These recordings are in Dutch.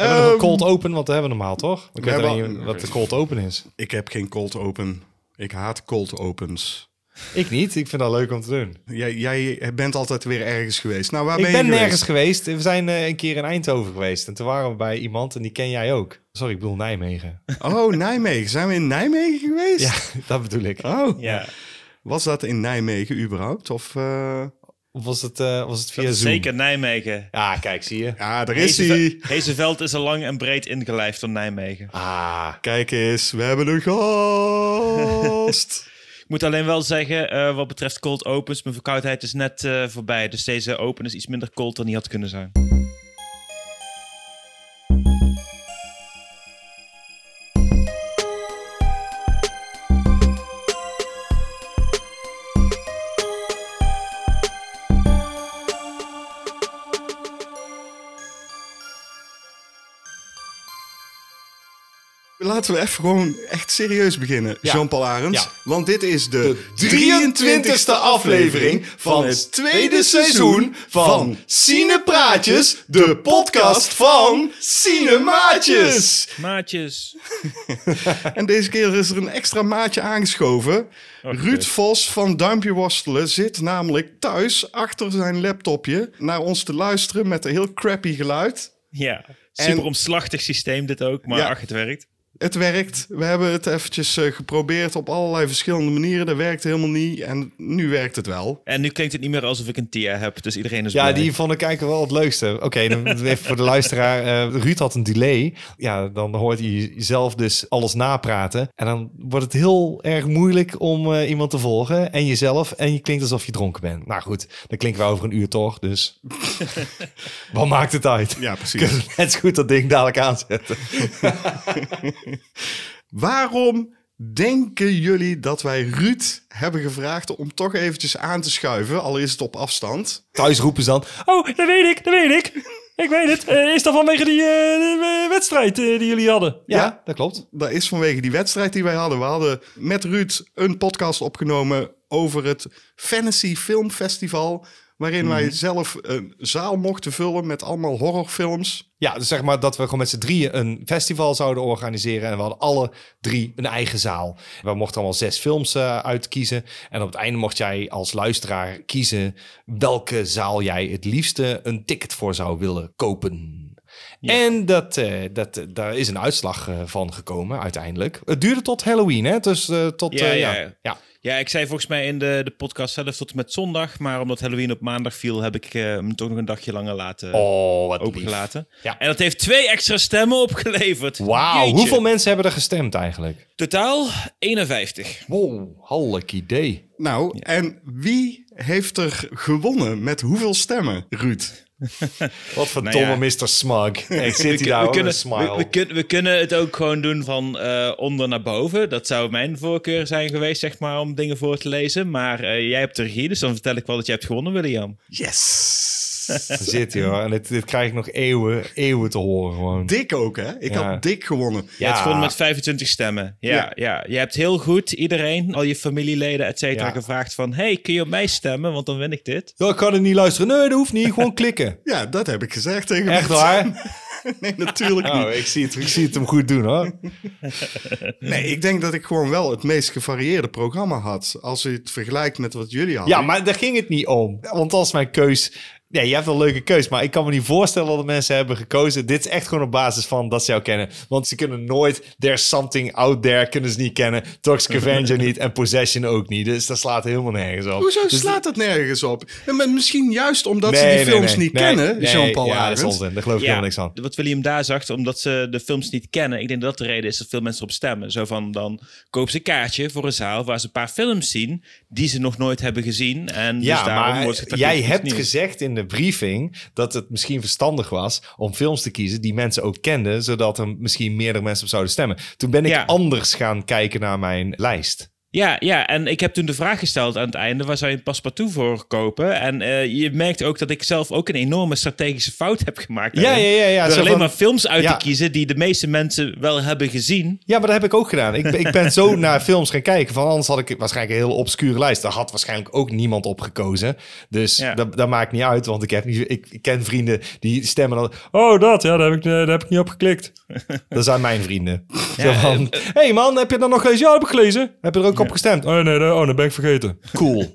Hebben we nog een Ehm, cold open? Want dat hebben we normaal, toch? Ik weet hebben alleen al- niet wat de cold open is. Ik heb geen cold open. Ik haat cold opens. Ik niet. Ik vind dat leuk om te doen. Jij, jij bent altijd weer ergens geweest. Nou, waar ik ben ben je nergens geweest? geweest. We zijn eh, een keer in Eindhoven geweest. En toen waren we bij iemand en die ken jij ook. Sorry, ik bedoel Nijmegen. Oh, Nijmegen. Zijn we in Nijmegen geweest? Ja, dat bedoel ik. Oh, Ja, was dat in Nijmegen überhaupt? Of, eh, Of was het, eh, was het via Zoom? zeker Nijmegen. Ja, kijk, zie je. Ja, daar is hij. Hezeveld is al lang en breed ingelijfd door Nijmegen. Ah, Kijk eens, we hebben een gast. Ik moet alleen wel zeggen, eh, wat betreft cold opens, mijn verkoudheid is net eh, voorbij. Dus deze open is iets minder cold dan die had kunnen zijn. Laten we even gewoon echt serieus beginnen, Ja. Jean-Paul Arends. Ja. Want dit is de, 23e aflevering van het tweede seizoen van Cinepraatjes, de podcast van Cinemaatjes. Maatjes. En deze keer is er een extra maatje aangeschoven. Oh, Ruud. Vos van Duimpje Worstelen zit namelijk thuis achter zijn laptopje naar ons te luisteren met een heel crappy geluid. Ja, super En- omslachtig systeem dit ook, maar Ja. ach, het werkt. Het werkt. We hebben het eventjes eh, geprobeerd op allerlei verschillende manieren. Dat werkte helemaal niet en nu werkt het wel. En nu klinkt het niet meer alsof ik een TIA heb, dus iedereen is Ja, blij. die vond ik eigenlijk wel het leukste. Oké, dan even voor de luisteraar. eh, Ruud had een delay. Ja, dan hoort hij zelf dus alles napraten. En dan wordt het heel erg moeilijk om eh, iemand te volgen. En jezelf. En je klinkt alsof je dronken bent. Nou goed, dan klinken we over een uur toch. Dus wat maakt het uit? Ja, precies. net zo goed dat ding dadelijk aanzetten. Waarom denken jullie dat wij Ruud hebben gevraagd om toch eventjes aan te schuiven, al is het op afstand? Thuis roepen ze dan. Oh, dat weet ik, dat weet ik. Ik weet het. Eh, is dat vanwege die eh, wedstrijd eh, die jullie hadden? Ja, dat klopt. Dat is vanwege die wedstrijd die wij hadden. We hadden met Ruud een podcast opgenomen over het Fantasy Film Festival. Waarin wij zelf een zaal mochten vullen met allemaal horrorfilms. Ja, dus zeg maar dat we gewoon met z'n drieën een festival zouden organiseren. En we hadden alle drie een eigen zaal. We mochten allemaal zes films eh, uitkiezen. En op het einde mocht jij als luisteraar kiezen welke zaal jij het liefste een ticket voor zou willen kopen. En dat, eh, dat, eh, daar is een uitslag eh, van gekomen uiteindelijk. Het duurde tot Halloween, hè? Dus eh, tot... Ja, eh, ja, ja. ja. Ja. Ik zei volgens mij in de, de podcast zelf tot en met zondag. Maar omdat Halloween op maandag viel, heb ik eh, hem toch nog een dagje langer laten Oh, wat lief. opengelaten. Ja. En dat heeft twee extra stemmen opgeleverd. Wauw, hoeveel mensen hebben er gestemd eigenlijk? Totaal 51. Wow, halleck idee. Nou, en wie heeft er gewonnen met hoeveel stemmen, Ruud? Wat voor Nou ja. domme Mr. Smug. Ik zit We, hier daar we, kunnen, een smile. we, we, kun- we kunnen het ook gewoon doen van eh, onder naar boven. Dat zou mijn voorkeur zijn geweest, zeg maar, om dingen voor te lezen. Maar eh, jij hebt de regie, dus dan vertel ik wel dat jij hebt gewonnen, William. Yes! Zit hij hoor. En dit, dit krijg ik nog eeuwen, eeuwen te horen gewoon. Dik ook, hè? Ik Ja. had dik gewonnen. Je hebt gewonnen met 25 stemmen. Ja, Ja. ja. je hebt heel goed iedereen, al je familieleden, et cetera, Ja. gevraagd van... hey, kun je op mij stemmen, want dan win ik dit. Ja, ik kan het niet luisteren. Nee, dat hoeft niet. Gewoon klikken. Ja, dat heb ik gezegd tegen Echt waar? Nee, natuurlijk niet. Oh, ik zie, het, ik zie het hem goed doen hoor. Nee, ik denk dat ik gewoon wel het meest gevarieerde programma had. Als je het vergelijkt met wat jullie hadden. Ja, maar daar ging het niet om. Want als mijn keus... Nee, je hebt wel een leuke keus, maar ik kan me niet voorstellen dat de mensen hebben gekozen. Dit is echt gewoon op basis van dat ze jou kennen. Want ze kunnen nooit There's Something Out There kunnen ze niet kennen. Toxic Avenger niet en Possession ook niet. Dus dat slaat helemaal nergens op. Hoezo Dus- slaat dat nergens op? Maar misschien juist omdat ze die nee, films nee, niet nee, kennen, nee, Jean-Paul Ja, dat is onzin. Daar geloof ik helemaal niks aan. wat William daar zag, omdat ze de films niet kennen. Ik denk dat dat de reden is dat veel mensen erop stemmen. Zo van, dan kopen ze een kaartje voor een zaal waar ze een paar films zien... die ze nog nooit hebben gezien. En Ja, dus daarom maar wordt jij hebt nieuws. gezegd in de briefing dat het misschien verstandig was om films te kiezen die mensen ook kenden, zodat er misschien meerdere mensen op zouden stemmen. Toen ben ik Ja. anders gaan kijken naar mijn lijst. Ja, ja, en ik heb toen de vraag gesteld aan het einde: waar zou je een paspartout voor kopen? En eh, je merkt ook dat ik zelf ook een enorme strategische fout heb gemaakt. Ja, ja, ja. ja. Door alleen van- maar films uit Ja. te kiezen die de meeste mensen wel hebben gezien. Ja, maar dat heb ik ook gedaan. Ik, ben- ik ben zo naar films gaan kijken. Van anders had ik waarschijnlijk een heel obscure lijst. Daar had waarschijnlijk ook niemand op gekozen. Dus Ja. dat, dat maakt niet uit. Want ik, heb niet, ik, ik ken vrienden die stemmen dan. Oh, dat. Ja, daar heb ik, eh, daar heb ik niet op geklikt. Dat zijn mijn vrienden. Ja, van, hey man, heb je dat nog gelezen? Ja, heb ik gelezen. Heb je er ook op gestemd? Oh nee, dat- oh, dat ben ik vergeten. Cool.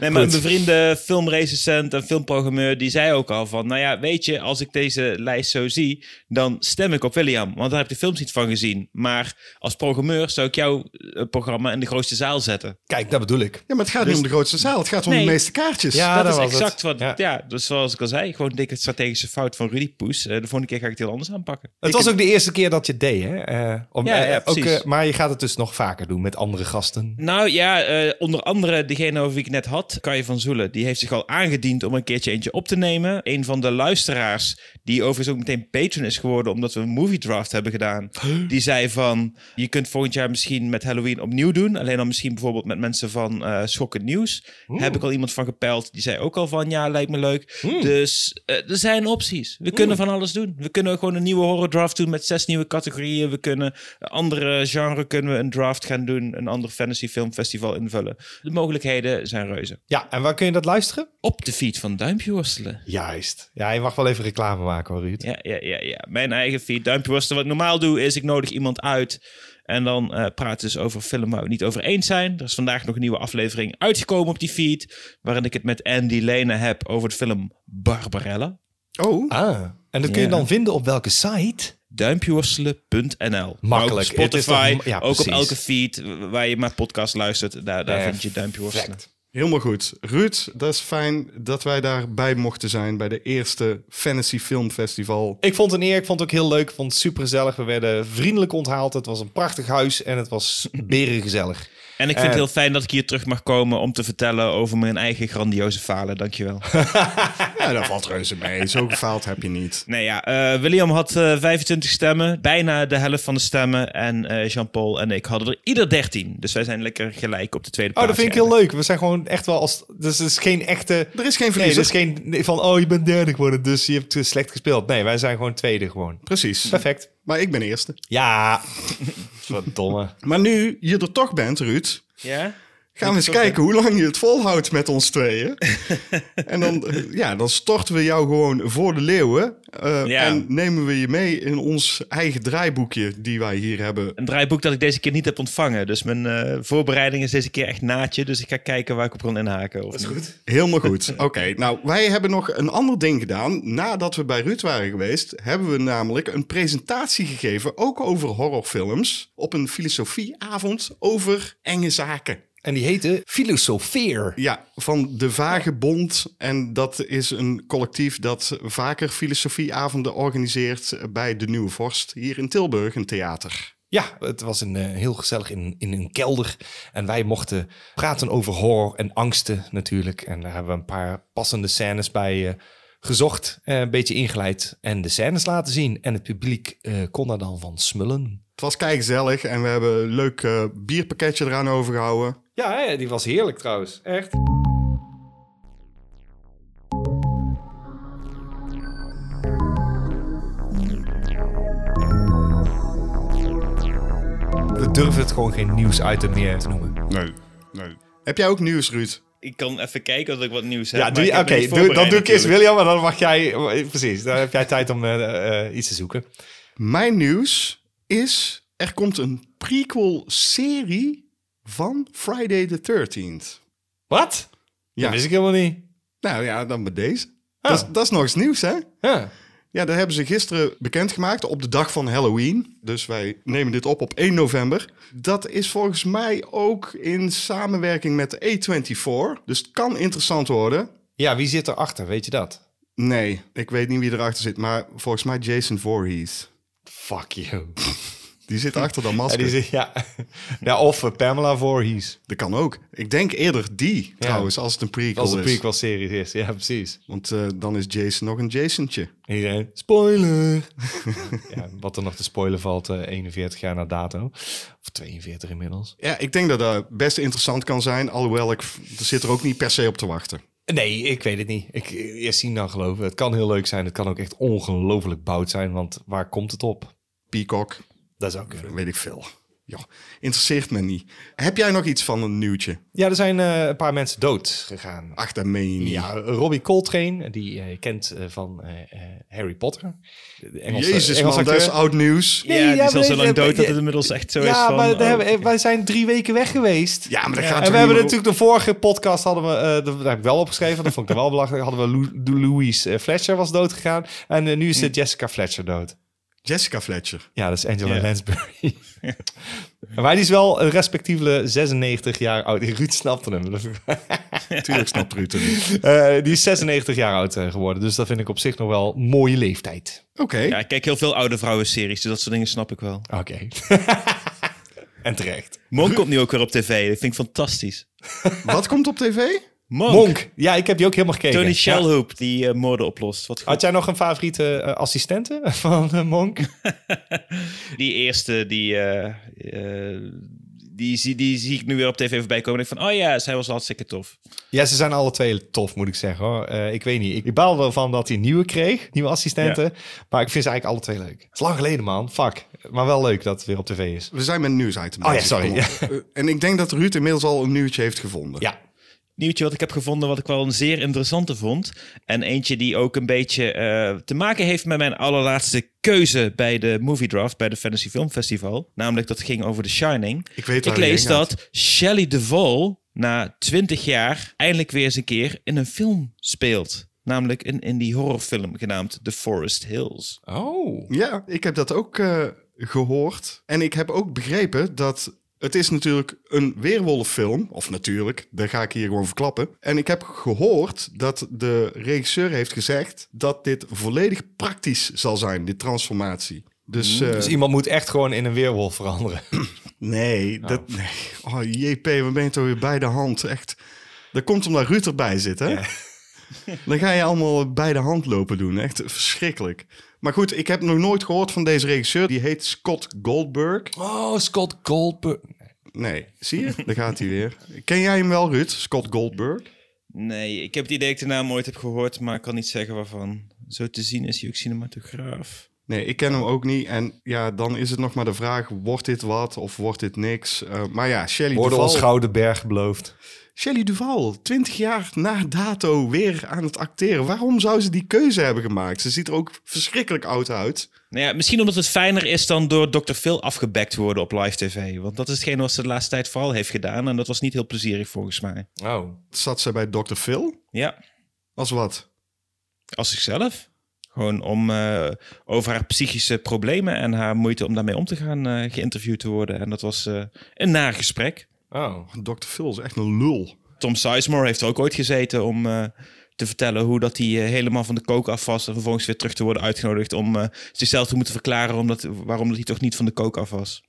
Nee, maar Goed. een bevriende filmrecensent en filmprogrammeur, die zei ook al van, nou ja, weet je, als ik deze lijst zo zie, dan stem ik op William, want daar heb ik de films niet van gezien. Maar als programmeur zou ik jouw eh, programma in de grootste zaal zetten. Kijk, dat bedoel ik. Ja, maar het gaat niet om de grootste zaal. Het gaat om Nee. de meeste kaartjes. Ja, dat, dat is was het. exact wat, Ja. ja. dus zoals ik al zei, gewoon een dikke strategische fout van Rudy Poes. Eh, de volgende keer ga ik het heel anders aanpakken. Het was ook de eerste keer dat je het deed, hè? Eh, om, Ja, ja, ook, precies. maar je gaat het dus nog vaker doen met andere gasten. Nou ja, eh, onder andere degene over wie ik net had, Kai van Zoelen. Die heeft zich al aangediend om een keertje eentje op te nemen. Een van de luisteraars, die overigens ook meteen patron is geworden... omdat we een movie draft hebben gedaan. Die zei van, je kunt volgend jaar misschien met Halloween opnieuw doen. Alleen dan misschien bijvoorbeeld met mensen van eh Schokkend Nieuws. Heb ik al iemand van gepeld. Die zei ook al van, ja, lijkt me leuk. Dus eh, er zijn opties. We kunnen van alles doen. We kunnen gewoon een nieuwe horror draft doen met zes nieuwe categorieën. We kunnen andere genre kunnen we een draft gaan doen. Een ander fantasy filmfestival invullen. De mogelijkheden zijn reuze. Ja, en waar kun je dat luisteren? Op de feed van Duimpje Worstelen. Juist. Ja, je mag wel even reclame maken hoor, Ruud. Ja, ja, ja, ja. Mijn eigen feed. Duimpje Worstelen. Wat ik normaal doe is ik nodig iemand uit. En dan eh praten dus over film waar we het niet over eens zijn. Er is vandaag nog een nieuwe aflevering uitgekomen op die feed. Waarin ik het met Andy Lena heb over de film Barbarella. Oh, Ah, en dat kun je Ja. dan vinden op welke site? duimpjeworstelen.nl. Makkelijk. Ook Spotify, toch- ja, ook op elke feed waar je maar podcast luistert. Daar, daar vind je duimpje worstelen. Perfect. Helemaal goed. Ruud, dat is fijn dat wij daarbij mochten zijn bij de eerste Fantasy Film Festival. Ik vond het een eer. Ik vond het ook heel leuk. Ik vond het super gezellig. We werden vriendelijk onthaald. Het was een prachtig huis en het was berengezellig. En ik vind het Eh. heel fijn dat ik hier terug mag komen om te vertellen over mijn eigen grandioze falen. Dankjewel. Ja, dat valt reuze mee. Zo gefaald heb je niet. nee ja, eh, William had eh, 25 stemmen. Bijna de helft van de stemmen. En eh, Jean-Paul en ik hadden er ieder 13. Dus wij zijn lekker gelijk op de tweede Oh, plaats. dat vind ik heel leuk. We zijn gewoon echt wel als... Dus het is geen echte... Er is geen Nee, verliezer. het is geen nee, van... Oh, je bent derde geworden, dus je hebt slecht gespeeld. Nee, wij zijn gewoon tweede gewoon. Precies. Perfect. Maar ik ben eerste. Ja. Verdomme. Maar nu je er toch bent, Ruud, Ja? Gaan we eens kijken hoe lang je het volhoudt met ons tweeën. en dan, ja, dan storten we jou gewoon voor de leeuwen. eh, Ja. En nemen we je mee in ons eigen draaiboekje die wij hier hebben. Een draaiboek dat ik deze keer niet heb ontvangen. Dus mijn eh, voorbereiding is deze keer echt naadje. Dus ik ga kijken waar ik op kan inhaken. Of niet. goed. Helemaal goed. Oké, nou, wij hebben nog een ander ding gedaan. Nadat we bij Ruud waren geweest, hebben we namelijk een presentatie gegeven, ook over horrorfilms, op een filosofieavond over enge zaken. En die heette Filosofeer. Ja, van de Vagebond. En dat is een collectief dat vaker filosofieavonden organiseert bij de Nieuwe Vorst hier in Tilburg, een theater. Ja, het was een, eh, heel gezellig in, in een kelder. En wij mochten praten over horror en angsten natuurlijk. En daar hebben we een paar passende scènes bij eh, gezocht. eh, een beetje ingeleid en de scènes laten zien. En het publiek kon daar dan van smullen. Het was kei gezellig en we hebben een leuk bierpakketje eraan overgehouden. Ja, hè, die was heerlijk trouwens. Echt. We durven het gewoon geen nieuwsitem meer te noemen. Nee, nee. Heb jij ook nieuws, Ruud? Ik kan even kijken of ik wat nieuws heb. Ja, maar doe oké, doe- dan doe ik eerst natuurlijk. William en dan mag jij... Precies, dan heb jij tijd om eh, eh, iets te zoeken. Mijn nieuws is, er komt een prequel-serie van Friday the 13th. Wat? Ja. Dat wist ik helemaal niet. Nou ja, dan met deze. Oh. Dat, is, dat is nog eens nieuws, hè? Ja. Ja, dat hebben ze gisteren bekendgemaakt op de dag van Halloween. Dus wij nemen dit op op 1 november. Dat is volgens mij ook in samenwerking met A24. Dus het kan interessant worden. ja, wie zit erachter? Weet je dat? Nee, ik weet niet wie erachter zit, maar volgens mij Jason Voorhees. Fuck you. Die zit achter dat Ja, masker. die zit- ja. ja, of eh, Pamela Voorhees. Dat kan ook. Ik denk eerder die, trouwens, als het een prequel Als een is. prequel-serie is. Ja, precies. Want eh, dan is Jason nog een Jasontje. Iedereen, spoiler! ja, wat er nog te spoilen valt, eh 41 jaar na dato. Of 42 inmiddels. Ja, ik denk dat dat best interessant kan zijn. Alhoewel, ik er zit er ook niet per se op te wachten. Nee, ik weet het niet. Ik eerst zien dan geloven. Het kan heel leuk zijn. Het kan ook echt ongelooflijk bout zijn. Want waar komt het op? Peacock, Dat is ook kunnen. weet ik veel. Ja, interesseert me niet. Heb jij nog iets van een nieuwtje? Ja, er zijn eh, een paar mensen dood gegaan. Ach, dat meen je niet. Ja, Robbie Coltrane, die je kent eh, van eh, eh, Harry Potter. De Engelse- Jezus Engelse man, dat is oud nieuws. Nee, ja, die is al zo lang dood dat het inmiddels echt zo is Ja, van... maar oh, wij zijn drie weken weg geweest. Ja, maar dat Ja, gaat en we hebben natuurlijk de vorige podcast hadden we, eh, de- daar heb ik wel opgeschreven, dat vond ik wel belachelijk. Hadden we Lou- Louise Fletcher was dood gegaan en nu is Jessica Fletcher dood. Jessica Fletcher. Ja, dat is Angela Ja. Lansbury. maar die is wel een respectievelijk 96 jaar oud. Ruud snapte hem. Tuurlijk snapt Ruud het niet. Eh, die is 96 jaar oud eh, geworden, dus dat vind ik op zich nog wel een mooie leeftijd. Oké. Ja, ik kijk heel veel oude vrouwen-series, dus dat soort dingen snap ik wel. Oké. en terecht. Monk komt nu ook weer op tv, dat vind ik fantastisch. Wat komt op tv? Monk, Monk. Ja, ik heb die ook helemaal gekeken. Tony Ja. Shalhoub, die eh, moorden oplost. Wat goed. Had jij nog een favoriete eh, assistente van eh, Monk? Die eerste, die, die, zie, die zie ik nu weer op tv voorbij komen. En ik van, oh ja, zij was hartstikke tof. Ja, ze zijn alle twee tof, moet ik zeggen. Hoor. Eh, ik weet niet. Ik, ik baal wel van dat hij nieuwe kreeg, nieuwe assistenten. Maar ik vind ze eigenlijk alle twee leuk. Het is lang geleden, man. Fuck. Maar wel leuk dat het weer op tv is. We zijn met een nieuwsitem. Oh ja, sorry. En ik denk dat Ruud inmiddels al een nieuwtje heeft gevonden. Ja. Nieuwtje wat ik heb gevonden, wat ik wel een zeer interessante vond. En eentje die ook een beetje eh, te maken heeft met mijn allerlaatste keuze bij de Movie Draft, bij de Fantasy Film Festival. Namelijk, dat ging over The Shining. Ik weet Ik lees dat Shelley Duvall na 20 jaar eindelijk weer eens een keer in een film speelt. Namelijk een indie horrorfilm genaamd The Forest Hills. Oh. Ja, ik heb dat ook eh, gehoord. En ik heb ook begrepen dat het is natuurlijk een weerwolffilm. Of natuurlijk, daar ga ik hier gewoon verklappen. En ik heb gehoord dat de regisseur heeft gezegd dat dit volledig praktisch zal zijn, dit transformatie. Dus, eh, Dus iemand moet echt gewoon in een weerwolf veranderen. nee, dat, nee. Oh, JP, we ben je toch weer bij de hand? Echt. Dat komt omdat Ruud erbij zit, hè? Ja. Dan ga je allemaal bij de hand lopen doen. Echt verschrikkelijk. Maar goed, ik heb nog nooit gehoord van deze regisseur. Die heet Scott Goldberg. Oh, Scott Goldberg. Nee, zie je? Daar gaat hij weer. Ken jij hem wel, Ruud? Scott Goldberg? Nee, ik heb het idee dat ik de naam ooit heb gehoord, maar ik kan niet zeggen waarvan. Zo te zien is hij ook cinematograaf. Nee, ik ken hem ook niet. En ja, dan is het nog maar de vraag: wordt dit wat of wordt dit niks? Eh, maar ja, Shelley Worden ons gouden berg beloofd. Shelley Duval, 20 jaar na dato weer aan het acteren. Waarom zou ze die keuze hebben gemaakt? Ze ziet er ook verschrikkelijk oud uit. Nou ja, misschien omdat het fijner is dan door Dr. Phil afgebekt te worden op live tv. Want dat is hetgeen wat ze de laatste tijd vooral heeft gedaan. En dat was niet heel plezierig volgens mij. Oh. Zat ze bij Dr. Phil? Ja, Als wat? als zichzelf. Gewoon om eh, over haar psychische problemen en haar moeite om daarmee om te gaan eh, geïnterviewd te worden. En dat was eh, een naar gesprek. Oh. Dr. Phil is echt een lul. Tom Sizemore heeft er ook ooit gezeten om eh, te vertellen hoe dat hij eh, helemaal van de kook af was. En vervolgens weer terug te worden uitgenodigd om eh, zichzelf te moeten verklaren omdat, waarom dat hij toch niet van de kook af was.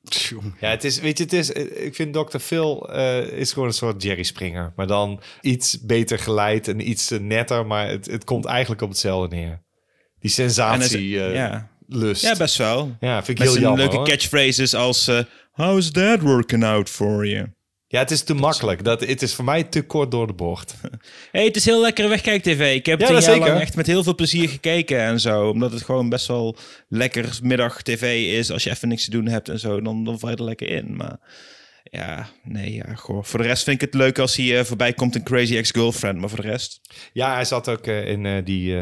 Ja, het is, weet je, het is, ik vind Dr. Phil eh, is gewoon een soort Jerry Springer. Maar dan iets beter geleid en iets netter. Maar het, het komt eigenlijk op hetzelfde neer. Die En sensatie eh, ja. lust. ja, best wel. Ja, vind ik Met heel jammer. leuke hoor. catchphrases als... eh, How's that working out for you? Ja, het is te makkelijk. Dat, het is voor mij te kort door de bocht. hey, het is heel lekker wegkijk-tv. Ik heb Ja, dat jaar lang echt met heel veel plezier gekeken en zo. Omdat het gewoon best wel lekker middag-tv is. Als je even niks te doen hebt en zo, dan, dan val je er lekker in. Maar ja, nee, ja, goh. Voor de rest vind ik het leuk als hij eh, voorbij komt in Crazy Ex-Girlfriend. Maar voor de rest... Ja, hij zat ook eh, in eh, die,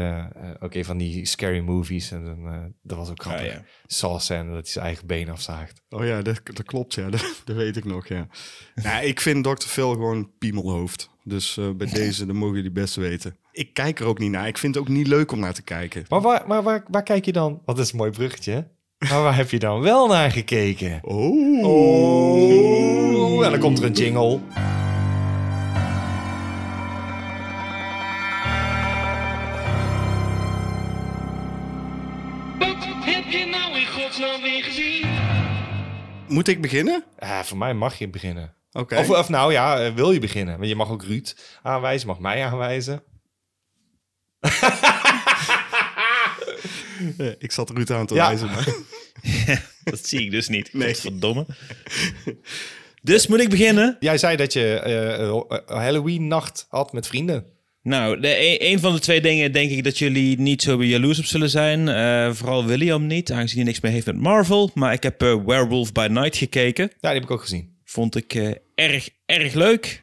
ook een van die scary movies. En dan, eh, dat was ook grappig. Ah, ja. Saw scène dat hij zijn eigen been afzaagt. Oh ja, dat, dat klopt, ja. Dat, dat weet ik nog, ja. nou, ik vind Dr. Phil gewoon piemelhoofd. Dus eh, bij deze, dan mogen jullie best weten. Ik kijk er ook niet naar. Ik vind het ook niet leuk om naar te kijken. Maar waar, maar waar, waar kijk je dan? Wat is een mooi bruggetje. Maar waar heb je dan wel naar gekeken? Oh. Oh, en dan komt er een jingle. Wat heb je nou in godsnaam weer gezien? Moet ik beginnen? Voor mij mag je beginnen. Oké. Of, of nou ja, eh, wil je beginnen? Want je mag ook Ruud aanwijzen, mag mij aanwijzen. Eh, ik zat Ruud aan te Ja. wijzen. Maar... Dat zie ik dus niet. Nee. Verdomme. Dus moet ik beginnen? Jij zei dat je eh, eh, Halloween-nacht had met vrienden. Nou, de, e- een van de twee dingen denk ik dat jullie niet zo jaloers op zullen zijn. Eh, vooral William niet, aangezien hij niks meer heeft met Marvel. Maar ik heb Werewolf by Night gekeken. Ja, die heb ik ook gezien. Vond ik eh, erg, erg leuk.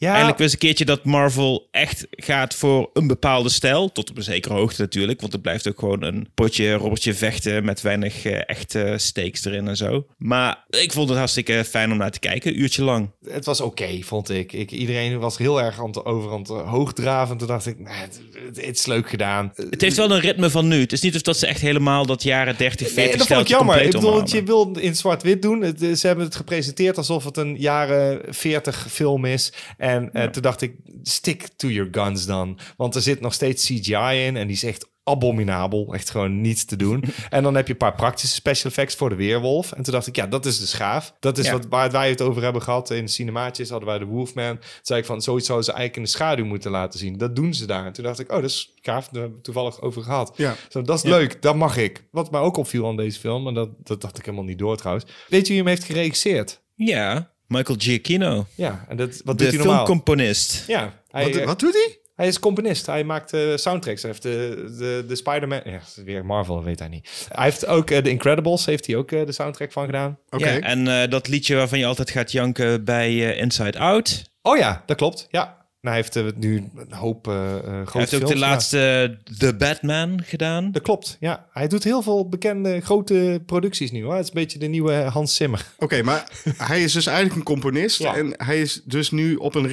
Ja, Eindelijk eens een keertje dat Marvel echt gaat voor een bepaalde stijl. Tot op een zekere hoogte natuurlijk. Want het blijft ook gewoon een potje, robbertje vechten met weinig eh, echte stakes erin en zo. Maar ik vond het hartstikke fijn om naar te kijken. Een uurtje lang. het was oké, vond ik. ik. Iedereen was heel erg aan het, over aan het hoogdraven. Toen dacht ik, het, het- het is leuk gedaan. Het heeft wel een ritme van nu. Het is niet of dat ze echt helemaal dat jaren 30, 40 Nee, dat vond ik jammer. Ik bedoel, je wil in zwart-wit doen. Het, eh, ze hebben het gepresenteerd alsof het een jaren 40 film is. En eh, toen dacht ik, stick to your guns dan. Want er zit nog steeds CGI in en die is echt abominabel. Echt gewoon niets te doen. en dan heb je een paar praktische special effects voor de weerwolf. En toen dacht ik, ja, dat is de schaaf. Dat is Ja. wat, waar wij het over hebben gehad. In de cinemaatjes hadden wij de Wolfman. Toen zei ik van, zoiets zouden ze eigenlijk in de schaduw moeten laten zien. Dat doen ze daar. En toen dacht ik, oh, dat is gaaf. Daar hebben we toevallig over gehad. Ja. Zo, dat is leuk, dat mag ik. Wat mij ook opviel aan deze film, en dat, dat dacht ik helemaal niet door trouwens. Weet je wie hem heeft geregisseerd? Ja, Michael Giacchino. Ja, en dat, wat De doet hij normaal? filmcomponist. Ja, hij, Wat, eh, wat doet hij? hij is componist. Hij maakt eh, soundtracks. Hij heeft de, de, de Spider-Man... Ja, weer Marvel, weet hij niet. Hij heeft ook eh, de Incredibles, heeft hij ook de soundtrack van gedaan. Oké. Ja, en eh, dat liedje waarvan je altijd gaat janken bij Inside Out. Oh ja, dat klopt. Ja. En hij heeft eh, nu een hoop eh eh, grote Hij heeft ook de laatste The Batman gedaan. Dat klopt, ja. Hij doet heel veel bekende grote producties nu. Hoor. Het is een beetje de nieuwe Hans Zimmer. Oké, maar hij is dus eigenlijk een componist. Ja. En hij is dus nu op een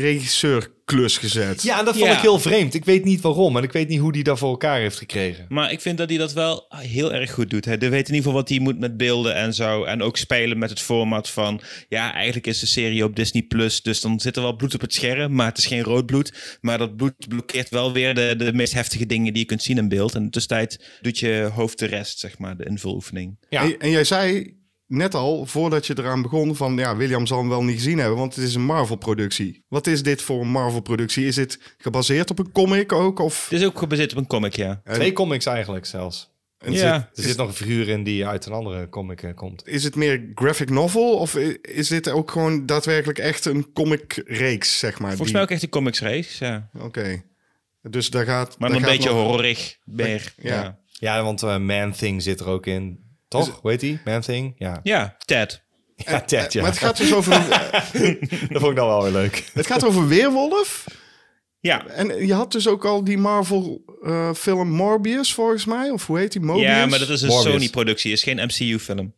regisseurklus gezet. Ja, en dat vond Ja. ik heel vreemd. Ik weet niet waarom en ik weet niet hoe hij dat voor elkaar heeft gekregen. Maar ik vind dat hij dat wel heel erg goed doet. Hij weet in ieder geval wat hij moet met beelden en zo. En ook spelen met het format van... Ja, eigenlijk is de serie op Disney+. Plus, Dus dan zit er wel bloed op het scherm. Maar het is geen rood bloed. Maar dat bloed blokkeert wel weer de, de meest heftige dingen die je kunt zien in beeld. En in de tussentijd doet je hoofd de rest, zeg maar. De invuloefening. Ja. En, en jij zei net al, voordat je eraan begon, van ja, William zal hem wel niet gezien hebben, want het is een Marvel-productie. Wat is dit voor een Marvel-productie? Is dit gebaseerd op een comic ook? Of Het is ook gebaseerd op een comic, ja. Twee comics eigenlijk zelfs. en Ja. Er zit nog een figuur in die uit een andere comic eh, komt. is het meer graphic novel of is dit ook gewoon daadwerkelijk echt een comic-reeks, zeg maar? Volgens die- mij ook echt een comics race, ja. Oké. Dus daar gaat... Maar daar een gaat beetje nog- horrorig meer. Ja. Ja. Ja, want eh, Man Thing zit er ook in. Toch? Hoe heet die? Man Thing? Ja. ja, Ted. Ja, Ted, ja. Maar het gaat dus over, een- Dat vond ik dan wel weer leuk. het gaat over Weerwolf. Ja. En je had dus ook al die Marvel-film Morbius, volgens mij. Of hoe heet die? Mobius? ja, maar dat is een. Sony-productie, is geen MCU-film.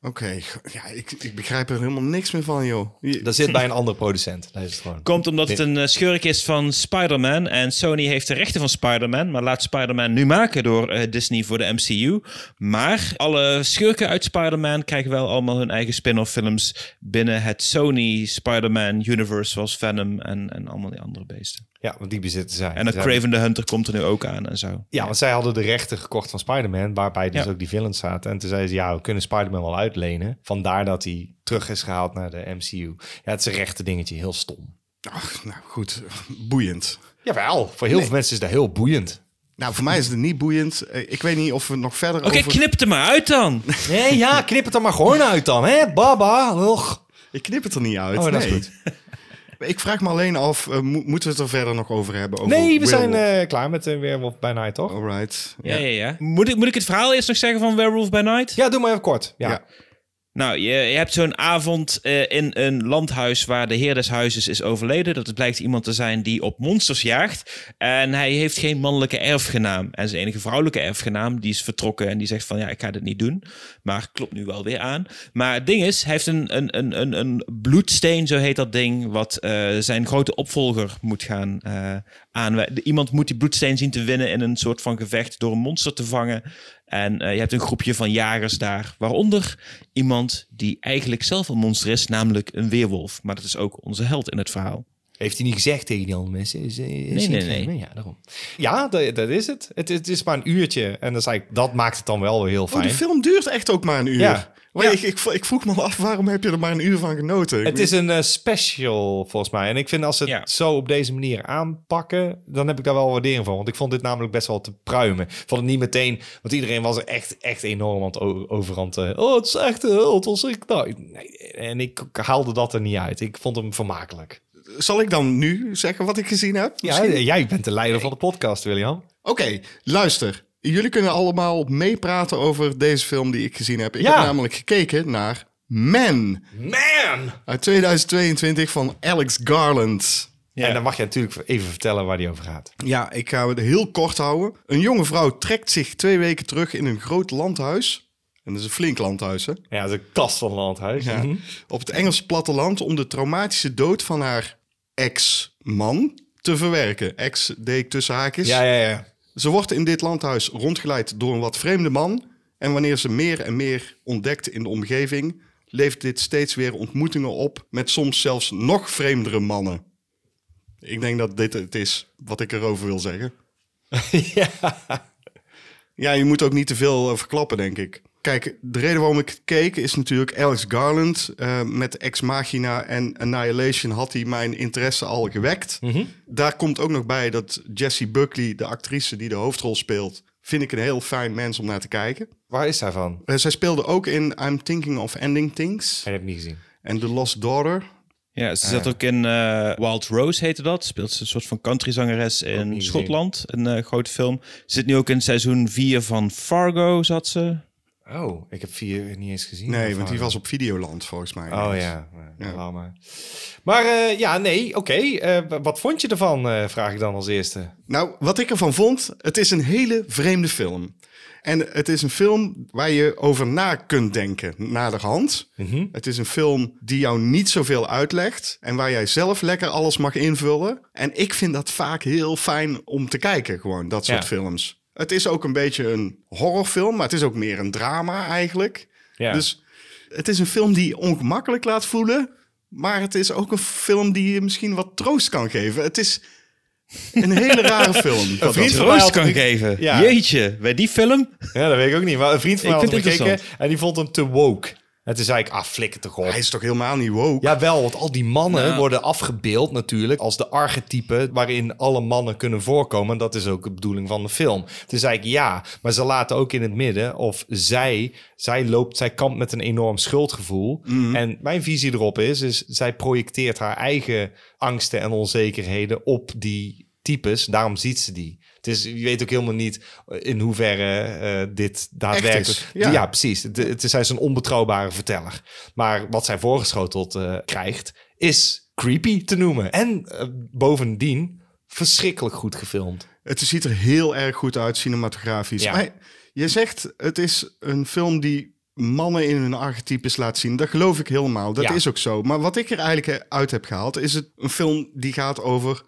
Oké, ja, ik, ik begrijp er helemaal niks meer van, joh. Je- Dat zit bij een andere producent. Dat is het gewoon. Komt omdat het een eh, schurk is van Spider-Man. En Sony heeft de rechten van Spider-Man. Maar laat Spider-Man nu maken door eh, Disney voor de MCU. Maar alle schurken uit Spider-Man krijgen wel allemaal hun eigen spin-off films. binnen het Sony Spider-Man universe. Zoals Venom en, en allemaal die andere beesten. Ja, want die bezitten zij. En Zij- Craven the Hunter komt er nu ook aan en zo. Ja, want zij hadden de rechten gekocht van Spider-Man, waarbij dus Ja. ook die villains zaten. En toen zeiden ze, ja, we kunnen Spider-Man wel uitlenen. Vandaar dat hij terug is gehaald naar de MCU. Ja, het is een rechte dingetje, heel stom. Ach, nou goed, boeiend. Jawel, voor heel veel mensen is dat heel boeiend. Nou, voor mij is het niet boeiend. Eh, Ik weet niet of we nog verder Oké, over... knip het er maar uit dan. Nee, ja, knip het er maar gewoon uit dan, hè, baba. Ugh. Ik knip het er niet uit. Oh, dat is goed. Ik vraag me alleen af, eh, mo- moeten we het er verder nog over hebben? Over Nee, we zijn eh, klaar met de Werewolf by Night, toch? Alright. Ja, ja, ja. Moet, ik, moet ik het verhaal eerst nog zeggen van Werewolf by Night? Ja, doe maar even kort. Ja. Ja. Nou, je, hebt zo'n avond eh, in een landhuis waar de heer des huizes is overleden. Dat blijkt iemand te zijn die op monsters jaagt. En hij heeft geen mannelijke erfgenaam. En zijn enige vrouwelijke erfgenaam, die is vertrokken en die zegt van ja, ik ga dit niet doen. Maar klopt nu wel weer aan. Maar het ding is, hij heeft een, een, een, een, een bloedsteen, zo heet dat ding, wat eh, zijn grote opvolger moet gaan aanwijzen. Iemand moet die bloedsteen zien te winnen in een soort van gevecht door een monster te vangen. En eh, je hebt een groepje van jagers daar, waaronder iemand die eigenlijk zelf een monster is, namelijk een weerwolf. Maar dat is ook onze held in het verhaal. Heeft hij niet gezegd tegen die andere mensen? Is, is Nee, hij nee, nee. Ja, daarom. Ja, dat, dat is het. het. Het is maar een uurtje. En dat, is eigenlijk, dat maakt het dan wel weer heel Oh, fijn. de film duurt echt ook maar een uur. Ja. Maar Ja. ik, ik, ik vroeg me af, waarom heb je er maar een uur van genoten? Ik Het is een eh, special volgens mij. En ik vind als ze het Ja. zo op deze manier aanpakken, dan heb ik daar wel waardering van. Want ik vond dit namelijk best wel te pruimen. Ik vond het niet meteen, want iedereen was er echt, echt enorm aan het o- over aan het... eh, oh, het is echt hult. Was ik, nou, nee. En ik haalde dat er niet uit. Ik vond hem vermakelijk. Zal ik dan nu zeggen wat ik gezien heb? Ja, jij bent de leider van de podcast, William. Oké, luister. Jullie kunnen allemaal meepraten over deze film die ik gezien heb. Ik Ja. heb namelijk gekeken naar Man Man! uit 2022 van Alex Garland. Ja. En dan mag je natuurlijk even vertellen waar die over gaat. Ja, ik ga het heel kort houden. Een jonge vrouw trekt zich twee weken terug in een groot landhuis. En dat is een flink landhuis, hè? Ja, dat is een kast van landhuis. Ja. Mhm. Op het Engelse platteland om de traumatische dood van haar ex-man te verwerken. Ex deed ik tussen haakjes. ja, ja, ja. Ze wordt in dit landhuis rondgeleid door een wat vreemde man. En wanneer ze meer en meer ontdekt in de omgeving, levert dit steeds weer ontmoetingen op met soms zelfs nog vreemdere mannen. Ik denk dat dit het is wat ik erover wil zeggen. ja. Ja, je moet ook niet te veel eh, verklappen, denk ik. Kijk, de reden waarom ik het keek is natuurlijk Alex Garland. eh, met Ex Machina en Annihilation had hij mijn interesse al gewekt. Daar komt ook nog bij dat Jessie Buckley, de actrice die de hoofdrol speelt, vind ik een heel fijn mens om naar te kijken. Waar is hij van? Eh, zij speelde ook in I'm Thinking of Ending Things Ik heb niet gezien. en The Lost Daughter. Ja, ze zat ook in eh, Wild Rose, heette dat. Speelt ze een soort van countryzangeres in. Schotland. Een eh, grote film. Ze zit nu ook in seizoen 4 van Fargo, zat ze. Oh, ik heb vier niet eens gezien. Nee, want die was op Videoland volgens mij. Oh ja, ja. Maar. Maar eh, ja, nee, oké. Eh, wat vond je ervan, eh, vraag ik dan als eerste. Nou, wat ik ervan vond, het is een hele vreemde film. En het is een film waar je over na kunt denken, naderhand. Mhm. Het is een film die jou niet zoveel uitlegt en waar jij zelf lekker alles mag invullen. En ik vind dat vaak heel fijn om te kijken, gewoon, dat soort Ja. films. Het is ook een beetje een horrorfilm, maar het is ook meer een drama eigenlijk. Ja. Dus het is een film die je ongemakkelijk laat voelen, maar het is ook een film die je misschien wat troost kan geven. Het is een hele rare film. dat vriend van mij Troost kan een- geven. Ja. Jeetje, bij die film? ja, dat weet ik ook niet. Maar een vriend van mij had gekeken en die vond hem te woke. En toen zei ik, ah, flikker toch op. Hij is toch helemaal niet woke? Ja, wel, want al die mannen worden afgebeeld natuurlijk als de archetypen waarin alle mannen kunnen voorkomen. En dat is ook de bedoeling van de film. Toen zei ik ja, maar ze laten ook in het midden of zij, zij loopt, zij kampt met een enorm schuldgevoel. En mijn visie erop is, is zij projecteert haar eigen angsten en onzekerheden op die types. Daarom ziet ze die. Dus je weet ook helemaal niet in hoeverre eh, dit daadwerkelijk... is, ja. ja, precies. Het, het is, hij is een onbetrouwbare verteller. Maar wat zij voorgeschoteld eh, krijgt, is creepy te noemen. En eh, bovendien verschrikkelijk goed gefilmd. Het ziet er heel erg goed uit, cinematografisch. Ja. Maar je zegt, het is een film die mannen in hun archetypes laat zien. Dat geloof ik helemaal. Dat Ja. is ook zo. Maar wat ik er eigenlijk uit heb gehaald, is het een film die gaat over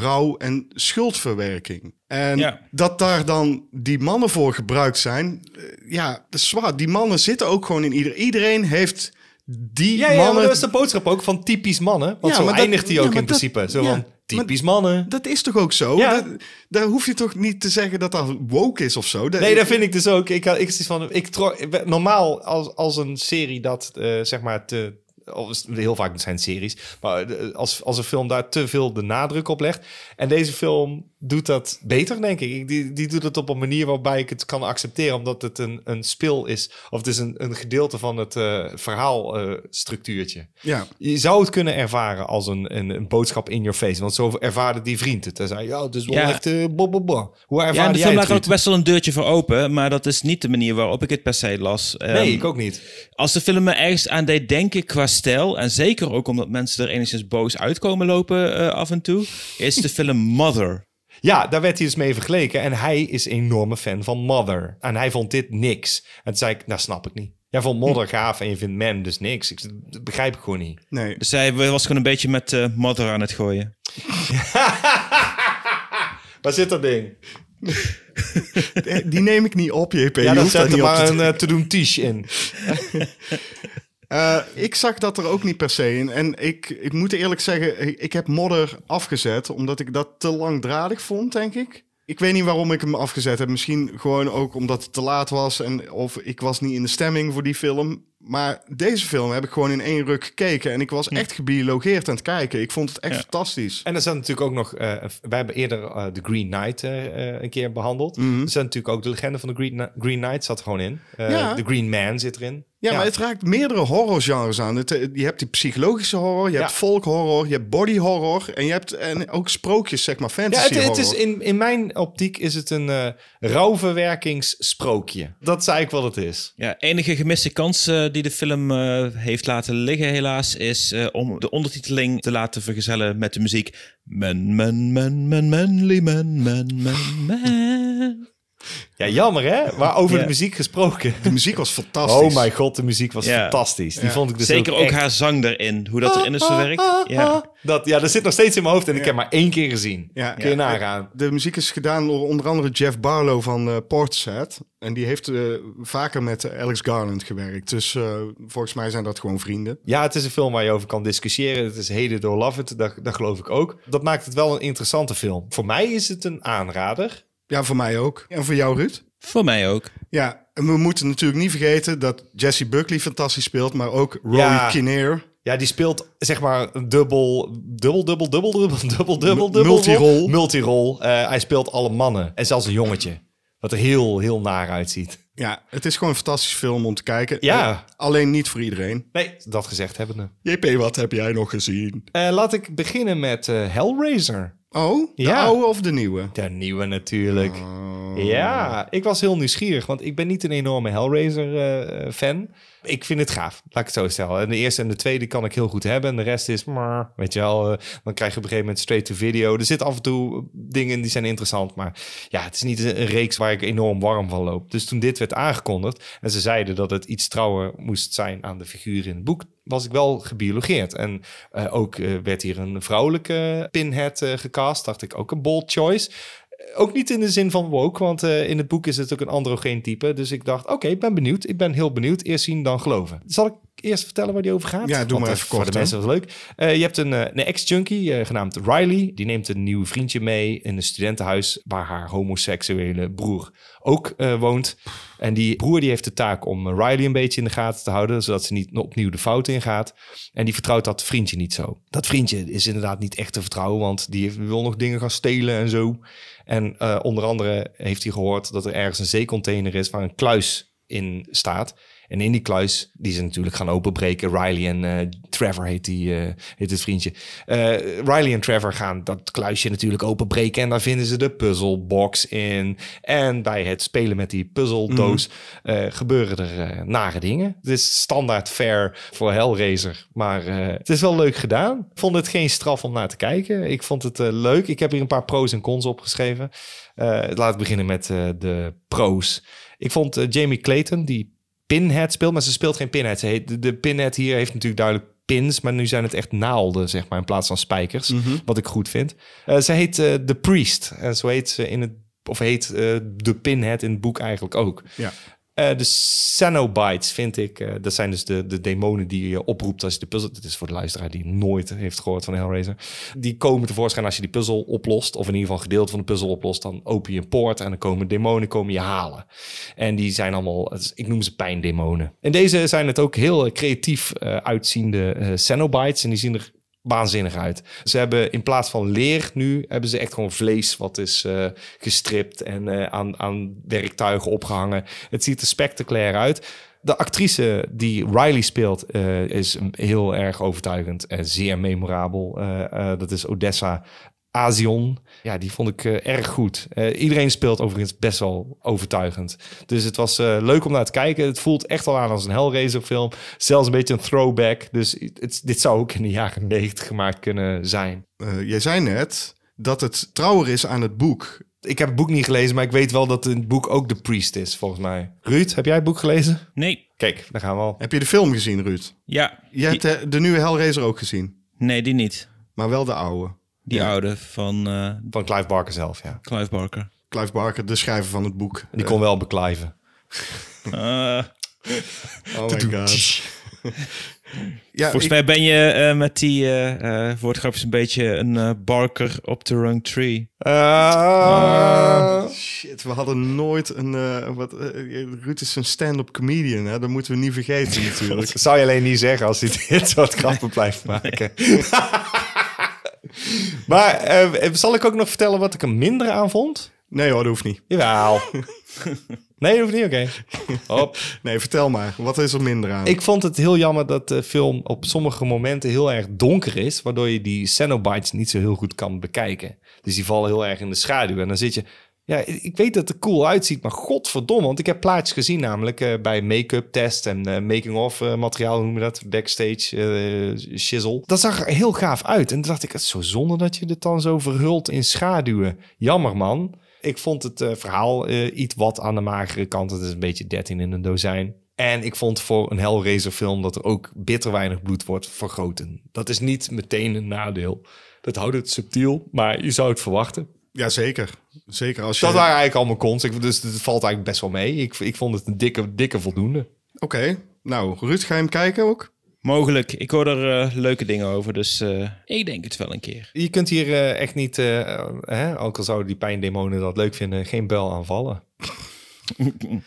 rouw en schuldverwerking. En Ja. dat daar dan die mannen voor gebruikt zijn, eh, ja, dat is zwaar. Die mannen zitten ook gewoon in ieder. Iedereen heeft die Ja, ja maar mannen. dat is de boodschap ook van typisch mannen. Want Ja, zo maar eindigt hij ja, ook in dat- principe. Zo ja, van typisch mannen. Dat is toch ook zo? Ja. Dat- daar hoef je toch niet te zeggen dat dat woke is of zo? Dat- Nee, dat vind ik dus ook. Ik, had- ik, is van, ik normaal als, als een serie dat eh, zeg maar te. Of heel vaak zijn series, maar als, als een film daar te veel de nadruk op legt. En deze film doet dat beter, denk ik. Die, die doet het op een manier waarbij ik het kan accepteren, omdat het een, een spil is. Of het is een, een gedeelte van het eh verhaalstructuurtje. Ja. Je zou het kunnen ervaren als een, een, een boodschap in your face. Want zo ervaarde die vriend het. Hij zei, ja, het is wel Ja. echt... eh, bo, bo, bo. Hoe Ja, ervaarde en de film het, laat ook best wel een deurtje voor open. Maar dat is niet de manier waarop ik het per se las. Nee, Ehm, ik ook niet. Als de film me ergens aan deed denken qua stijl, en zeker ook omdat mensen er enigszins boos uitkomen lopen eh, af en toe, is de film Mother. Ja, daar werd hij dus mee vergeleken. En hij is een enorme fan van Mother. En hij vond dit niks. En toen zei ik, nou snap ik niet. Jij vond Mother gaaf en je vindt Man dus niks. Ik, dat begrijp ik gewoon niet. Nee. Dus hij was gewoon een beetje met eh, Mother aan het gooien. Waar zit dat ding? Die neem ik niet op, JP. Ja, daar zet er maar te een eh, to-doen tiche in. Eh, ik zag dat er ook niet per se in. En ik, ik moet eerlijk zeggen, ik, heb Modder afgezet... omdat ik dat te langdradig vond, denk ik. Ik weet niet waarom ik hem afgezet heb. Misschien gewoon ook omdat het te laat was... En, of ik was niet in de stemming voor die film. Maar deze film heb ik gewoon in één ruk gekeken. En ik was echt gebiologeerd aan het kijken. Ik vond het echt Ja. fantastisch. En er zijn natuurlijk ook nog, eh wij hebben eerder eh, de Green Knight een keer behandeld. Mhm. Er zijn natuurlijk ook de legende van de Green, Green Knight zat er gewoon in. Eh, Ja. De Green Man zit erin. Ja, maar het raakt meerdere horrorgenres aan. Het, eh, je hebt die psychologische horror, je hebt Ja. folk horror, je hebt body horror en je hebt en ook sprookjes, zeg maar, Ja, fantasy het, het horror. is in, in mijn optiek is het een eh rouwverwerkingssprookje. Dat is eigenlijk wat het is. Ja, enige gemiste kans eh, die de film eh, heeft laten liggen, helaas, is eh, om de ondertiteling te laten vergezellen met de muziek. Man, man, man, man, manly man, man, man, man. Ja, jammer hè? Maar over Ja. de muziek gesproken. De muziek was fantastisch. Oh mijn god, de muziek was Ja. fantastisch. Die Ja. vond ik dus Zeker ook echt- haar zang erin, hoe dat erin is verwerkt. Ja. Dat, ja, dat zit nog steeds in mijn hoofd en ik heb maar één keer gezien. Ja. Kun je nagaan. De muziek is gedaan door onder andere Jeff Barlow van eh Portishead. En die heeft eh, vaker met eh, Alex Garland gewerkt. Dus eh, volgens mij zijn dat gewoon vrienden. Ja, het is een film waar je over kan discussiëren. Het is Hate it or love it, dat, dat geloof ik ook. Dat maakt het wel een interessante film. Voor mij is het een aanrader. Ja, voor mij ook. En voor jou, Ruud? Voor mij ook. Ja, en we moeten natuurlijk niet vergeten dat Jesse Buckley fantastisch speelt, maar ook Rory Ja. Kinnear. Ja, die speelt zeg maar een dubbel, dubbel, dubbel, dubbel, dubbel, dubbel, dubbel, dubbel. multirol. Multirol. Eh, hij speelt alle mannen. En zelfs een jongetje. Wat er heel, heel naar uitziet. Ja, het is gewoon een fantastische film om te kijken. Ja. Eh, alleen niet voor iedereen. Nee, dat gezegd hebbende. JP, wat heb jij nog gezien? Eh laat ik beginnen met eh, Hellraiser. Oh, de Ja. oude of de nieuwe? De nieuwe natuurlijk. Oh. Ja, ik was heel nieuwsgierig, want ik ben niet een enorme Hellraiser-fan. ik vind het gaaf, laat ik het zo stellen. En de eerste en de tweede kan ik heel goed hebben. En de rest is, maar, weet je wel, eh, dan krijg je op een gegeven moment straight to video. Er zitten af en toe dingen die zijn interessant, maar ja, het is niet een reeks waar ik enorm warm van loop. Dus toen dit werd aangekondigd en ze zeiden dat het iets trouwer moest zijn aan de figuur in het boek, was ik wel gebiologeerd. En eh, ook eh, werd hier een vrouwelijke pinhead eh, gecast, dacht ik ook een bold choice. Ook niet in de zin van woke, want in het boek is het ook een androgeen type. Dus ik dacht, oké, ik ben benieuwd. Ik ben heel benieuwd. Eerst zien, dan geloven. Zal ik eerst vertellen waar die over gaat? Ja, doe Want, maar even Voor kort, de mensen was leuk. Je hebt een, een ex-junkie genaamd Riley. Die neemt een nieuw vriendje mee in een studentenhuis... waar haar homoseksuele broer ook woont. En die broer die heeft de taak om eh, Riley een beetje in de gaten te houden... zodat ze niet opnieuw de fout ingaat. En die vertrouwt dat vriendje niet zo. Dat vriendje is inderdaad niet echt te vertrouwen... want die wil nog dingen gaan stelen en zo. En eh, onder andere heeft hij gehoord dat er ergens een zeecontainer is... waar een kluis in staat... En in die kluis, die ze natuurlijk gaan openbreken. Riley en eh, Trevor heet, die, eh, heet het vriendje. Eh, Riley en Trevor gaan dat kluisje natuurlijk openbreken. En daar vinden ze de puzzelbox in. En bij het spelen met die puzzeldoos eh, gebeuren er nare dingen. Het is standaard fair voor Hellraiser. Maar het is wel leuk gedaan. Ik vond het geen straf om naar te kijken. Ik vond het leuk. Ik heb hier een paar pro's en cons opgeschreven. Laat ik beginnen met de pro's. Ik vond Jamie Clayton, die Pinhead speelt, maar ze speelt geen Pinhead. Ze heet, de, de Pinhead hier heeft natuurlijk duidelijk pins, maar nu zijn het echt naalden, zeg maar, in plaats van spijkers. Wat ik goed vind. Eh, ze heet eh The Priest. En zo heet ze in het, of heet eh, de Pinhead in het boek eigenlijk ook. Ja. Eh, de Cenobites vind ik, eh, dat zijn dus de, de demonen die je oproept als je de puzzel... Dit is voor de luisteraar die nooit heeft gehoord van Hellraiser. Die komen tevoorschijn als je die puzzel oplost, of in ieder geval een gedeelte van de puzzel oplost. Dan open je een poort en dan komen demonen komen je halen. En die zijn allemaal, ik noem ze pijndemonen. En deze zijn het ook heel creatief eh, uitziende Cenobites. En die zien er waanzinnig uit. Ze hebben in plaats van leer nu, hebben ze echt gewoon vlees wat is eh, gestript en eh, aan, aan werktuigen opgehangen. Het ziet er spectaculair uit. De actrice die Riley speelt eh, is heel erg overtuigend en zeer memorabel. Dat is Odessa Azion. Ja, die vond ik eh, erg goed. Eh, iedereen speelt overigens best wel overtuigend. Dus het was eh, leuk om naar te kijken. Het voelt echt wel aan als een Hellraiser film. Zelfs een beetje een throwback. Dus het, dit zou ook in de jaren 90 gemaakt kunnen zijn. Eh, jij zei net dat het trouwer is aan het boek. Ik heb het boek niet gelezen, maar ik weet wel dat in het boek ook de priest is, volgens mij. Ruud, heb jij het boek gelezen? Nee. Kijk, daar gaan we al. Heb je de film gezien, Ruud? Ja. Jij hebt de, de nieuwe Hellraiser ook gezien, Nee, die niet. maar wel de oude. Die oude van eh Van Clive Barker zelf, ja. Clive Barker. Clive Barker, de schrijver van het boek. Die kon wel beklijven. Eh, Oh my god. Ja, Volgens ik- mij ben je eh, met die eh eh woordgrapjes een beetje een eh, barker op the wrong tree. Ah. Shit, we hadden nooit een... eh, wat, eh, Ruud is een stand-up comedian, hè? dat moeten we niet vergeten natuurlijk. Dat zou je alleen niet zeggen als hij dit soort grappen blijft maken. Maar eh, zal ik ook nog vertellen wat ik er minder aan vond? Nee hoor, dat hoeft niet. Jawel. Nee, dat hoeft niet, oké. Hop. Nee, vertel maar. Wat is er minder aan? Ik vond het heel jammer dat de film op sommige momenten heel erg donker is, waardoor je die Cenobites niet zo heel goed kan bekijken. Dus die vallen heel erg in de schaduw. En dan zit je, ja, ik weet dat het er cool uitziet, maar godverdomme, want ik heb plaatjes gezien namelijk eh, bij make-up test en eh, making-of eh, materiaal, hoe noem je dat, backstage eh shizzle. Dat zag er heel gaaf uit. En toen dacht ik, het is zo zonde dat je dit dan zo verhult in schaduwen. Jammer man. Ik vond het verhaal iets wat aan de magere kant. Het is een beetje 13 in een dozijn. En ik vond voor een Hellraiser film dat er ook bitter weinig bloed wordt vergroten. Dat is niet meteen een nadeel. Dat houdt het subtiel, maar je zou het verwachten. Ja, zeker. Zeker als je... Dat waren eigenlijk al mijn cons. Ik, dus het valt eigenlijk best wel mee. Ik, ik vond het een dikke, dikke voldoende. Oké. Nou, Ruud, ga je hem kijken ook? Mogelijk. Ik hoor er eh, leuke dingen over, dus eh, ik denk het wel een keer. Je kunt hier eh, echt niet, hè, ook al zouden die pijndemonen dat leuk vinden, geen bel aanvallen.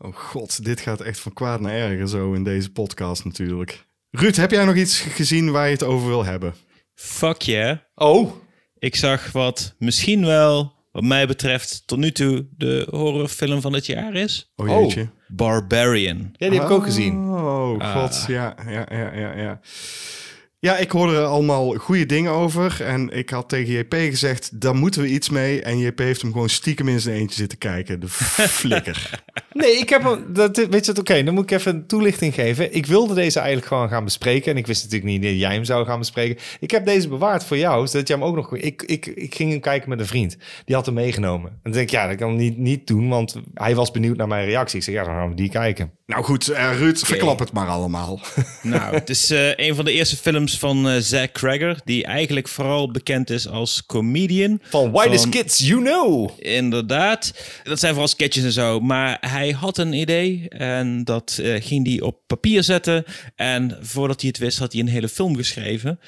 Oh god, dit gaat echt van kwaad naar erger zo in deze podcast natuurlijk. Ruud, heb jij nog iets gezien waar je het over wil hebben? Fuck yeah. Oh, Ik zag wat misschien wel, wat mij betreft, tot nu toe de horrorfilm van het jaar is. Oh Oh. jeetje. Barbarian. ja, die heb ik ook gezien. Oh god, ja, ja, ja, ja, ja. Ja, ik hoorde er allemaal goede dingen over. En ik had tegen JP gezegd, daar moeten we iets mee. En JP heeft hem gewoon stiekem in zijn eentje zitten kijken. De flikker. Nee, ik heb hem. Dat, weet je het? Oké, dan moet ik even een toelichting geven. Ik wilde deze eigenlijk gewoon gaan bespreken. En ik wist natuurlijk niet dat jij hem zou gaan bespreken. Ik heb deze bewaard voor jou, zodat jij hem ook nog. Ik, ik, ik ging hem kijken met een vriend. Die had hem meegenomen. En dan denk ik, ja, dat kan niet, niet doen, want hij was benieuwd naar mijn reactie. Ik zeg, ja, dan gaan we die kijken. Nou goed, eh, Ruud, verklap het maar allemaal. Nou, het is eh, een van de eerste films van eh Zack Cregger, die eigenlijk vooral bekend is als comedian. Van Whitest Kids You Know. Inderdaad. Dat zijn vooral sketches en zo. Maar hij had een idee en dat ging hij op papier zetten. En voordat hij het wist, had hij een hele film geschreven.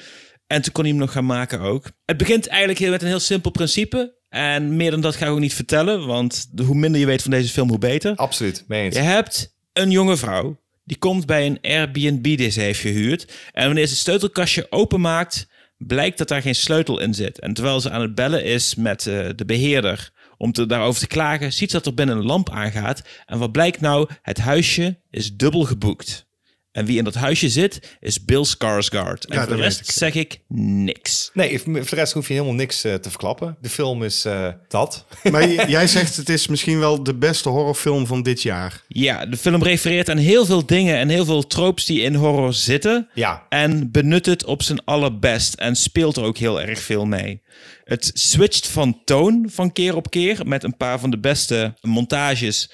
En toen kon hij hem nog gaan maken ook. Het begint eigenlijk heel- met een heel simpel principe. En meer dan dat ga ik ook niet vertellen. Want hoe minder je weet van deze film, hoe beter. Absoluut, mee eens. Je hebt een jonge vrouw. Die komt bij een Airbnb die ze heeft gehuurd. En wanneer ze het sleutelkastje openmaakt, blijkt dat daar geen sleutel in zit. En terwijl ze aan het bellen is met eh, de beheerder om te, daarover te klagen, ziet ze dat er binnen een lamp aangaat. En wat blijkt nou? Het huisje is dubbel geboekt. En wie in dat huisje zit, is Bill Skarsgård. En Ja, voor de rest ik. zeg ik niks. Nee, voor de rest hoef je helemaal niks eh, te verklappen. De film is eh, dat. Maar jij zegt het is misschien wel de beste horrorfilm van dit jaar. Ja, de film refereert aan heel veel dingen en heel veel tropes die in horror zitten. Ja. En benut het op zijn allerbest. En speelt er ook heel erg veel mee. Het switcht van toon van keer op keer. Met een paar van de beste montages.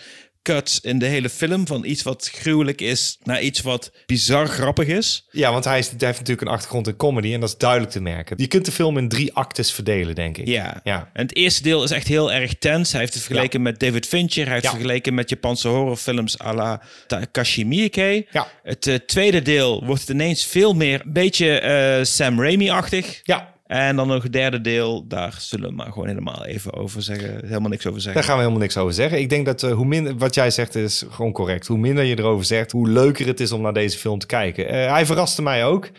Cuts in de hele film. Van iets wat gruwelijk is naar iets wat bizar grappig is. Ja, want hij, is, hij heeft natuurlijk een achtergrond in comedy en dat is duidelijk te merken. Je kunt de film in drie actes verdelen, denk ik. Ja. Ja. En het eerste deel is echt heel erg tens. Hij heeft het vergeleken met David Fincher. Hij heeft Ja. het vergeleken met Japanse horrorfilms à la Takashi Miike. Ja. Het eh, tweede deel wordt het ineens veel meer een beetje eh, Sam Raimi-achtig. Ja, En dan nog het derde deel, daar zullen we maar gewoon helemaal even over zeggen. Helemaal niks over daar zeggen. gaan we helemaal niks over zeggen. Ik denk dat eh, hoe minder, wat jij zegt is gewoon correct. Hoe minder je erover zegt, hoe leuker het is om naar deze film te kijken. Eh, hij verraste mij ook.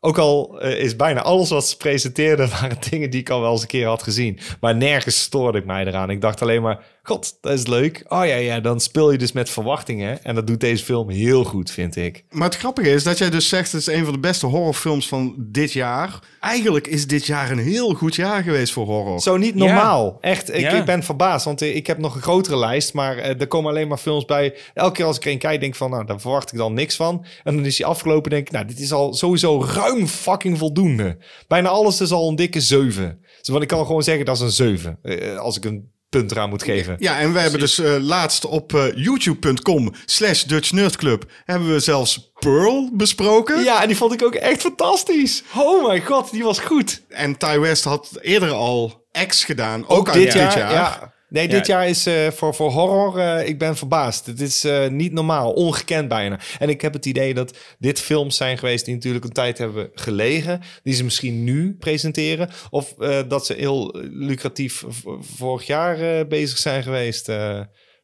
Ook al eh, is bijna alles wat ze presenteerden waren dingen die ik al wel eens een keer had gezien. Maar nergens stoorde ik mij eraan. Ik dacht alleen maar, god, dat is leuk. Oh ja, ja, dan speel je dus met verwachtingen. En dat doet deze film heel goed, vind ik. Maar het grappige is dat jij dus zegt... het is een van de beste horrorfilms van dit jaar. Eigenlijk is dit jaar een heel goed jaar geweest voor horror. Zo niet normaal. Echt, ik, Ja. ik ben verbaasd. Want eh, ik heb nog een grotere lijst. Maar eh, er komen alleen maar films bij. Elke keer als ik er een kijk, denk ik van... Nou, daar verwacht ik dan niks van. En dan is die afgelopen, denk ik... Nou, dit is al sowieso ruim fucking voldoende. Bijna alles is al een dikke 7. Dus want ik kan gewoon zeggen, dat is een 7. eh, als ik een punt eraan moet geven. Ja, en we hebben dus eh, laatst op eh, youtube.com slash Dutch Nerd Club... hebben we zelfs Pearl besproken. Ja, en die vond ik ook echt fantastisch. Oh mijn god, die was goed. En Ty West had eerder al X gedaan, ook, uit dit jaar. ja. Nee, dit jaar is eh, voor, voor horror, eh, ik ben verbaasd. Het is eh, niet normaal, ongekend bijna. En ik heb het idee dat dit films zijn geweest die natuurlijk een tijd hebben gelegen. Die ze misschien nu presenteren. Of dat ze heel lucratief vorig jaar bezig zijn geweest.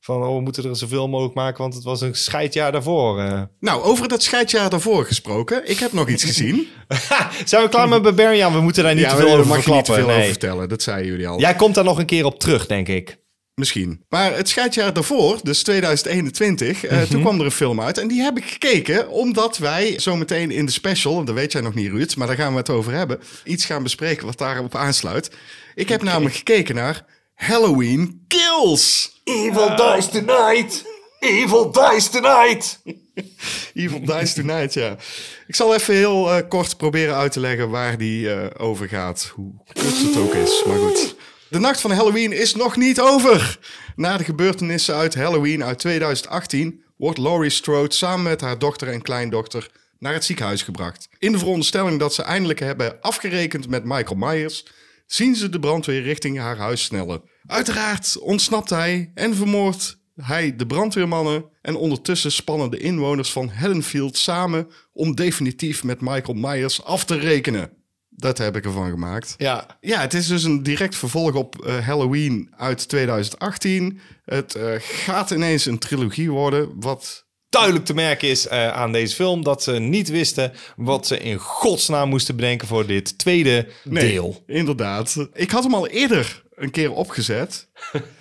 Van, oh, we moeten er zoveel mogelijk maken, want het was een scheidjaar daarvoor. eh. Nou, over dat scheidjaar daarvoor gesproken. Ik heb nog iets gezien. Zijn we klaar met Barbarian? We moeten daar niet te veel over mag je niet te veel Nee. over vertellen. Dat zeiden jullie al. Jij komt daar nog een keer op terug, denk ik. Misschien. Maar het scheidjaar daarvoor, dus 2021, eh, Mhm. toen kwam er een film uit. En die heb ik gekeken, omdat wij zometeen in de special, en dat weet jij nog niet, Ruud, maar daar gaan we het over hebben, iets gaan bespreken wat daarop aansluit. Ik heb namelijk gekeken naar Halloween Kills. Evil dies tonight! Evil dies tonight! Evil Dies Tonight, ja. Ik zal even heel eh, kort proberen uit te leggen waar die eh, over gaat. Hoe kort het ook is, maar goed. De nacht van Halloween is nog niet over. Na de gebeurtenissen uit Halloween uit 2018 wordt Laurie Strode samen met haar dochter en kleindochter naar het ziekenhuis gebracht. In de veronderstelling dat ze eindelijk hebben afgerekend met Michael Myers, zien ze de brandweer richting haar huis snellen. Uiteraard ontsnapt hij en vermoordt hij de brandweermannen en ondertussen spannen de inwoners van Haddonfield samen om definitief met Michael Myers af te rekenen. Dat heb ik ervan gemaakt. Ja, Ja, het is dus een direct vervolg op eh, Halloween uit 2018. Het eh, gaat ineens een trilogie worden, wat duidelijk te merken is eh, aan deze film dat ze niet wisten wat ze in godsnaam moesten bedenken voor dit tweede deel. Inderdaad. Ik had hem al eerder een keer opgezet.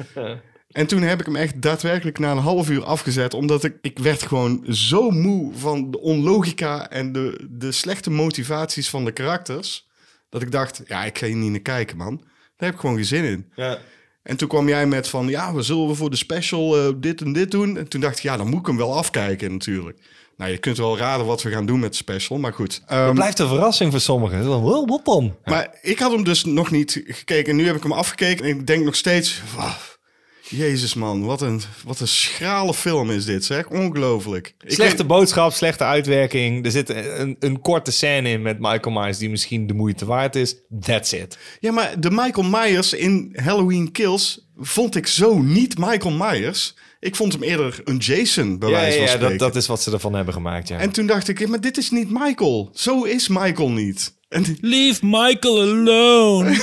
en toen heb ik hem echt daadwerkelijk na een half uur afgezet. Omdat ik, ik werd gewoon zo moe van de onlogica en de, de slechte motivaties van de karakters. Dat ik dacht, ja, ik ga hier niet naar kijken, man. Daar heb ik gewoon geen zin in. Ja. En toen kwam jij met van, ja, we zullen we voor de special eh, dit en dit doen. En toen dacht ik, ja, dan moet ik hem wel afkijken natuurlijk. Nou, je kunt wel raden wat we gaan doen met de special, maar goed. Ehm, Het blijft een verrassing voor sommigen. "Wel, Wat dan? maar ik had hem dus nog niet gekeken. Nu heb ik hem afgekeken en ik denk nog steeds... "Wauw, Jezus man, wat een, wat een schrale film is dit, zeg. Ongelooflijk. Slechte weet- boodschap, slechte uitwerking. Er zit een, een korte scène in met Michael Myers die misschien de moeite waard is. That's it. Ja, maar de Michael Myers in Halloween Kills vond ik zo niet Michael Myers. Ik vond hem eerder een Jason, bij Ja, wijze van ja, spreken. dat, dat is wat ze ervan hebben gemaakt. Ja. En toen dacht ik, ja, maar dit is niet Michael. Zo is Michael niet. En Leave Michael alone.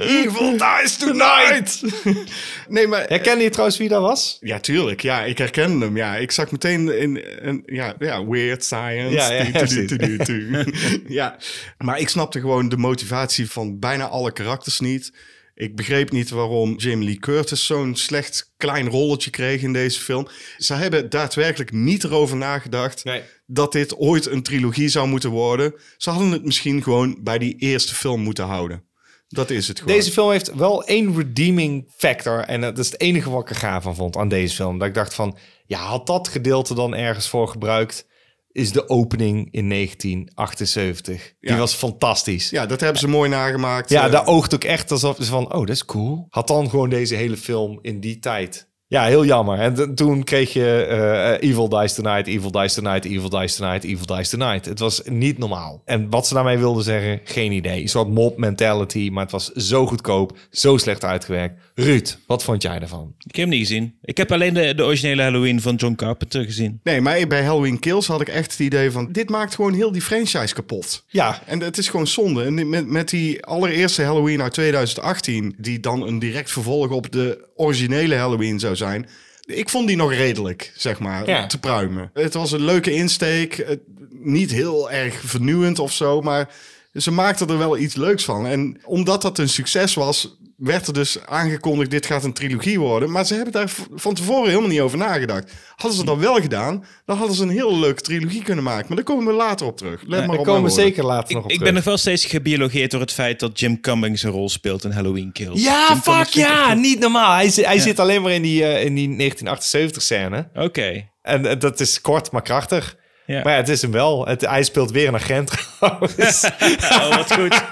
Evil dies tonight! nee, maar... Herkende je trouwens wie dat was? Ja, tuurlijk. Ja, ik herkende hem. Ja, ik zag meteen in een ja, ja, weird science. Ja, ja, tu. ja, maar ik snapte gewoon de motivatie van bijna alle karakters niet. Ik begreep niet waarom Jamie Lee Curtis zo'n slecht klein rolletje kreeg in deze film. Ze hebben daadwerkelijk niet erover nagedacht Nee. dat dit ooit een trilogie zou moeten worden. Ze hadden het misschien gewoon bij die eerste film moeten houden. Dat is het gewoon. Deze film heeft wel één redeeming factor. En dat is het enige wat ik er gaaf van vond aan deze film. Dat ik dacht van, ja, had dat gedeelte dan ergens voor gebruikt? Is de opening in 1978. Die Ja. was fantastisch. Ja, dat hebben ze mooi nagemaakt. Ja, Eh, daar oogt ook echt alsof ze van, oh, dat is cool. Had dan gewoon deze hele film in die tijd. Ja, heel jammer. En toen kreeg je eh, Evil Dies Tonight, Evil Dies Tonight, Evil Dies Tonight, Evil Dies Tonight. Het was niet normaal. En wat ze daarmee wilden zeggen, geen idee. Een soort mob mentality, maar het was zo goedkoop, zo slecht uitgewerkt. Ruud, wat vond jij daarvan? Ik heb hem niet gezien. Ik heb alleen de, de originele Halloween van John Carpenter gezien. Nee, maar bij Halloween Kills had ik echt het idee van... dit maakt gewoon heel die franchise kapot. Ja, En het is gewoon zonde. En met, met die allereerste Halloween uit 2018... die dan een direct vervolg op de originele Halloween zou zijn... ik vond die nog redelijk, zeg maar, Ja. te pruimen. Het was een leuke insteek. het- niet heel erg vernieuwend of zo, maar... Ze maakten er wel iets leuks van. En omdat dat een succes was, werd er dus aangekondigd: dit gaat een trilogie worden. Maar ze hebben daar van tevoren helemaal niet over nagedacht. Hadden ze dat wel gedaan, dan hadden ze een hele leuke trilogie kunnen maken. Maar daar komen we later op terug. Let maar daar op mijn komen we zeker later nog op Ik terug. ben nog wel steeds gebiologeerd door het feit dat Jim Cummings een rol speelt in Halloween Kills. Ja, Jim fuck ik ja, niet normaal. Hij, zit- alleen maar in die, eh, in die 1978 scène. Oké. En eh, dat is kort, maar krachtig. Ja. Maar ja, het is hem wel. Het, hij speelt weer een agent trouwens. Oh, wat goed. ja,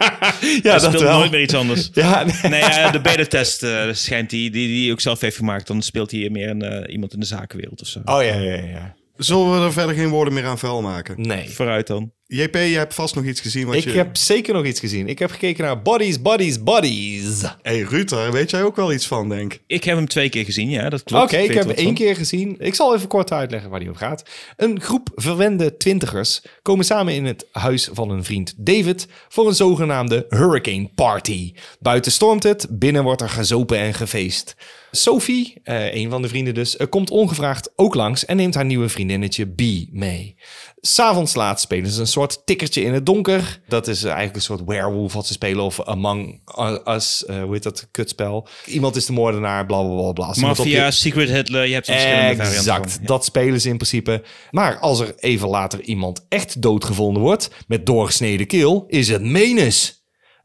Hij dat speelt wel. nooit meer iets anders. Ja, nee. Nee, de beta-test eh, schijnt die, die die ook zelf heeft gemaakt. Dan speelt hij meer een, eh, iemand in de zakenwereld of zo. Oh ja, ja, ja. Zullen we er verder geen woorden meer aan vuil maken? Nee. Vooruit dan. JP, je hebt vast nog iets gezien wat Ik je... heb zeker nog iets gezien. Ik heb gekeken naar Bodies, Bodies, Bodies. hey, Ruud, daar weet jij ook wel iets van, denk ik. Ik heb hem twee keer gezien, ja, dat Oké, klopt. ik weet heb hem één van. keer gezien. Ik zal even kort uitleggen waar die over gaat. Een groep verwende twintigers komen samen in het huis van een vriend David voor een zogenaamde Hurricane Party. Buiten stormt het, binnen wordt er gezopen en gefeest. Sophie, eh, een van de vrienden dus, eh, komt ongevraagd ook langs en neemt haar nieuwe vriendinnetje B mee. S'avonds laat spelen ze een soort tikkertje in het donker. Dat is eigenlijk een soort werewolf wat ze spelen. Of Among Us, eh, hoe heet dat kutspel? Iemand is de moordenaar, bla bla bla. je- Mafia, Secret Hitler, je hebt verschillende varianten Exact, van. Ja. dat spelen ze in principe. Maar als er even later iemand echt doodgevonden wordt met doorgesneden keel, is het menens.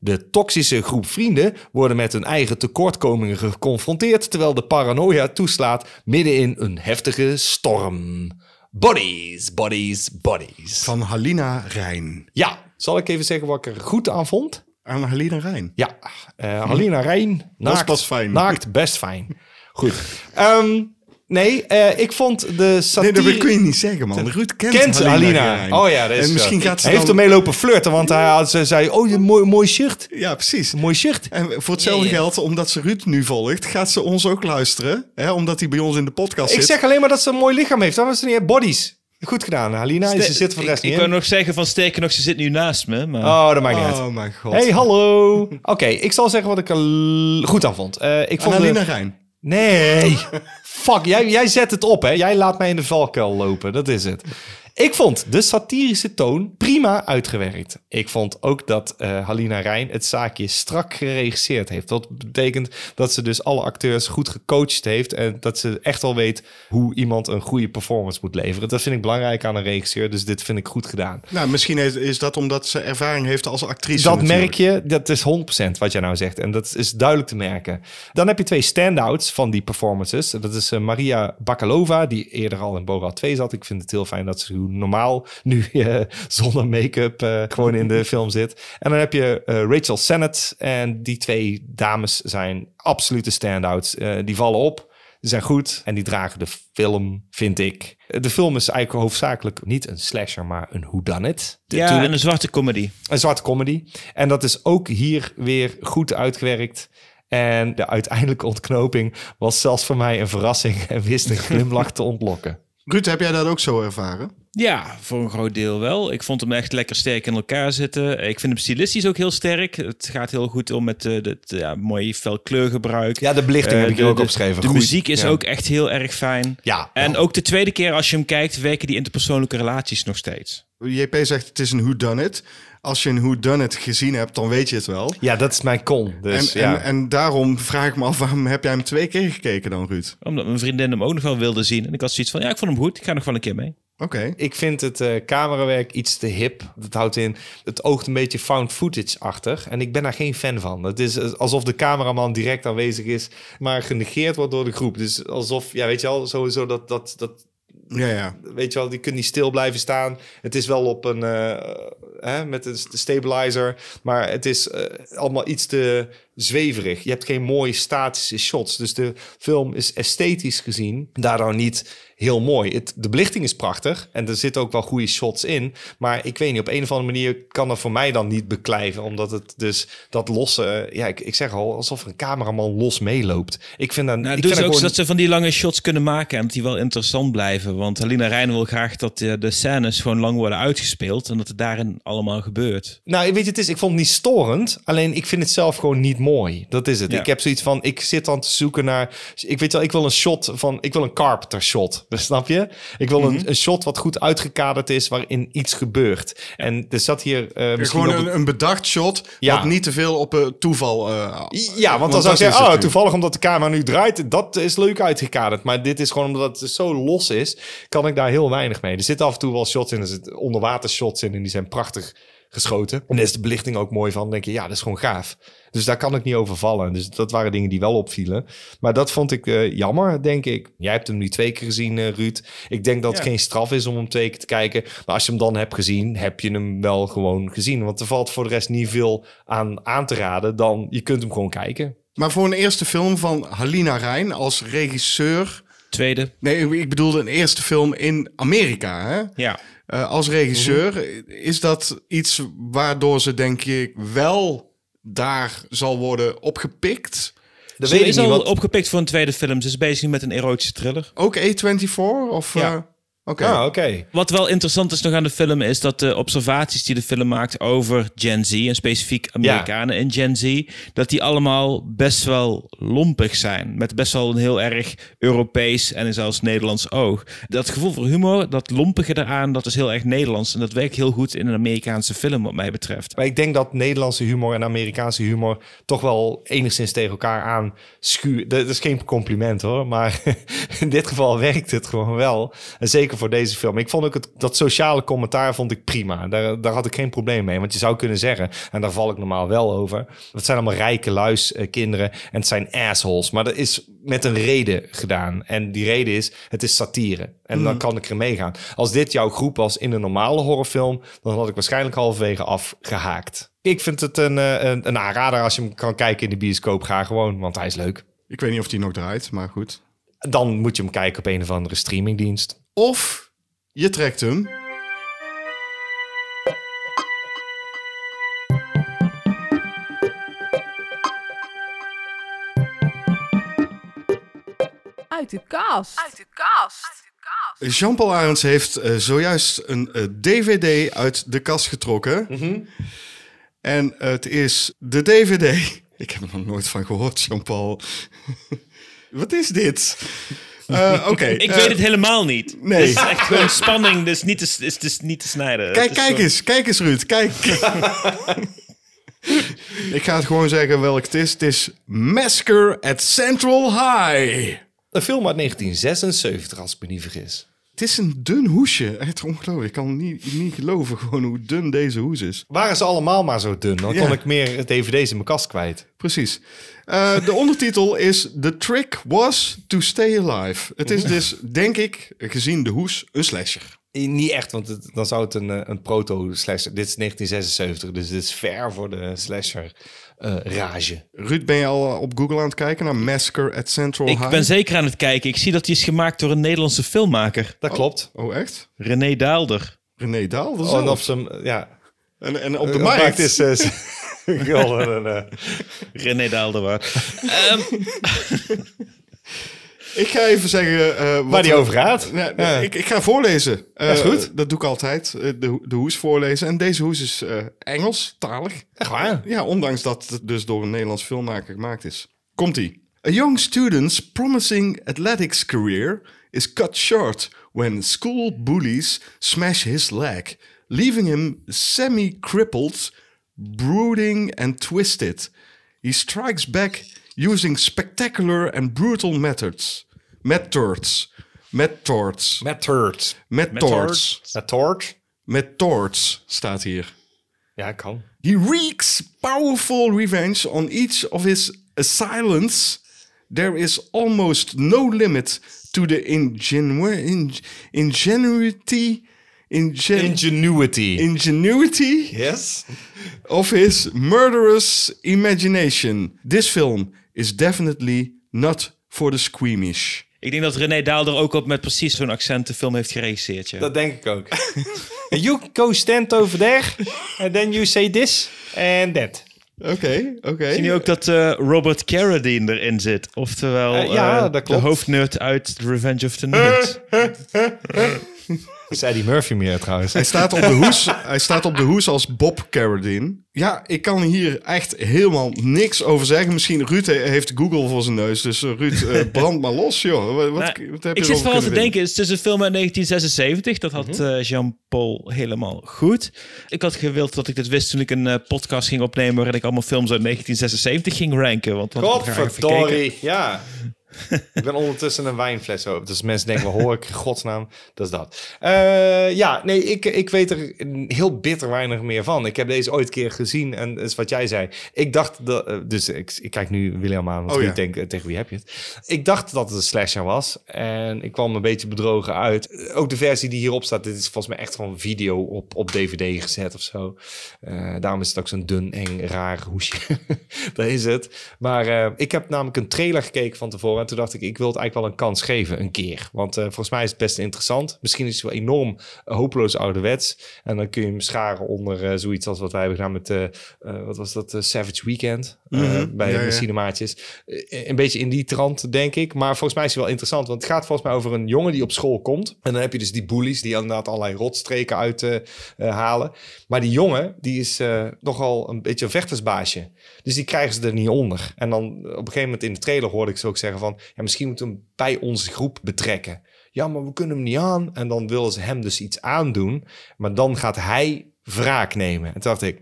De toxische groep vrienden worden met hun eigen tekortkomingen geconfronteerd, terwijl de paranoia toeslaat midden in een heftige storm. Bodies, bodies, bodies. Van Halina Rijn. Ja, zal ik even zeggen wat ik er goed aan vond? Aan Halina Rijn. Ja, eh Halina Rijn. Dat is Naakt, pas fijn. Naakt, best fijn. Goed. Ehm, nee, eh, ik vond de Nee, satire... dat kun je niet zeggen, man. Ruud kent, Kent Halina, Alina. Rijn. Oh ja, dat is En misschien gaat ze Hij heeft dan- ermee lopen flirten, want hij had, ze zei, oh, je mooi, mooi shirt. Ja, precies. Mooi shirt. En voor hetzelfde geld, omdat ze Ruud nu volgt, gaat ze ons ook luisteren. Hè, omdat hij bij ons in de podcast Ik zit. zeg alleen maar dat ze een mooi lichaam heeft. Dat was niet bodies. Goed gedaan, Halina. Ze zit er voor de ik, rest ik niet in. nog zeggen van sterker nog, ze zit nu naast me. Maar... Oh, dat maakt niet uit. Oh mijn god. Hey, hallo. Oké, ik zal zeggen wat ik er goed aan vond. Eh, ik vond de- Halina Rijn. Nee. Fuck, jij, jij zet het op, hè? Jij laat mij in de valkuil lopen. Dat is het. Ik vond de satirische toon prima uitgewerkt. Ik vond ook dat eh, Halina Rijn het zaakje strak geregisseerd heeft. Dat betekent dat ze dus alle acteurs goed gecoacht heeft. En dat ze echt wel weet hoe iemand een goede performance moet leveren. Dat vind ik belangrijk aan een regisseur. Dus dit vind ik goed gedaan. Nou, misschien is, is dat omdat ze ervaring heeft als actrice. Dat natuurlijk. merk je, dat is 100% wat jij nou zegt. En dat is duidelijk te merken. Dan heb je twee standouts van die performances. Dat is eh, Maria Bakalova, die eerder al in Borat 2 zat. Ik vind het heel fijn dat ze normaal nu eh, zonder make-up eh, gewoon in de film zit. En dan heb je eh, Rachel Sennett. En die twee dames zijn absolute standouts. Eh, die vallen op. Die zijn goed en die dragen de film, vind ik. De film is eigenlijk hoofdzakelijk niet een slasher, maar een whodunit. ja, Natuurlijk. en een zwarte comedy. Een zwarte comedy. En dat is ook hier weer goed uitgewerkt. En de uiteindelijke ontknoping was zelfs voor mij een verrassing en wist een glimlach te ontlokken. Ruud, heb jij dat ook zo ervaren? Ja, voor een groot deel wel. Ik vond hem echt lekker sterk in elkaar zitten. Ik vind hem stilistisch ook heel sterk. Het gaat heel goed om met uh, het ja, mooie fel kleurgebruik. Ja, de belichting heb ik hier de, ook opgeschreven. De Goed. muziek is Ja. ook echt heel erg fijn. Ja. En ook de tweede keer als je hem kijkt, werken die interpersoonlijke relaties nog steeds. JP zegt het is een whodunit. Als je een whodunit gezien hebt, dan weet je het wel. Ja, dat is mijn con. Dus en, ja. en, en daarom vraag ik me af, waarom heb jij hem twee keer gekeken dan, Ruud? Omdat mijn vriendin hem ook nog wel wilde zien. En ik had zoiets van, ja, ik vond hem goed. Ik ga nog wel een keer mee. Oké. Ik vind het eh, camerawerk iets te hip. Dat houdt in, het oogt een beetje found footage-achtig. En ik ben daar geen fan van. Het is eh, alsof de cameraman direct aanwezig is, maar genegeerd wordt door de groep. Dus alsof, ja, weet je wel, sowieso dat, dat, dat Ja, ja. weet je wel, die kunt niet stil blijven staan. Het is wel op een, eh, hè, met een stabilizer, maar het is eh, allemaal iets te zweverig. Je hebt geen mooie statische shots, dus de film is esthetisch gezien daardoor niet heel mooi. Het, de belichting is prachtig en er zitten ook wel goede shots in, maar ik weet niet, op een of andere manier kan dat voor mij dan niet beklijven, omdat het dus dat losse, eh, ja, ik, ik zeg al, alsof een cameraman los meeloopt. Ik vind dat, Nou, ik dus vind ook dat gewoon- dat ze van die lange shots kunnen maken en dat die wel interessant blijven. Want Halina Rijn wil graag dat de, de scènes gewoon lang worden uitgespeeld en dat het daarin allemaal gebeurt. Nou, weet je, het is, ik vond het niet storend. Alleen ik vind het zelf gewoon niet mooi. Dat is het. Ja. Ik heb zoiets van, ik zit dan te zoeken naar... Ik weet wel, ik wil een shot van... Ik wil een Carpenter shot. Snap je? Ik wil Mhm. een, een shot wat goed uitgekaderd is, waarin iets gebeurt. En er zat hier eh misschien Gewoon op een, een bedacht shot, Ja. wat niet te veel op uh, toeval... uh, Ja, want dan zou ik zeggen, oh, toevallig omdat de camera nu draait, dat is leuk uitgekaderd. Maar dit is gewoon omdat het zo los is, kan ik daar heel weinig mee. Er zitten af en toe wel shots in, er zitten onderwater shots in en die zijn prachtig geschoten. En daar is de belichting ook mooi van. Dan denk je, ja, dat is gewoon gaaf. Dus daar kan ik niet over vallen. Dus dat waren dingen die wel opvielen. Maar dat vond ik eh, jammer, denk ik. Jij hebt hem nu twee keer gezien, eh, Ruud. Ik denk dat het geen straf is om hem twee keer te kijken. Maar als je hem dan hebt gezien, heb je hem wel gewoon gezien. Want er valt voor de rest niet veel aan aan te raden. Dan je kunt hem gewoon kijken. Maar voor een eerste film van Halina Rijn als regisseur... Tweede. Nee, ik bedoelde een eerste film in Amerika. Hè? Ja. Eh, als regisseur, is dat iets waardoor ze denk ik wel daar zal worden opgepikt? Dat Ze weet ik is niet. al want- opgepikt voor een tweede film. Ze is bezig met een erotische thriller. Ook A24? Of, Ja. eh, Oké. Ah, oké. Wat wel interessant is nog aan de film is dat de observaties die de film maakt over Gen Z en specifiek Amerikanen in Gen Z, dat die allemaal best wel lompig zijn. Met best wel een heel erg Europees en zelfs Nederlands oog. Dat gevoel voor humor, dat lompige eraan, dat is heel erg Nederlands. En dat werkt heel goed in een Amerikaanse film wat mij betreft. Maar ik denk dat Nederlandse humor en Amerikaanse humor toch wel enigszins tegen elkaar aan schuwen. Dat is geen compliment hoor, maar in dit geval werkt het gewoon wel. En zeker voor deze film. Ik vond ook het, dat sociale commentaar vond ik prima. Daar, daar had ik geen probleem mee. Want je zou kunnen zeggen, en daar val ik normaal wel over. Het zijn allemaal rijke luis eh, kinderen en het zijn assholes. Maar dat is met een reden gedaan. En die reden is, het is satire. En dan kan ik er mee gaan. Als dit jouw groep was in een normale horrorfilm, dan had ik waarschijnlijk halverwege afgehaakt. Ik vind het een, eh, een, een aanrader als je hem kan kijken in de bioscoop. Ga gewoon, want hij is leuk. Ik weet niet of die nog draait, maar goed. Dan moet je hem kijken op een of andere streamingdienst. Of je trekt hem. Uit de kast. Uit de kast. Jean-Paul Arends heeft eh, zojuist een eh, DVD uit de kast getrokken. En het is de DVD. Ik heb er nog nooit van gehoord, Jean-Paul. Wat is dit? Eh, Oké. Ik eh, weet het helemaal niet. nee. Het is echt gewoon spanning, dus niet te, is, is niet te snijden. Kijk, is kijk gewoon- eens, kijk eens, Ruud, kijk. Ik ga het gewoon zeggen welk het is. Het is Massacre at Central High. Een film uit 1976, als ik me niet vergis. Het is een dun hoesje. Echt ongelooflijk. Ik kan niet, niet geloven gewoon hoe dun deze hoes is. Waren ze allemaal maar zo dun? Dan Ja. kon ik meer dvd's in mijn kast kwijt. Precies. Eh, de ondertitel is The Trick Was to Stay Alive. Het is dus, denk ik, gezien de hoes, een slasher. Eh, Niet echt, want het- dan zou het een, eh, een proto-slasher... Dit is 1976, dus dit is ver voor de slasher-rage. Ruud, ben je al op Google aan het kijken naar Massacre at Central Ik High? ben zeker aan het kijken. Ik zie dat die is gemaakt door een Nederlandse filmmaker. dat klopt. Oh, echt? René Daalder. René Daal? Dat Oh, en zelf. op zijn... Ja, en, en op de de markt. is... eh, eh, René Daalder. waar. Ehm, Ik ga even zeggen... eh, wat waar die over gaat. Ja. ik, ik ga voorlezen. Eh, is goed. Dat doe ik altijd. eh, de, de hoes voorlezen. En deze hoes is eh Engels, talig. Echt waar? Ja, ondanks dat het dus door een Nederlands filmmaker gemaakt is. Komt-ie. A young student's promising athletics career is cut short when school bullies smash his leg, leaving him semi-crippled, brooding and twisted. He strikes back using spectacular and brutal methods. Methods. Methods. Methods. Met torch? Methods staat hier. Ja, kan. He wreaks powerful revenge on each of his assailants. There is almost no limit to the ingenu in- ingenuity, ingen- Ingenuity. ingenuity yes? of his murderous imagination. This film is definitely not for the squeamish. ik denk dat René Daalder ook op met precies zo'n accent de film heeft geregisseerd. Ja. Dat denk ik ook. you go stand over there, and then you say this and that. Oké, oké. Zie je ook dat eh, Robert Carradine erin zit? Oftewel Eh, ja, eh, dat de hoofdnerd uit Revenge of the Nerds. Is Eddie Murphy meer trouwens. Hij staat op de hoes, hij staat op de hoes als Bob Carradine. Ja, ik kan hier echt helemaal niks over zeggen. Misschien Ruud he- heeft Google voor zijn neus. Dus eh, Ruud, eh, brand maar los, joh. Wat, wat, Nou, wat heb ik je zit vooral te denken, het is een film uit 1976. Dat had Mhm. eh, Jean-Paul helemaal goed. Ik had gewild dat ik dit wist toen ik een podcast ging opnemen... waarin ik allemaal films uit 1976 ging ranken. Want. Godverdorie. Ja. ik ben ondertussen een wijnfles open. Dus mensen denken, wat hoor ik? in Godsnaam. Dat is dat. Eh, ja, nee, ik, ik weet er heel bitter weinig meer van. Ik heb deze ooit een keer gezien. En dat is wat jij zei. Ik dacht, dat, eh, dus ik, ik kijk nu William aan. Want Oh, ik denk, eh, tegen wie heb je het? Ik dacht dat het een slasher was. En ik kwam een beetje bedrogen uit. Ook de versie die hierop staat. Dit is volgens mij echt gewoon video op, op DVD gezet of zo. Daarom is het ook zo'n dun, eng, raar hoesje. dat is het. Maar ik heb namelijk een trailer gekeken van tevoren. Maar toen dacht ik, ik wil het eigenlijk wel een kans geven, een keer. Want eh, volgens mij is het best interessant. Misschien is het wel enorm eh, hopeloos ouderwets. En dan kun je hem scharen onder eh, zoiets als wat wij hebben gedaan met, wat was dat, Savage Weekend. Mhm. bij Ja, de cinemaatjes. Een beetje in die trant, denk ik. Maar volgens mij is het wel interessant. Want het gaat volgens mij over een jongen die op school komt. En dan heb je dus die bullies die inderdaad allerlei rotstreken uithalen. maar die jongen, die is nogal een beetje een vechtersbaasje. Dus die krijgen ze er niet onder. En dan op een gegeven moment in de trailer hoorde ik ze ook zeggen van... Ja, misschien moeten we hem bij onze groep betrekken. Ja, maar we kunnen hem niet aan. En dan willen ze hem dus iets aandoen. Maar dan gaat hij wraak nemen. En toen dacht ik,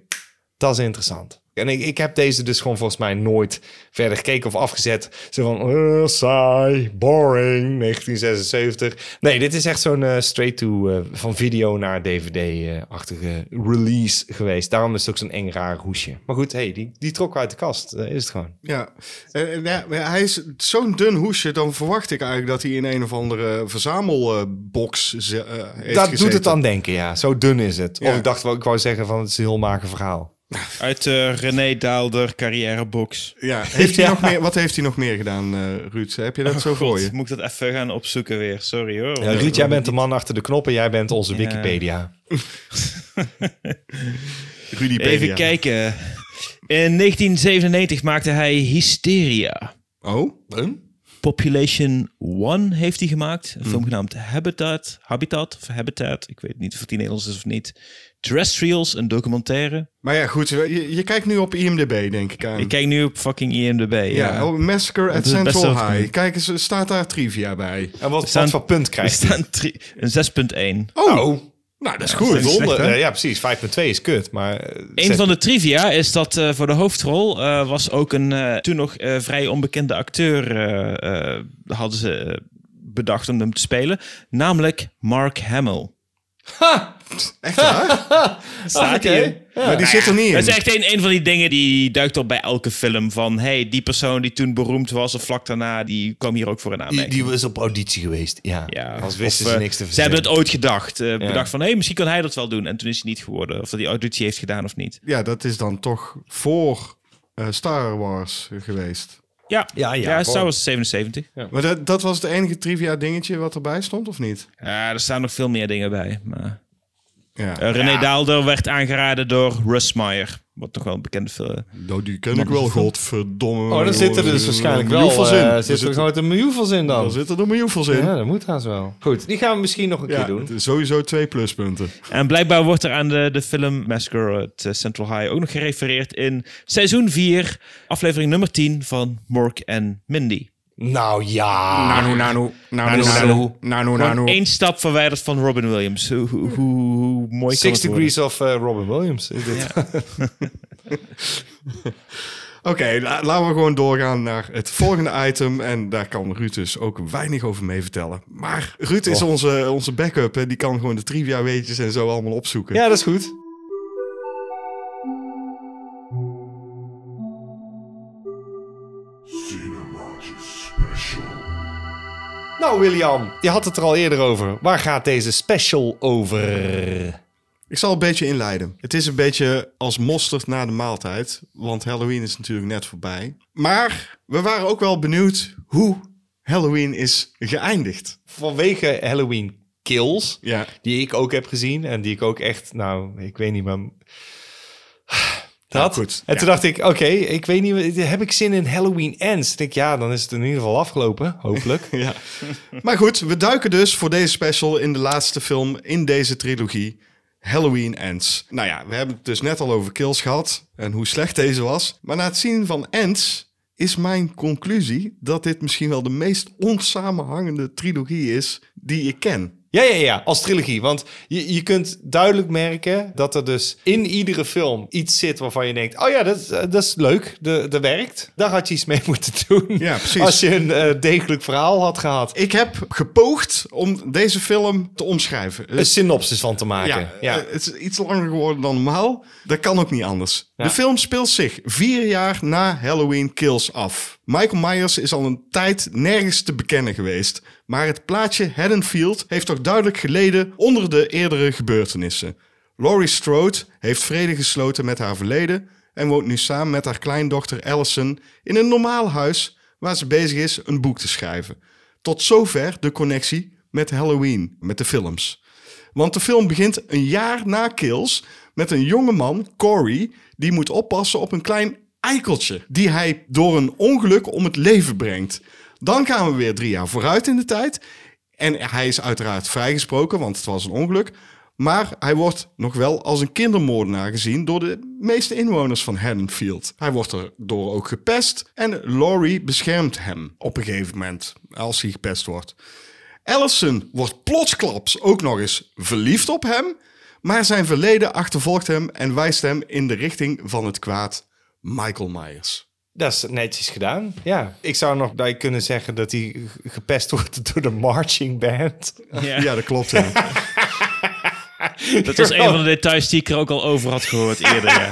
dat is interessant. En ik, ik heb deze dus gewoon volgens mij nooit verder gekeken of afgezet. Zo van, eh, saai, boring, 1976. Nee, dit is echt zo'n eh, straight to eh, van video naar DVD-achtige release geweest. Daarom is het ook zo'n eng raar hoesje. Maar goed, hey, die, die trok uit de kast. Is het gewoon. Ja, ja, hij is zo'n dun hoesje, dan verwacht ik eigenlijk dat hij in een of andere verzamelbox Dat gezeten. doet het dan denken, ja. Zo dun is het. Ja. Of ik dacht, wel, ik wou zeggen van, het is een heel mager verhaal. Uit de René Daalder carrièrebox. Ja, heeft hij Ja. nog meer, wat heeft hij nog meer gedaan, eh Ruud? Heb je dat zo voor je? Moet ik dat even gaan opzoeken weer? Sorry hoor. Ja, Ruud, jij bent de man achter de knoppen. Jij bent onze. Wikipedia. Rudy Even kijken. In 1997 maakte hij Hysteria. Oh? Population One heeft hij gemaakt. Een film genaamd Habitat. Habitat of Habitat. Ik weet niet of het die Nederlands is of niet. Terrestrials, een documentaire. Maar ja, goed, je, je kijkt nu op IMDb, denk ik aan. Ik kijk nu op fucking IMDb. Ja, ja, oh, Massacre at Central High. Kijk eens, staat daar trivia bij. En wat, staan- wat voor punt krijgt hij? staan drie- een 6.1. Oh, Oh, nou, dat is Ja, goed. dat is Zonde. slecht, ja, precies. 5.2 is kut, maar... eh, Een van de trivia is dat eh, voor de hoofdrol eh, was ook een eh, toen nog eh, vrij onbekende acteur eh, eh, hadden ze bedacht om hem te spelen, namelijk Mark Hamill. Echt waar? Staat oké. hier. Maar die zit er niet in. Het is echt een, een van die dingen die duikt op bij elke film van hey, die persoon die toen beroemd was of vlak daarna, die kwam hier ook voor een Die, aanmerking. die was op auditie geweest, ja. ja, Als wisten of, ze eh, niks te Ze hebben verzinnen. het ooit gedacht. eh, Bedacht van, hé, hey, misschien kan hij dat wel doen. En toen is hij niet geworden. Of dat hij auditie heeft gedaan of niet. Ja, dat is dan toch voor eh, Star Wars geweest. Ja, Ja, ja, ja, Star. Wars 77. Maar dat, dat was het enige trivia dingetje wat erbij stond, of niet? Ja, er staan nog veel meer dingen bij. Maar... Ja. Eh, René Daalder werd aangeraden door Russ Meyer. Wat toch wel een bekende film. Nou, die ken ik wel, godverdomme. Oh, dan zit er dus waarschijnlijk wel... In. eh, Er zit er gewoon een miljoenvels in Daar dan. zitten er miljoenvels in. Ja, dat moet haast wel. Goed, die gaan we misschien nog een Ja, keer doen. sowieso twee pluspunten. En blijkbaar wordt er aan de, de film Massacre at Central High ook nog gerefereerd in seizoen 4, aflevering nummer 10 van Mork en Mindy. Nou ja. Nanu, nanu, nanu, Nanu, nanu, nanu, Gewoon nanu. één stap verwijderd van Robin Williams. Hoe, hoe, hoe, hoe mooi kan Six worden? Degrees of eh, Robin Williams. Is dit. Oké, la- laten we gewoon doorgaan naar het volgende item. En daar kan Ruud dus ook weinig over mee vertellen. Maar Ruud is Oh. onze, onze backup. Hè. Die kan gewoon de trivia weetjes en zo allemaal opzoeken. Ja, dat is goed. Nou, William, je had het er al eerder over. Waar gaat deze special over? Ik zal een beetje inleiden. Het is een beetje als mosterd na de maaltijd. Want Halloween is natuurlijk net voorbij. Maar we waren ook wel benieuwd hoe Halloween is geëindigd. Vanwege Halloween Kills, Ja, die ik ook heb gezien en die ik ook echt, nou, ik weet niet, maar... Nou, Dat. goed. En toen dacht ik, oké, ik weet niet, heb ik zin in Halloween Ends? Ik denk, ja, dan is het in ieder geval afgelopen, hopelijk. ja. maar goed, we duiken dus voor deze special in de laatste film in deze trilogie. Halloween Ends. Nou ja, we hebben het dus net al over Kills gehad en hoe slecht deze was. Maar na het zien van Ends is mijn conclusie dat dit misschien wel de meest onsamenhangende trilogie is die ik ken. Ja, ja, ja, als trilogie. Want je, je kunt duidelijk merken dat er dus in iedere film iets zit waarvan je denkt... oh ja, dat, is- dat is leuk, dat, dat werkt. Daar had je iets mee moeten doen. Ja, precies. Als je een eh, degelijk verhaal had gehad. Ik heb gepoogd om deze film te omschrijven. Een synopsis van te maken. Ja, Ja, eh, het is iets langer geworden dan normaal. Dat kan ook niet anders. Ja. De film speelt zich vier jaar na Halloween Kills af. Michael Myers is al een tijd nergens te bekennen geweest. Maar het plaatje Haddonfield heeft toch duidelijk geleden onder de eerdere gebeurtenissen. Laurie Strode heeft vrede gesloten met haar verleden en woont nu samen met haar kleindochter Allison in een normaal huis waar ze bezig is een boek te schrijven. Tot zover de connectie met Halloween, met de films. Want de film begint een jaar na Kills met een jonge man, Corey, die moet oppassen op een klein eikeltje die hij door een ongeluk om het leven brengt. Dan gaan we weer drie jaar vooruit in de tijd. En hij is uiteraard vrijgesproken, want het was een ongeluk. Maar hij wordt nog wel als een kindermoordenaar gezien door de meeste inwoners van Haddonfield. Hij wordt er door ook gepest en Laurie beschermt hem op een gegeven moment als hij gepest wordt. Allison wordt plotsklaps ook nog eens verliefd op hem, maar zijn verleden achtervolgt hem en wijst hem in de richting van het kwaad Michael Myers. Dat is netjes gedaan. Ja, ik zou nog bij kunnen zeggen dat hij gepest wordt door de marching band. Ja. Ja, dat klopt. Ja. Dat was een van de details die ik er ook al over had gehoord eerder. Ja.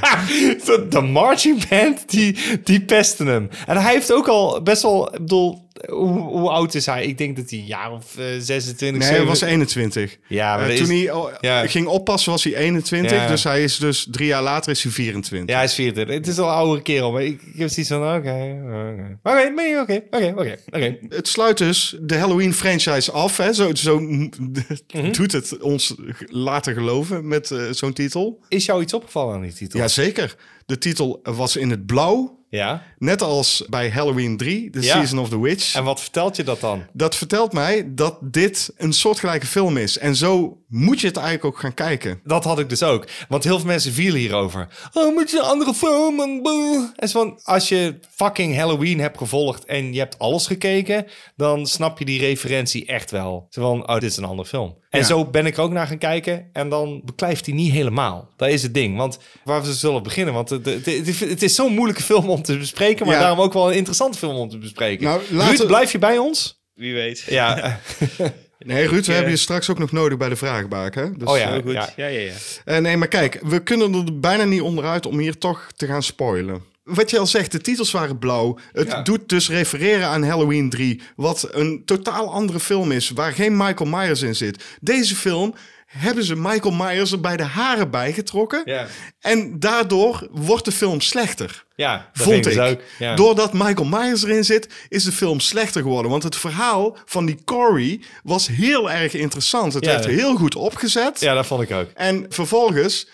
De, de marching band, die, die pesten hem. En hij heeft ook al best wel, ik bedoel, hoe, hoe oud is hij? Ik denk dat hij een jaar of eh, 26, Nee, hij 7 was 21. Ja, maar Eh, dat toen hij oh, ja. ging oppassen was hij 21, Ja. dus hij is dus drie jaar later is hij 24. Ja, hij is 24. Het is al een oudere kerel, maar ik, ik heb zoiets van, oké, oké. Oké, oké, oké. Het sluit dus de Halloween franchise af. Hè? Zo, zo Mhm. doet het ons laten geloven met eh, zo'n titel. Is jou iets opgevallen aan die titel? Jazeker. De titel was in het blauw. Ja. Net als bij Halloween 3, The Ja. Season of the Witch. En wat vertelt je dat dan? Dat vertelt mij dat dit een soortgelijke film is. En zo moet je het eigenlijk ook gaan kijken. Dat had ik dus ook. Want heel veel mensen vielen hierover. Oh, moet je een andere film? En zo van, als je fucking Halloween hebt gevolgd en je hebt alles gekeken, dan snap je die referentie echt wel. Zo van, oh, dit is een andere film. En Ja. zo ben ik er ook naar gaan kijken en dan beklijft hij niet helemaal. Dat is het ding. Want waar we zullen beginnen, want het, het, het- het is zo'n moeilijke film om te bespreken, maar Ja. daarom ook wel een interessante film om te bespreken. Nou, laten- Ruud, blijf je bij ons? Wie weet. Ja. Nee, Ruud, we eh, hebben je straks ook nog nodig bij de vraagbaak. Hè? Dus, Oh ja. Heel goed. Ja. Ja, ja, ja. Eh, nee, maar kijk, we kunnen er bijna niet onderuit om hier toch te gaan spoilen. Wat je al zegt, de titels waren blauw. Het Ja. doet dus refereren aan Halloween 3, wat een totaal andere film is, waar geen Michael Myers in zit. Deze film hebben ze Michael Myers er bij de haren bijgetrokken. Ja. En daardoor wordt de film slechter. Ja, dat Vond vind ik. dus ook. Ja. Doordat Michael Myers erin zit, is de film slechter geworden. Want het verhaal van die Corey was heel erg interessant. Het Ja. werd heel goed opgezet. ja, dat vond ik ook. En vervolgens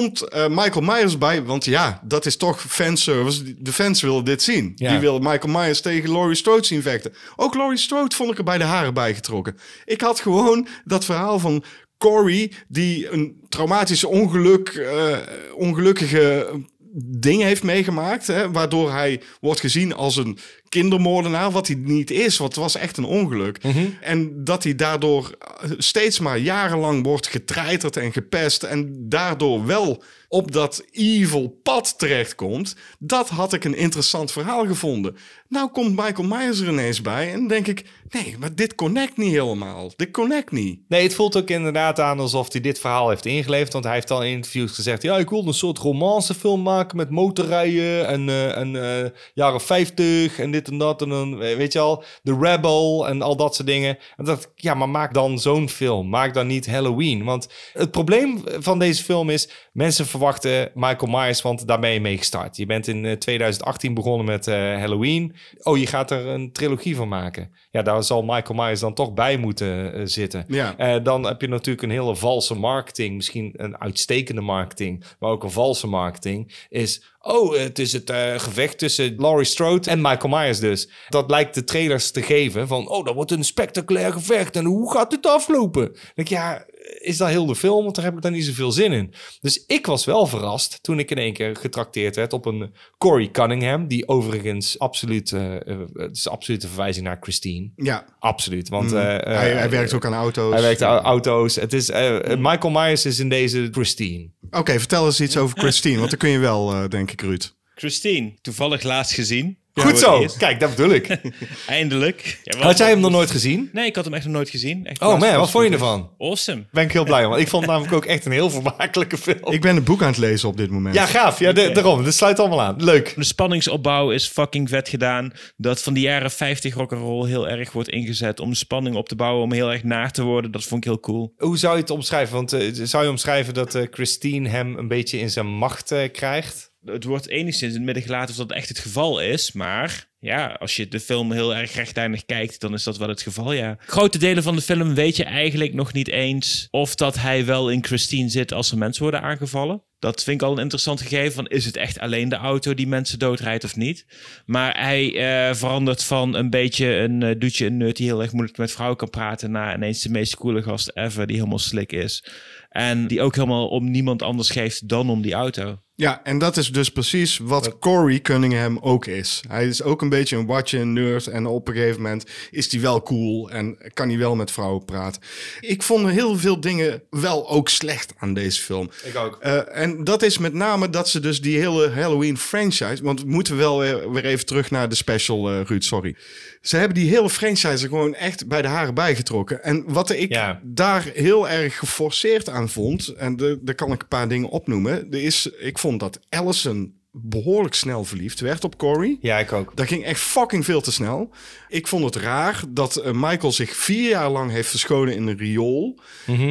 komt eh, Michael Myers bij, want ja, dat is toch fanservice. De fans willen dit zien. Ja. Die willen Michael Myers tegen Laurie Strode zien vechten. Ook Laurie Strode vond ik er bij de haren bijgetrokken. Ik had gewoon dat verhaal van Corey, die een traumatische ongeluk, eh, ongelukkige dingen heeft meegemaakt, hè, waardoor hij wordt gezien als een kindermoordenaar, wat hij niet is, want het was echt een ongeluk. En dat hij daardoor eh, steeds maar jarenlang wordt getreiterd en gepest en daardoor wel op dat evil pad terechtkomt, dat had ik een interessant verhaal gevonden. Nou komt Michael Myers er ineens bij en denk ik, nee, maar dit connect niet helemaal. Dit connect niet. Nee, het voelt ook inderdaad aan alsof hij dit verhaal heeft ingeleverd. Want hij heeft al in interviews gezegd... ja, ik wilde een soort romancefilm maken met motorrijden... en, eh, en eh, jaren 50 en dit en dat. En dan, weet je al, The Rebel en al dat soort dingen. En dat, ja, maar maak dan zo'n film. Maak dan niet Halloween. Want het probleem van deze film is... mensen verwachten Michael Myers, want daar ben je mee gestart. Je bent in eh, 2018 begonnen met eh, Halloween. Oh, je gaat er een trilogie van maken. Ja, daar zal Michael Myers dan toch bij moeten eh, zitten. Ja. Eh, dan heb je natuurlijk een hele valse marketing. Misschien een uitstekende marketing, maar ook een valse marketing. Is, oh, het is het eh, gevecht tussen Laurie Strode en Michael Myers dus. Dat lijkt de trailers te geven van, oh, dat wordt een spectaculair gevecht. En hoe gaat dit aflopen? Dan denk ik, ja, is dat heel de film? Want daar heb ik dan niet zoveel zin in. Dus ik was wel verrast toen ik in één keer getrakteerd werd op een Corey Cunningham. Die overigens absoluut, eh, eh, het is absoluut een verwijzing naar Christine. Ja, Absoluut. Want Mm. eh, eh, hij, hij werkt ook aan auto's. hij werkt aan auto's. Het is, eh, Michael Myers is in deze Christine. Oké, vertel eens iets over Christine, want dat kun je wel, eh, denk ik, Ruud. Christine, toevallig laatst gezien. Goed zo. Kijk, dat bedoel ik. Eindelijk. Ja, Had jij hem nog nooit gezien? Nee, ik had hem echt nog nooit gezien. Echt Oh man, wat vond je ervan? Awesome. Ben ik heel blij, want ik vond het namelijk ook echt een heel vermakelijke film. Ik ben een boek aan het lezen op dit moment. Ja, gaaf. Ja, de- daarom. Dat sluit allemaal aan. Leuk. De spanningsopbouw is fucking vet gedaan. Dat van die jaren 50 rock'n'roll heel erg wordt ingezet om de spanning op te bouwen, om heel erg naar te worden. Dat vond ik heel cool. Hoe zou je het omschrijven? Want eh, zou je omschrijven dat eh, Christine hem een beetje in zijn macht eh, krijgt? Het wordt enigszins in het midden gelaten of dat echt het geval is. Maar ja, als je de film heel erg rechtlijnig kijkt, dan is dat wel het geval, ja. Grote delen van de film weet je eigenlijk nog niet eens of dat hij wel in Christine zit als er mensen worden aangevallen. Dat vind ik al een interessant gegeven. Van, is het echt alleen de auto die mensen doodrijdt of niet? Maar hij eh, verandert van een beetje een uh, doetje, een nerd die heel erg moeilijk met vrouwen kan praten... naar ineens de meest coole gast ever die helemaal slik is. En die ook helemaal om niemand anders geeft dan om die auto. Ja, en dat is dus precies wat Corey Cunningham ook is. Hij is ook een beetje een watje, nerd. En op een gegeven moment is hij wel cool en kan hij wel met vrouwen praten. Ik vond heel veel dingen wel ook slecht aan deze film. Ik ook. Uh, en dat is met name dat ze dus die hele Halloween franchise... Want we moeten wel weer, weer even terug naar de special, uh, Ruud, sorry. Ze hebben die hele franchise gewoon echt bij de haren bijgetrokken. En wat ik Ja. daar heel erg geforceerd aan vond... en daar kan ik een paar dingen opnoemen... Er is, ik vond dat Allison behoorlijk snel verliefd werd op Corey. Ja, ik ook. Dat ging echt fucking veel te snel. Ik vond het raar dat eh, Michael zich vier jaar lang heeft verscholen in een riool.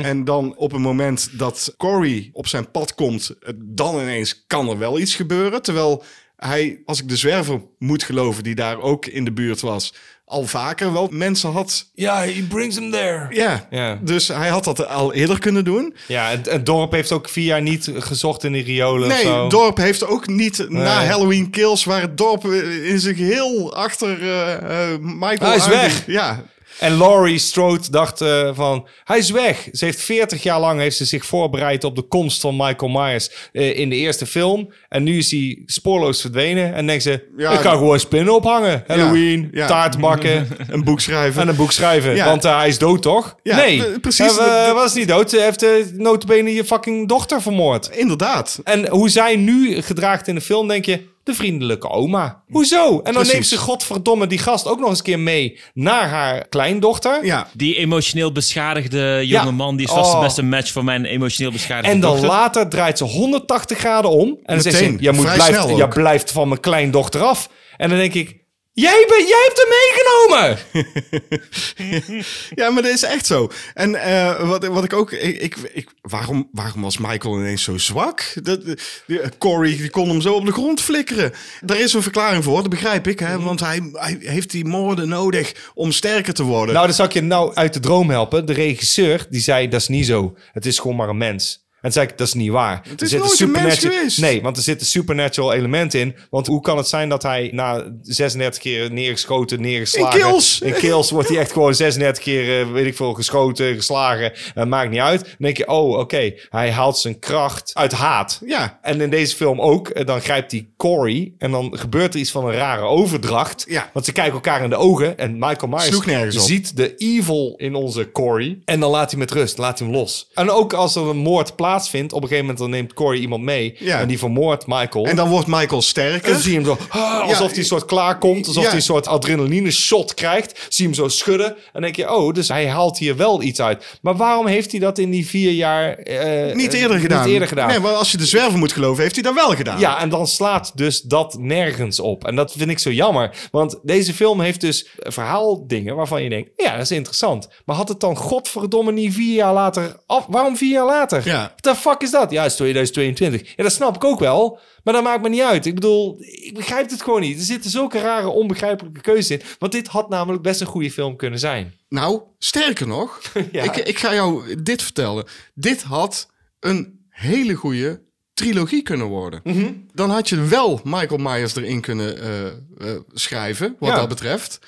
En dan op een moment dat Corey op zijn pad komt, eh, dan ineens kan er wel iets gebeuren. Terwijl hij, als ik de zwerver moet geloven, die daar ook in de buurt was, al vaker wel mensen had. Ja, he brings him there. Ja, Ja. dus hij had dat al eerder kunnen doen. Ja, het, het dorp heeft ook vier jaar niet gezocht in de riolen of Nee, het dorp heeft ook niet na. Halloween Kills, waar het dorp in zijn geheel achter eh, eh, Michael Hij is weg. Ja, En Laurie Strode dacht eh, van, hij is weg. Ze heeft 40 jaar lang heeft ze zich voorbereid op de komst van Michael Myers eh, in de eerste film. En nu is hij spoorloos verdwenen. En denkt ze, Ja. ik kan gewoon spinnen ophangen. Halloween, ja. taart bakken een boek schrijven. en een boek schrijven. Ja. Want eh, hij is dood, toch? Nee, precies. Hij was niet dood. Ze heeft uh, notabene je fucking dochter vermoord. Inderdaad. En hoe zij nu gedraagt in de film, denk je... De vriendelijke oma. Hoezo? En dan Precies. neemt ze godverdomme die gast ook nog eens een keer mee naar haar kleindochter. Ja, Die emotioneel beschadigde jonge Ja. man, die is vast Oh. de beste match voor mijn emotioneel beschadigde En dan dochter. later draait ze 180 graden om. En dan zegt ze, jij, moet blijft, jij blijft van mijn kleindochter af. En dan denk ik, jij, ben, jij hebt hem meegenomen. ja, maar dat is echt zo. En eh, wat, wat ik ook... Ik, ik, ik- waarom, waarom was Michael ineens zo zwak? Dat, die, Corey die kon hem zo op de grond flikkeren. Daar is een verklaring voor, dat begrijp ik. Hè? Want hij, hij heeft die moorden nodig om sterker te worden. nou, dan zal ik je nou uit de droom helpen. De regisseur, die zei, dat is niet zo. Het is gewoon maar een mens. En toen zei ik, dat is niet waar. Het is nooit een mens geweest. Nee, want er zit een supernatural element in. Want hoe kan het zijn dat hij na 36 keer neergeschoten, neergeslagen... In kills. In kills wordt hij echt gewoon 36 keer, eh, weet ik veel, geschoten, geslagen. Maakt niet uit. Dan denk je, oh, oké. Hij haalt zijn kracht uit haat. Ja. En in deze film ook. eh, Dan grijpt hij Corey. En dan gebeurt er iets van een rare overdracht. Ja. Want ze kijken elkaar in de ogen. En Michael Myers ziet de evil in onze Corey. En dan laat hij met rust. Laat hij hem los. En ook als er een moord plaatsvindt. Op een gegeven moment dan neemt Corey iemand mee. Ja. En die vermoordt Michael. En dan wordt Michael En sterker. dan zie je hem zo, ah, alsof hij een soort klaarkomt. Alsof Ja. hij een soort adrenaline shot krijgt. Zie hem zo schudden. En denk je, oh, dus hij haalt hier wel iets uit. Maar waarom heeft hij dat in die vier jaar eh, Niet eerder gedaan. Niet eerder gedaan. Nee, maar als je de zwerver moet geloven, heeft hij dat wel gedaan. Ja, en dan slaat dus dat nergens op. En dat vind ik zo jammer. Want deze film heeft dus verhaaldingen waarvan je denkt... ja, dat is interessant. Maar had het dan godverdomme niet vier jaar later af? Waarom vier jaar later? Ja. The fuck is dat? Ja, het is 2022. Ja, dat snap ik ook wel. Maar dat maakt me niet uit. Ik bedoel, ik begrijp het gewoon niet. Er zitten zulke rare, onbegrijpelijke keuzes in. Want dit had namelijk best een goede film kunnen zijn. Nou, sterker nog, Ja. ik, ik ga jou dit vertellen. Dit had een hele goede trilogie kunnen worden. Mhm. Dan had je wel Michael Myers erin kunnen eh, eh, schrijven, wat Ja. dat betreft.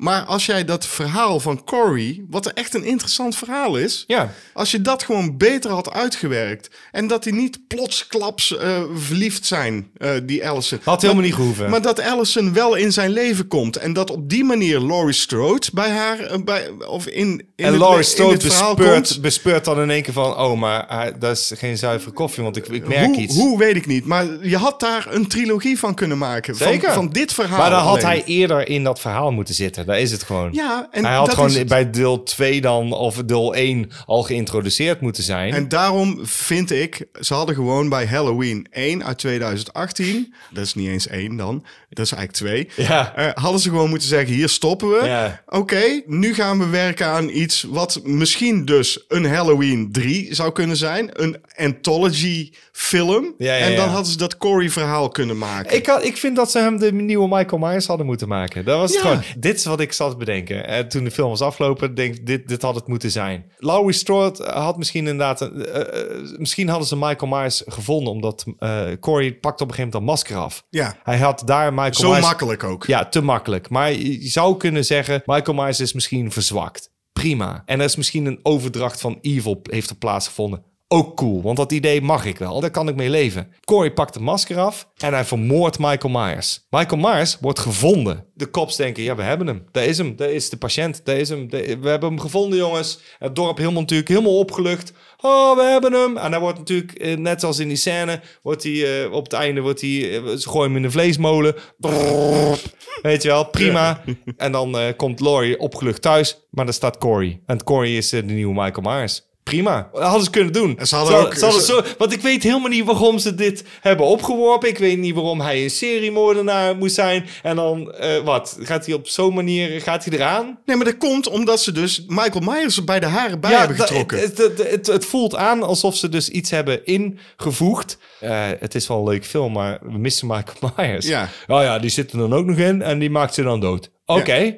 Maar als jij dat verhaal van Corey, wat er echt een interessant verhaal is, Ja. als je dat gewoon beter had uitgewerkt en dat die niet plotsklaps eh, verliefd zijn, eh, die Allison. Had helemaal niet gehoeven. Maar dat Allison wel in zijn leven komt. En dat op die manier Laurie Strode bij haar... eh, bij, of in, in en het, Laurie Strode bespeurt, komt. bespeurt dan in één keer van... oh, maar hij- dat is geen zuivere koffie, want ik, ik merk Hoe, iets. hoe weet ik niet. Maar je had daar een trilogie van kunnen maken. Van, Zeker. van dit verhaal Maar dan had alleen. hij eerder in dat verhaal moeten zitten. Daar is het gewoon. Ja, en Hij had gewoon bij deel 2 dan, of deel 1, al geïntroduceerd moeten zijn. En daarom vind ik, ze hadden gewoon bij Halloween 1 uit 2018, dat is niet eens 1 dan, dat is eigenlijk 2, Ja. eh, hadden ze gewoon moeten zeggen, hier stoppen we. Ja. Oké, nu gaan we werken aan iets wat misschien dus een Halloween 3 zou kunnen zijn. Een anthology film. Ja, ja, en dan hadden ze dat Corey verhaal kunnen maken. Ik, had, ik vind dat ze hem de nieuwe Michael Myers hadden moeten maken. Dat was het gewoon. Dit is wat ik zat te bedenken. En toen de film was afgelopen, denk ik, dit, dit had het moeten zijn. Laurie Strode had misschien inderdaad... een- eh, eh, misschien hadden ze Michael Myers gevonden, omdat eh, Corey pakt op een gegeven moment dat masker af. ja, Hij had daar Michael zo Myers... makkelijk ook. Ja, te makkelijk. Maar je zou kunnen zeggen, Michael Myers is misschien verzwakt. Prima. En er is misschien een overdracht van evil heeft er plaatsgevonden. Ook cool, want dat idee mag ik wel. Daar kan ik mee leven. Corey pakt de masker af en hij vermoordt Michael Myers. Michael Myers wordt gevonden. De cops denken, ja, we hebben hem. Daar is hem. Daar is de patiënt. Daar is hem. Daar- We hebben hem gevonden, jongens. Het dorp helemaal natuurlijk helemaal opgelucht. Oh, we hebben hem. En hij wordt natuurlijk, eh, net als in die scène, wordt hij eh, op het einde, wordt hij, eh, ze gooien hem in de vleesmolen. Brrr. Weet je wel, prima. En dan komt Laurie opgelucht thuis, maar daar staat Corey. En Corey is de nieuwe Michael Myers. Prima. Dat hadden ze kunnen doen. En ze hadden ook- ze hadden ze- zo, want ik weet helemaal niet waarom ze dit hebben opgeworpen. Ik weet niet waarom hij een seriemoordenaar moest zijn. En dan, eh, wat? Gaat hij op zo'n manier, gaat hij eraan? Nee, maar dat komt omdat ze dus Michael Myers er bij de haren bij hebben getrokken. Het, het, het, het voelt aan alsof ze dus iets hebben ingevoegd. Eh, het is wel een leuk film, maar we missen Michael Myers. Ja. Oh ja, die zit er dan ook nog in en die maakt ze dan dood. Oké.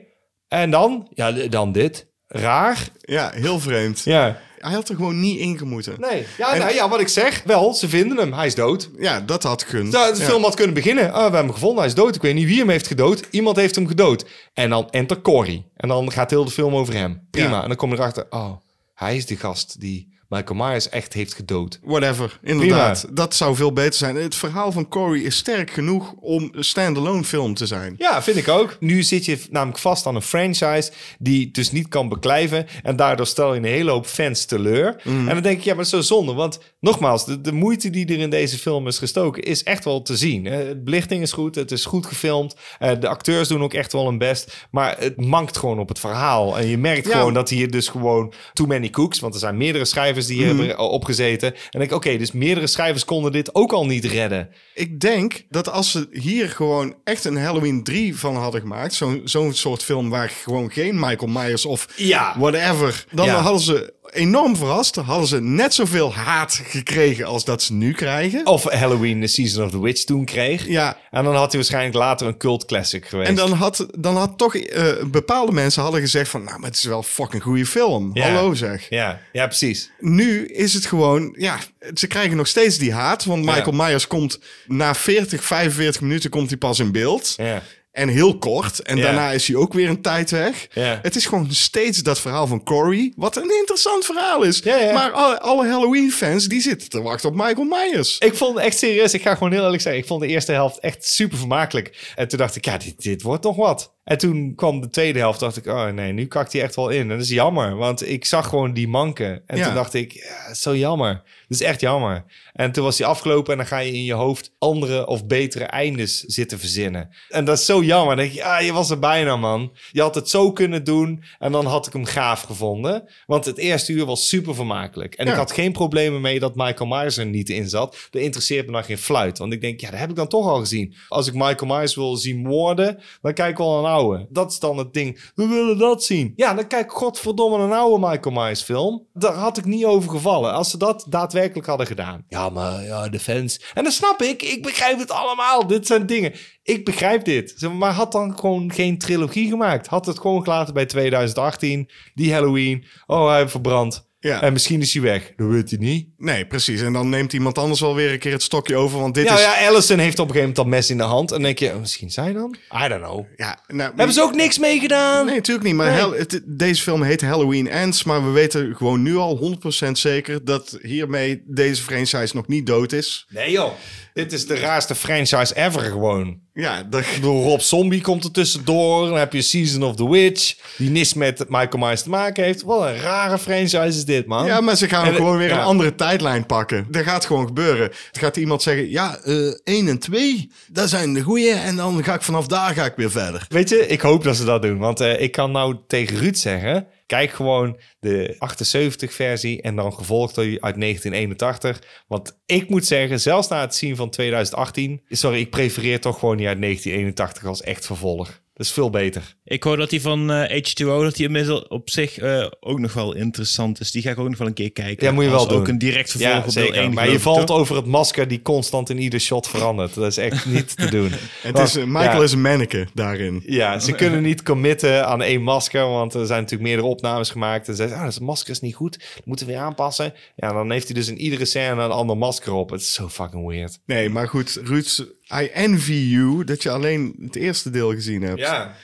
En dan? Ja, dan dit. Raar. ja, heel vreemd. Ja. Hij had er gewoon niet in gemoeten. Nee. Ja, En- nou, ja, wat ik zeg. Wel, ze vinden hem. Hij is dood. Ja, dat had gekund. Nou, de Ja. film had kunnen beginnen. Oh, we hebben hem gevonden. Hij is dood. Ik weet niet wie hem heeft gedood. Iemand heeft hem gedood. En dan enter Corey. En dan gaat heel de film over hem. Prima. Ja. En dan kom je erachter. Oh, hij is de gast die Michael Myers echt heeft gedood. Whatever, inderdaad. Dat zou veel beter zijn. Het verhaal van Corey is sterk genoeg om een standalone film te zijn. Ja, vind ik ook. Nu zit je namelijk vast aan een franchise die dus niet kan beklijven. En daardoor stel je een hele hoop fans teleur. En dan denk ik, ja, maar zo zonde. Want nogmaals, de, de moeite die er in deze film is gestoken is echt wel te zien. Eh, De belichting is goed, het is goed gefilmd. Eh, de acteurs doen ook echt wel hun best. Maar het mankt gewoon op het verhaal. En je merkt Ja. gewoon dat hier dus gewoon too many cooks. Want er zijn meerdere schrijvers die hier hebben opgezeten. En denk ik, oké, dus meerdere schrijvers konden dit ook al niet redden. Ik denk dat als ze hier gewoon echt een Halloween 3 van hadden gemaakt, zo'n zo'n soort film waar gewoon geen Michael Myers of Ja. whatever, dan Ja. hadden ze enorm verrast. Hadden ze net zoveel haat gekregen als dat ze nu krijgen. Of Halloween, The Season of the Witch toen kreeg. Ja, En dan had hij waarschijnlijk later een cult classic geweest. en dan had, dan had toch eh, bepaalde mensen hadden gezegd van, nou, maar het is wel een fucking goede film. Ja. Hallo zeg. Ja, ja, precies. Nu is het gewoon, ja, ze krijgen nog steeds die haat. Want Ja. Michael Myers komt na 40, 45 minuten komt hij pas in beeld. Ja. En heel kort. En daarna is hij ook weer een tijd weg. Het is gewoon steeds dat verhaal van Corey. Wat een interessant verhaal is. Maar alle, alle Halloween-fans die zitten te wachten op Michael Myers. Ik vond echt serieus, ik ga gewoon heel eerlijk zeggen, ik vond de eerste helft echt super vermakelijk. En toen dacht ik, ja, dit, dit wordt nog wat. En toen kwam de tweede helft, dacht ik, oh nee, nu kakt hij echt wel in. En dat is jammer, want ik zag gewoon die manken. En Ja. toen dacht ik, ja, zo jammer. Dat is echt jammer. En toen was hij afgelopen en dan ga je in je hoofd andere of betere eindes zitten verzinnen. En dat is zo jammer. Dan denk je, ja, je was er bijna, man. Je had het zo kunnen doen en dan had ik hem gaaf gevonden. Want het eerste uur was super vermakelijk. En Ja. ik had geen problemen mee dat Michael Myers er niet in zat. Dat interesseert me dan geen fluit. Want ik denk, ja, dat heb ik dan toch al gezien. Als ik Michael Myers wil zien moorden, dan kijk ik wel een Dat is dan het ding. We willen dat zien. Ja, dan kijk godverdomme een oude Michael Myers film. Daar had ik niet over gevallen. Als ze dat daadwerkelijk hadden gedaan. Ja, maar ja, de fans. En dat snap ik. Ik begrijp het allemaal. Dit zijn dingen. Ik begrijp dit. Maar had dan gewoon geen trilogie gemaakt. Had het gewoon gelaten bij 2018. Die Halloween. Oh, hij verbrand. Ja. En misschien is hij weg. Dat weet hij niet. Nee, precies. En dan neemt iemand anders wel weer een keer het stokje over. Want dit Ja, is... ja, Allison heeft op een gegeven moment dat mes in de hand. En dan denk je, oh, misschien zij dan? I don't know. Ja, nou, Hebben ze ook niks mee gedaan? Nee, natuurlijk niet. Maar Nee. Hell- het- deze film heet Halloween Ends. Maar we weten gewoon nu al 100% zeker dat hiermee deze franchise nog niet dood is. Nee joh. Dit is de raarste franchise ever gewoon. Ja, dat, Rob Zombie komt er tussendoor. Dan heb je Season of the Witch. Die niks met Michael Myers te maken heeft. Wat een rare franchise is dit. man? Ja, maar ze gaan En, gewoon weer ja. een andere tijdlijn pakken. Dat gaat gewoon gebeuren. Dan gaat iemand zeggen, ja, eh 1 en 2, dat zijn de goeie. En dan ga ik vanaf daar ga ik weer verder. Weet je, ik hoop dat ze dat doen. Want eh, ik kan nou tegen Ruud zeggen... Kijk gewoon de 78-versie en dan gevolgd door uit 1981. Want ik moet zeggen, zelfs na het zien van 2018... Sorry, ik prefereer toch gewoon die uit 1981 als echt vervolg. Dat is veel beter. Ik hoor dat die van eh, H2O, dat die inmiddels op zich eh, ook nog wel interessant is. Die ga ik ook nog wel een keer kijken. Ja, moet je wel doen. ook een direct vervolg Ja, op deel zeker. 1. maar je valt toch? over het masker die constant in ieder shot verandert. Dat is echt niet te doen. Het is, Michael ja, is een manneke daarin. Ja, ze kunnen niet committen aan één masker, want er zijn natuurlijk meerdere opnames gemaakt. En ze zeggen, ah, dat masker is niet goed, dat moeten we weer aanpassen. Ja, dan heeft hij dus in iedere scène een ander masker op. Het is zo fucking weird. Nee, maar goed, Ruud, I envy you dat je alleen het eerste deel gezien hebt. Ja.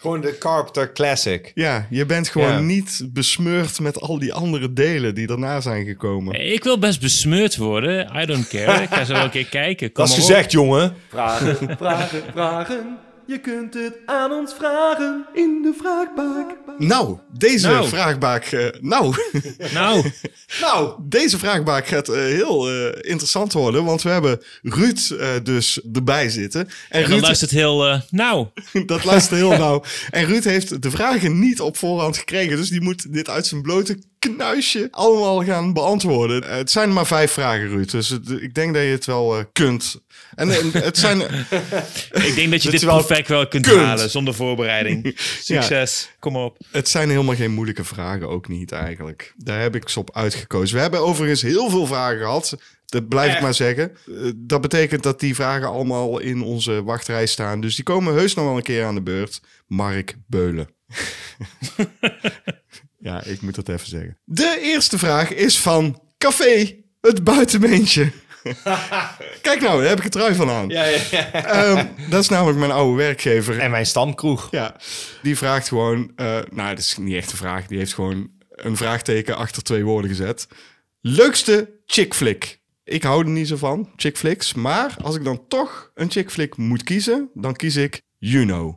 Gewoon de Carpenter Classic. Ja, je bent gewoon Ja. niet besmeurd met al die andere delen die daarna zijn gekomen. Ik wil best besmeurd worden. I don't care. Ik ga zo wel een keer kijken. Kom Dat is maar op. gezegd, jongen. Vragen, vragen, vragen. Je kunt het aan ons vragen in de vraagbaak. Nou, deze Nou. vraagbaak... eh, nou, Nou, nou, deze vraagbaak gaat eh, heel eh, interessant worden. Want we hebben Ruud eh, dus erbij zitten. En, en Ruud, luistert heel... eh, nou, dat luistert heel nauw. En Ruud heeft de vragen niet op voorhand gekregen. Dus die moet dit uit zijn blote knuisje allemaal gaan beantwoorden. Eh, het zijn maar vijf vragen, Ruud. Dus het- ik denk dat je het wel eh, kunt. En het zijn... ik denk dat je Dat dit wel perfect wel kunt, kunt. halen zonder voorbereiding. Succes, kom op. Het zijn helemaal geen moeilijke vragen, ook niet eigenlijk. Daar heb ik ze op uitgekozen. We hebben overigens heel veel vragen gehad. Dat blijf ik maar zeggen. Eh, Dat betekent dat die vragen allemaal in onze wachtrij staan. Dus die komen heus nog wel een keer aan de beurt. Mark Beulen. ja, ik moet dat even zeggen. De eerste vraag is van Café Het Buitenbeentje. Kijk nou, daar heb ik een trui van aan. Ja, ja, ja. Ehm, dat is namelijk mijn oude werkgever. En mijn stamkroeg. Ja, die vraagt gewoon... eh, nou, dat is niet echt een vraag. Die heeft gewoon een vraagteken achter twee woorden gezet. Leukste chick flick. Ik hou er niet zo van, chick flicks. Maar als ik dan toch een chick flick moet kiezen... dan kies ik You Know.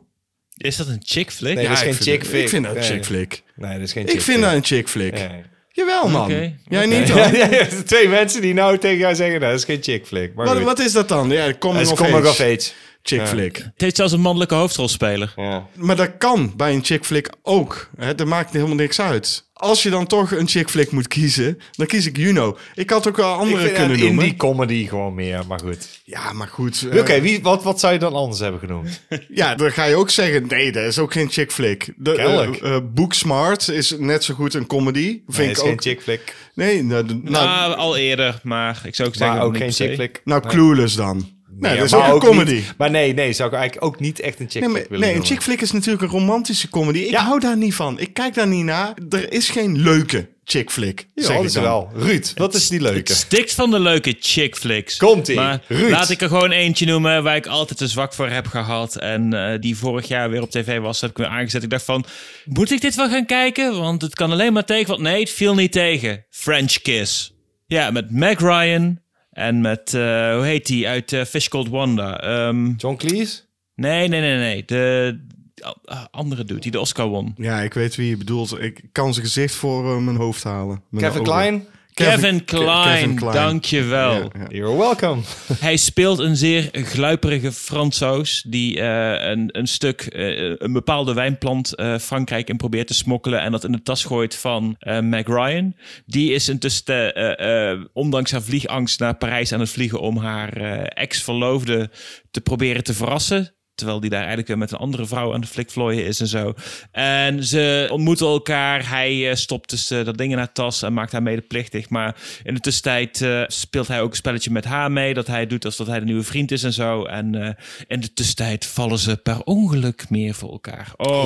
Is dat een chick flick? Nee, dat is ik geen vind chick dat- flick. Ik vind dat een Nee. chick flick. Nee, dat is geen Ik chick vind flick. dat een chick flick. Ja. Jawel, man. Oké, Jij niet Ja, dan? ja, twee mensen die nou tegen jou zeggen, nou, dat is geen chick flick. Maar Wat, is dat dan? Ja, coming is of age. of age. Chick Ja. flick. Het heeft zelfs een mannelijke hoofdrolspeler. Ja. Maar dat kan bij een chick flick ook. Hè? Dat maakt helemaal niks uit. Als je dan toch een chick flick moet kiezen, dan kies ik Juno. Ik had ook wel Ik andere vind kunnen een noemen. indie comedy gewoon meer, maar goed. Ja, maar goed. eh, Oké, wie wat, wat zou je dan anders hebben genoemd? Ja, dan ga je ook zeggen, nee, dat is ook geen chick flick. De, Kennelijk. eh, eh, Booksmart is net zo goed een comedy. Vind Nee, ik is ook. geen chick flick. Nee, nou, nou, Nou, al eerder, maar ik zou ook zeggen... Maar ook niet geen chick flick. nou Clueless dan. Nee, dat is ook een comedy. niet- maar nee, nee, zou ik eigenlijk ook niet echt een chick Nee, flick maar, willen nee, een chick flick is natuurlijk een romantische comedy. Ik Ja. hou daar niet van. Ik kijk daar niet naar. Er is geen leuke chick flick. Ja, zeg dat ik is dan. wel. Ruud, wat is die Het leuke? stikt van de leuke chick flicks. Komt-ie. Maar Ruud. laat ik er gewoon eentje noemen waar ik altijd een zwak voor heb gehad. En eh, die vorig jaar weer op tv was, heb ik weer aangezet. Ik dacht van, moet ik dit wel gaan kijken? Want het kan alleen maar tegen. Want nee, het viel niet tegen. French Kiss. Ja, met Meg Ryan. En met, eh, hoe heet die, uit eh, Fish Called Wanda. Ehm, John Cleese? nee, nee, nee, nee. De uh, andere dude die de Oscar won. Ja, ik weet wie je bedoelt. Ik kan zijn gezicht voor eh, mijn hoofd halen. Kevin. Klein? Kevin, Ke- Klein, Kevin Klein. dankjewel. You're welcome. Hij speelt een zeer gluiperige Fransoos die eh, een, een stuk, eh, een bepaalde wijnplant eh, Frankrijk in probeert te smokkelen en dat in de tas gooit van eh Meg Ryan. Die is intussen, eh, eh, ondanks haar vliegangst, naar Parijs aan het vliegen om haar eh, ex-verloofde te proberen te verrassen. Terwijl die daar eigenlijk weer met een andere vrouw aan de flikvlooien is en zo. En ze ontmoeten elkaar. Hij eh, stopt dus eh, dat ding in haar tas en maakt haar medeplichtig. Maar in de tussentijd eh, speelt hij ook een spelletje met haar mee. Dat hij doet alsof hij de nieuwe vriend is en zo. En in de tussentijd vallen ze per ongeluk meer voor elkaar. Oh,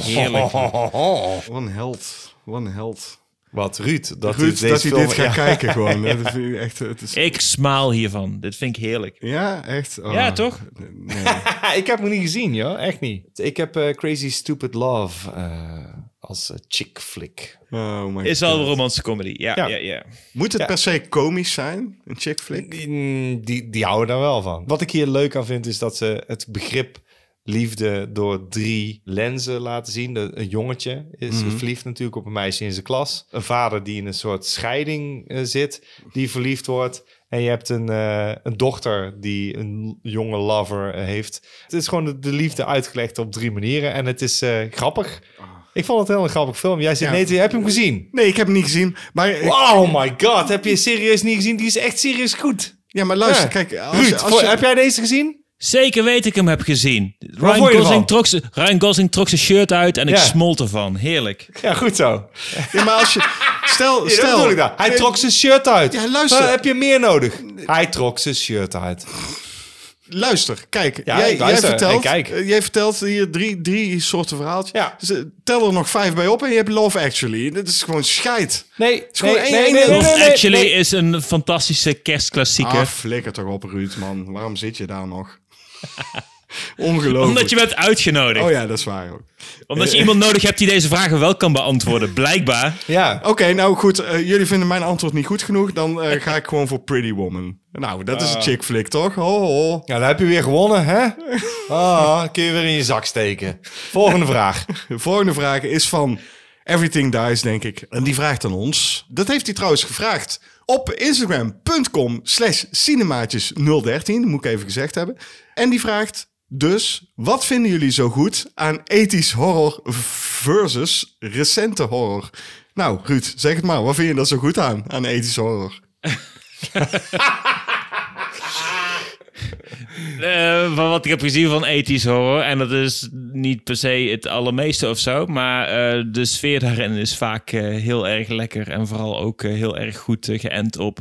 heerlijk. Wat een held. Wat een held. Wat, Ruud? Dat, Ruud, deze dat hij film- dit gaat ja. kijken gewoon. Dat vind ik echt, het is, Ik smaal hiervan. Dit vind ik heerlijk. ja, echt. Oh. Ja, toch? Nee. ik heb hem niet gezien, joh. Echt niet. Ik heb eh, Crazy Stupid Love eh, als eh, chick flick. Oh my Is wel God. een romantische comedy. Ja, ja, Ja. ja. Moet het Ja. per se komisch zijn, een chick flick? Die, die, die houden daar wel van. Wat ik hier leuk aan vind, is dat ze het begrip liefde door drie lenzen laten zien. Een jongetje is Mhm. verliefd natuurlijk op een meisje in zijn klas. Een vader die in een soort scheiding eh, zit, die verliefd wordt. En je hebt een, eh, een dochter die een jonge lover eh, heeft. Het is gewoon de, de liefde uitgelegd op drie manieren. En het is grappig. Ik vond het heel een grappig film. Jij zit Ah. Ja. nee, heb je hem gezien? Nee, ik heb hem niet gezien. Maar, Oh my god, heb je serieus niet gezien? Die is echt serieus goed. ja, maar luister, Ja. kijk. Als, Ruud, als voor- heb jij deze gezien? Zeker weet ik hem heb gezien. Ryan vond je ervan? Gosling, trok z'n- Ryan Gosling trok zijn shirt uit en ik Ja. smolt ervan. Heerlijk. Ja, goed zo. ja, maar als je... Stel, Ja, dat stel... bedoel ik dan. Hij trok zijn shirt uit. Ja, luister. Wat heb je meer nodig? Hij trok zijn shirt uit. Luister, kijk. Ja, jij, ik luister jij vertelt, kijk. eh, jij vertelt hier drie, drie soorten verhaaltjes. Ja. Dus, eh, tel er nog vijf bij op en je hebt Love Actually. Dit is gewoon scheid. Nee, is gewoon nee, één- nee, één- nee, nee, Love nee, Actually nee. is een fantastische kerstklassieker. Ah, flikker toch op, Ruud, man. Waarom zit je daar nog? Ongelooflijk. omdat je bent uitgenodigd. Oh ja, dat is waar ook. Omdat je iemand nodig hebt die deze vragen wel kan beantwoorden. Blijkbaar. Ja, Oké, nou goed. eh, jullie vinden mijn antwoord niet goed genoeg. Dan eh, ga ik gewoon voor Pretty Woman. Nou, dat is een chick flick, toch? Oh, oh. ja, dan heb je weer gewonnen, hè? Ah, kun je weer in je zak steken. Volgende vraag. De volgende vraag is van Everything Dies, denk ik. En die vraagt aan ons. Dat heeft hij trouwens gevraagd op instagram.com slash cinemaatjes013. Moet ik even gezegd hebben. En die vraagt dus, wat vinden jullie zo goed aan ethisch horror versus recente horror? Nou, Ruud, zeg het maar. Wat vind je daar zo goed aan, aan ethisch horror? Eh, van wat ik heb gezien van ethisch horror. En dat is niet per se het allermeeste of zo. Maar eh, de sfeer daarin is vaak eh, heel erg lekker. En vooral ook heel erg goed geënt op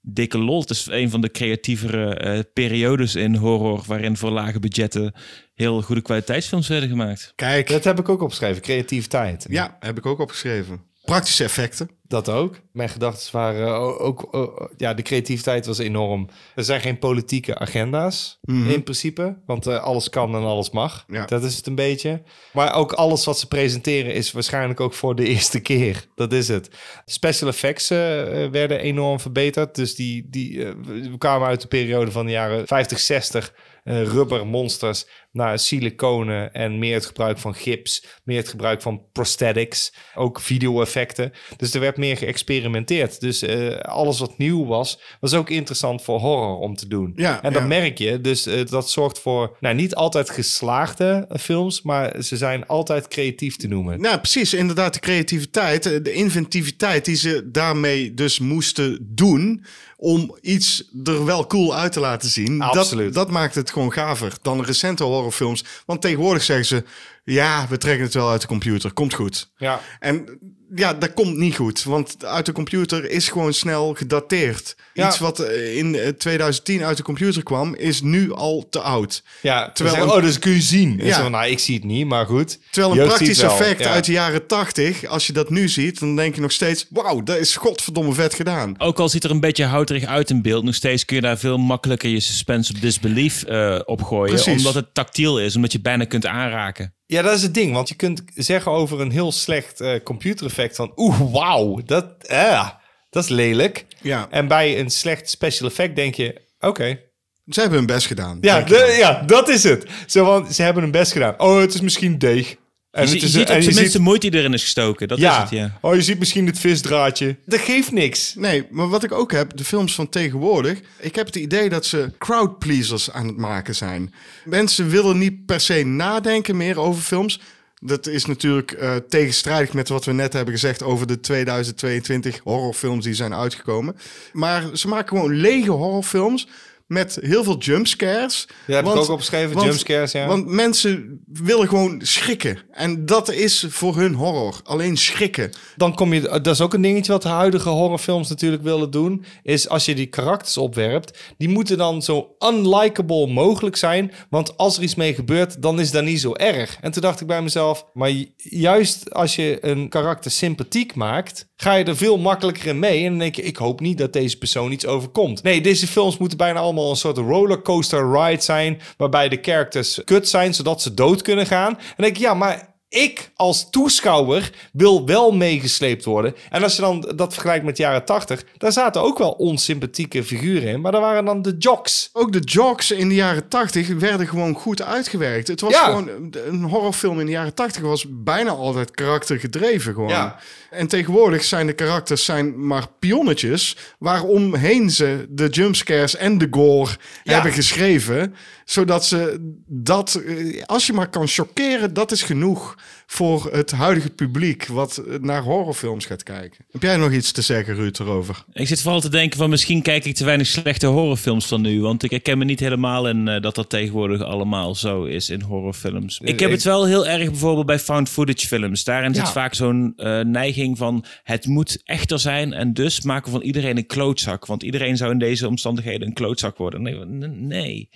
dikke lol. Het is een van de creatievere eh, periodes in horror. Waarin voor lage budgetten heel goede kwaliteitsfilms werden gemaakt. Kijk, Dat heb ik ook opgeschreven, creativiteit. ja, heb ik ook opgeschreven. Praktische effecten. Dat ook. Mijn gedachten waren o- ook... o- ja, de creativiteit was enorm. Er zijn geen politieke agenda's in principe. Want eh, alles kan en alles mag. Ja. Dat is het een beetje. Maar ook alles wat ze presenteren is waarschijnlijk ook voor de eerste keer. Dat is het. Special effects eh, eh, werden enorm verbeterd. Dus die, die, we kwamen uit de periode van de jaren 50, 60... eh rubber monsters naar siliconen en meer het gebruik van gips, meer het gebruik van prosthetics, ook video-effecten. Dus er werd meer geëxperimenteerd. Dus eh, alles wat nieuw was, was ook interessant voor horror om te doen. Ja, en dat ja. merk je. Dus eh, dat zorgt voor, nou niet altijd geslaagde eh, films, maar ze zijn altijd creatief te noemen. Nou, precies. Inderdaad, de creativiteit, de inventiviteit die ze daarmee dus moesten doen om iets er wel cool uit te laten zien. Absoluut. Dat, dat maakt het gewoon gaver dan recente horrorfilms. Want tegenwoordig zeggen ze, ja, we trekken het wel uit de computer. Komt goed. Ja. En ja, dat komt niet goed. Want uit de computer is gewoon snel gedateerd. Ja. Iets wat eh, in eh, 2010 uit de computer kwam, is nu al te oud. Ja, Terwijl een- oh, dus kun je zien. En Ja. zo van, nou, ik zie het niet, maar goed. Terwijl een Jeugd praktisch effect Ja. uit de jaren 80, als je dat nu ziet, dan denk je nog steeds: wauw, dat is godverdomme vet gedaan. Ook al ziet er een beetje houterig uit in beeld, nog steeds kun je daar veel makkelijker je suspense of disbelief eh op gooien. Precies. Omdat het tactiel is, omdat je bijna kunt aanraken. Ja, dat is het ding. Want je kunt zeggen over een heel slecht eh computereffect van... Oeh, wauw, dat, eh, dat is lelijk. Ja, En bij een slecht special effect denk je... Oké. ze hebben hun best gedaan. Ja, de- ja, dat is het. Zo van, ze hebben hun best gedaan. Oh, het is misschien deeg. En Je, het is, je ziet op zijn ziet- moeite die erin is gestoken. Dat is ja. het, ja. Oh, je ziet misschien het visdraadje. Dat geeft niks. Nee, maar wat ik ook heb, de films van tegenwoordig. Ik heb het idee dat ze crowd pleasers aan het maken zijn. Mensen willen niet per se nadenken meer over films. Dat is natuurlijk eh, tegenstrijdig met wat we net hebben gezegd over de 2022 horrorfilms die zijn uitgekomen. Maar ze maken gewoon lege horrorfilms met heel veel jumpscares. Ja, heb ik Want- ook opgeschreven, want- jumpscares, ja. Want mensen willen gewoon schrikken. En dat is voor hun horror. Alleen schrikken. dan kom je, dat is ook een dingetje wat de huidige horrorfilms natuurlijk willen doen, is als je die karakters opwerpt, die moeten dan zo unlikable mogelijk zijn, want als er iets mee gebeurt, dan is dat niet zo erg. En toen dacht ik bij mezelf, maar ju- juist als je een karakter sympathiek maakt, ga je er veel makkelijker in mee en dan denk je, ik hoop niet dat deze persoon iets overkomt. Nee, deze films moeten bijna allemaal een soort rollercoaster ride zijn, waarbij de characters kut zijn, zodat ze dood kunnen gaan. En denk ik, ja, maar ik als toeschouwer wil wel meegesleept worden. En als je dan dat vergelijkt met de jaren 80, daar zaten ook wel onsympathieke figuren in. Maar daar waren dan de jocks. Ook de jokes in de jaren 80 werden gewoon goed uitgewerkt. Het was Ja. gewoon een horrorfilm in de jaren 80 was bijna altijd karaktergedreven gewoon. Ja. En tegenwoordig zijn de karakters zijn maar pionnetjes waaromheen ze de jumpscares en de gore Ja. hebben geschreven, zodat ze dat eh, als je maar kan chockeren, dat is genoeg voor het huidige publiek wat naar horrorfilms gaat kijken. Heb jij nog iets te zeggen Ruud erover? Ik zit vooral te denken van misschien kijk ik te weinig slechte horrorfilms van nu. Want ik herken me niet helemaal in eh, dat dat tegenwoordig allemaal zo is in horrorfilms. Ik heb het wel heel erg bijvoorbeeld bij found footage films. Daarin zit Ja. vaak zo'n eh, neiging van het moet echter zijn. En dus maken we van iedereen een klootzak. Want iedereen zou in deze omstandigheden een klootzak worden. Nee, nee.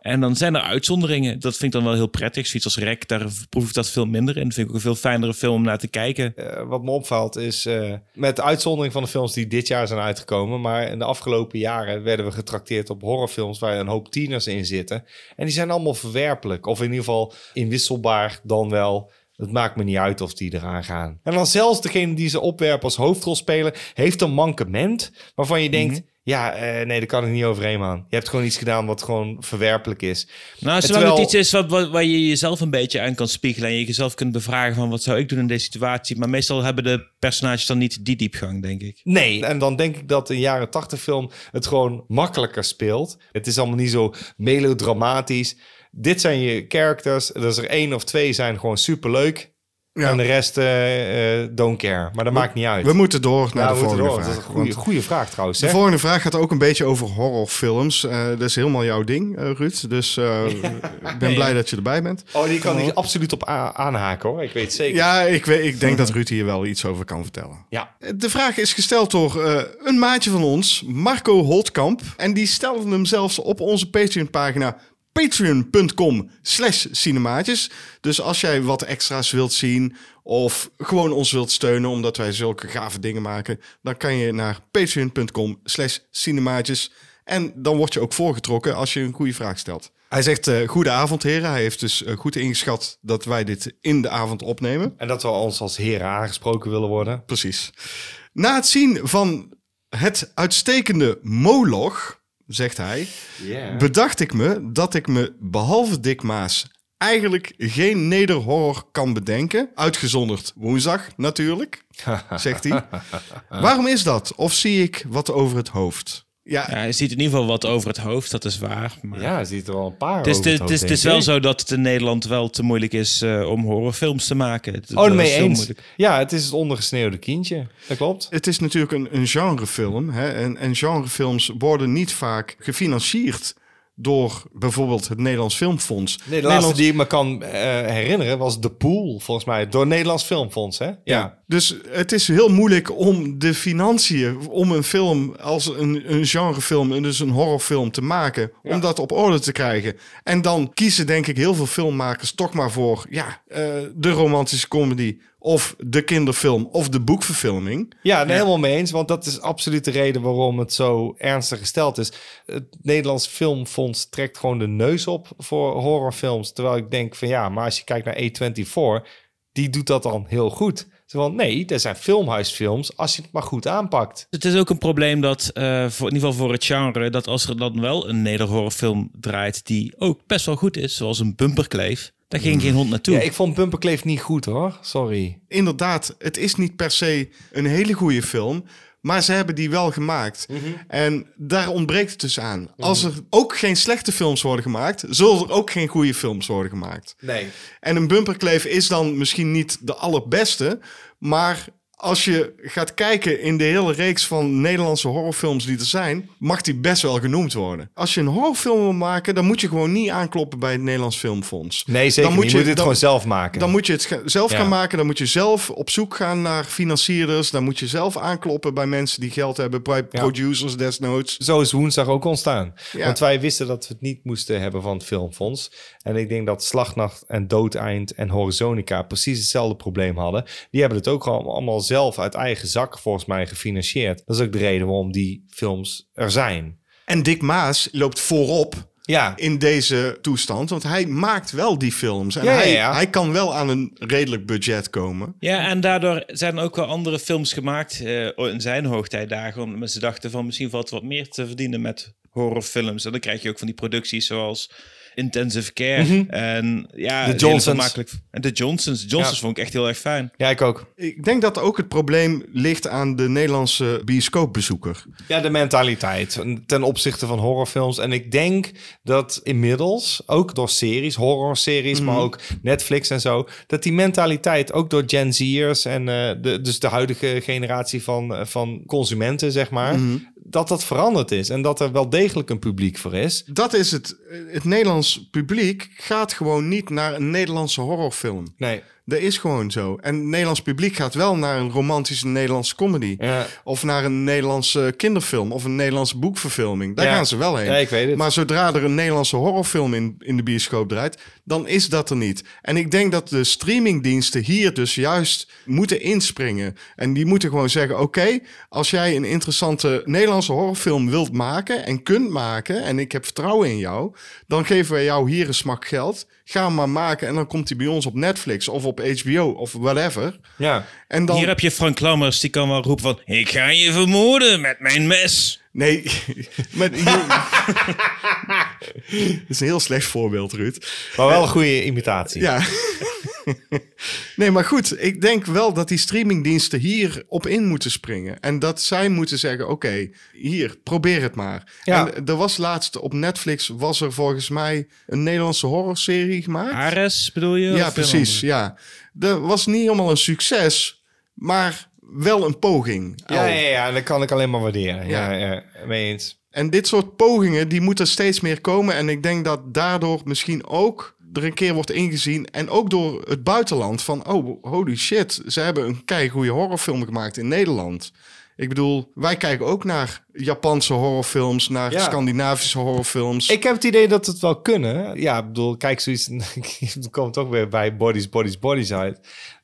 En dan zijn er uitzonderingen. Dat vind ik dan wel heel prettig. Zoiets als Rek, daar proef ik dat veel minder in. Dat vind ik ook een veel fijnere film om naar te kijken. Eh, wat me opvalt is, eh, met de uitzondering van de films die dit jaar zijn uitgekomen, maar in de afgelopen jaren werden we getrakteerd op horrorfilms waar een hoop tieners in zitten. En die zijn allemaal verwerpelijk, of in ieder geval inwisselbaar dan wel. Het maakt me niet uit of die eraan gaan. En dan zelfs degene die ze opwerpen als hoofdrolspeler heeft een mankement waarvan je denkt, ja, eh, nee, daar kan ik niet overheen, man. Je hebt gewoon iets gedaan wat gewoon verwerpelijk is. Nou, zolang terwijl- het iets is wat, wat- waar je jezelf een beetje aan kan spiegelen en je jezelf kunt bevragen van wat zou ik doen in deze situatie. Maar meestal hebben de personages dan niet die diepgang, denk ik. Nee, en dan denk ik dat een jaren 80 film het gewoon makkelijker speelt. Het is allemaal niet zo melodramatisch. Dit zijn je characters. Dus er één of twee zijn gewoon superleuk. Ja. En de rest eh, eh, don't care. Maar dat maakt niet uit. We moeten door naar Ja, de volgende vraag. Dat is een goede, vraag trouwens. De Hè? volgende vraag gaat ook een beetje over horrorfilms. Eh, dat is helemaal jouw ding, eh, Ruud. Dus ik ben blij dat je erbij bent. Oh, die kan hier absoluut op aanhaken hoor. Ik weet zeker. Ja, ik, weet, ik denk dat Ruud hier wel iets over kan vertellen. Ja. De vraag is gesteld door een maatje van ons, Marco Holtkamp. En die stelde hem zelfs op onze Patreon-pagina patreon.com slash cinemaatjes. Dus als jij wat extra's wilt zien of gewoon ons wilt steunen omdat wij zulke gave dingen maken, dan kan je naar patreon.com slash cinemaatjes. En dan word je ook voorgetrokken als je een goede vraag stelt. Hij zegt, goede avond heren. Hij heeft dus eh, goed ingeschat dat wij dit in de avond opnemen. En dat we ons als heren aangesproken willen worden. Precies. Na het zien van het uitstekende Moloch, zegt hij, bedacht ik me dat ik me behalve Dick Maas eigenlijk geen nederhorror kan bedenken. Uitgezonderd woensdag natuurlijk, zegt hij. Waarom is dat? Of zie ik wat over het hoofd? Ja, Ja, je ziet in ieder geval wat over het hoofd, dat is waar. Maar Ja, je ziet er wel een paar het is, over het, het is, hoofd het is wel zo dat het in Nederland wel te moeilijk is eh, om horrorfilms te maken. Oh, dat mee eens. moeilijk. Ja, het is het ondergesneeuwde kindje. Dat klopt. het is natuurlijk een, een genrefilm. Hè? En, en genrefilms worden niet vaak gefinancierd door bijvoorbeeld het Nederlands Filmfonds. Nee, de laatste die ik me kan eh, herinnereren was De Pool, volgens mij, door het Nederlands Filmfonds, hè? Ja. Dus het is heel moeilijk om de financiën, om een film als een, een genrefilm, en dus een horrorfilm te maken, om dat op orde te krijgen. En dan kiezen denk ik heel veel filmmakers toch maar voor, ja, eh, de romantische comedy of de kinderfilm of de boekverfilming. Ja, nee, helemaal mee eens. Want dat is absoluut de reden waarom het zo ernstig gesteld is. Het Nederlands Filmfonds trekt gewoon de neus op voor horrorfilms. Terwijl ik denk van ja, maar als je kijkt naar A24, die doet dat dan heel goed. Terwijl nee, er zijn filmhuisfilms als je het maar goed aanpakt. Het is ook een probleem dat, eh, voor, in ieder geval voor het genre, dat als er dan wel een nederhorrorfilm draait die ook best wel goed is, zoals een bumperkleef, daar ging geen hond naartoe. Ja, ik vond Bumperkleef niet goed hoor. Sorry. Inderdaad, het is niet per se een hele goede film. Maar ze hebben die wel gemaakt. En daar ontbreekt het dus aan. Als er ook geen slechte films worden gemaakt, zullen er ook geen goede films worden gemaakt. Nee. En een bumperkleef is dan misschien niet de allerbeste, maar als je gaat kijken in de hele reeks van Nederlandse horrorfilms die er zijn, mag die best wel genoemd worden. Als je een horrorfilm wil maken, dan moet je gewoon niet aankloppen bij het Nederlands Filmfonds. Nee, zeker Dan moet niet. je- moet het dan- gewoon zelf maken. Dan moet je het zelf Ja. gaan maken. Dan moet je zelf op zoek gaan naar financierders. Dan moet je zelf aankloppen bij mensen die geld hebben. Bij Ja. producers desnoods. Zo is woensdag ook ontstaan. Ja. Want wij wisten dat we het niet moesten hebben van het filmfonds. En ik denk dat Slagnacht en Doodeind en Horizonica precies hetzelfde probleem hadden. Die hebben het ook allemaal zelf uit eigen zak volgens mij gefinancierd. Dat is ook de reden waarom die films er zijn. En Dick Maas loopt voorop Ja. in deze toestand. Want hij maakt wel die films. En Ja, hij, ja. hij kan wel aan een redelijk budget komen. Ja, en daardoor zijn er ook wel andere films gemaakt eh, in zijn hoogtijdagen. Omdat ze dachten van misschien valt er wat meer te verdienen met horrorfilms. En dan krijg je ook van die producties zoals Intensive Care. En ja, De Johnsons. vermakelijk- En de Johnsons. Johnsons Ja. vond ik echt heel erg fijn. Ja, ik ook. Ik denk dat ook het probleem ligt aan de Nederlandse bioscoopbezoeker. Ja, de mentaliteit ten opzichte van horrorfilms. En ik denk dat inmiddels, ook door series, horrorseries, maar ook Netflix en zo, dat die mentaliteit ook door Gen Z'ers en eh, de, dus de huidige generatie van, eh, van consumenten, zeg maar, dat dat veranderd is. En dat er wel degelijk een publiek voor is. Dat is het. Het Nederlands publiek gaat gewoon niet naar een Nederlandse horrorfilm. Nee. Dat is gewoon zo. En het Nederlands publiek gaat wel naar een romantische Nederlandse comedy. Ja. Of naar een Nederlandse kinderfilm. Of een Nederlandse boekverfilming. Daar Ja. gaan ze wel heen. Ja, ik weet het. Maar zodra er een Nederlandse horrorfilm in, in de bioscoop draait, dan is dat er niet. En ik denk dat de streamingdiensten hier dus juist moeten inspringen. En die moeten gewoon zeggen: oké, als jij een interessante Nederlandse horrorfilm wilt maken en kunt maken, en ik heb vertrouwen in jou, dan geven wij jou hier een smak geld. Ga hem maar maken en dan komt hij bij ons op Netflix of op HBO of whatever. Ja. En dan. Hier heb je Frank Lammers, die kan wel roepen van... Ik ga je vermoorden met mijn mes. Nee, met, dat is een heel slecht voorbeeld, Ruud. Maar wel een goede imitatie. Ja. nee, maar goed. Ik denk wel dat die streamingdiensten hier op in moeten springen. En dat zij moeten zeggen, oké, hier, probeer het maar. Ja. En er was laatst op Netflix, was er volgens mij een Nederlandse horrorserie gemaakt. Ares bedoel je? ja, precies, ja. Dat was niet helemaal een succes, maar wel een poging. Ja, al. ja, ja, dat kan ik alleen maar waarderen. Ja, Ja. ja, mee eens. En dit soort pogingen, die moeten steeds meer komen. En ik denk dat daardoor misschien ook er een keer wordt ingezien. En ook door het buitenland. Van, oh, holy shit. Ze hebben een keigoede horrorfilm gemaakt in Nederland. Ik bedoel, wij kijken ook naar Japanse horrorfilms. Naar Ja. Scandinavische horrorfilms. Ik heb het idee dat het wel kunnen. Ja, ik bedoel, kijk, zoiets. Komt ook weer bij bodies, bodies, bodies uit.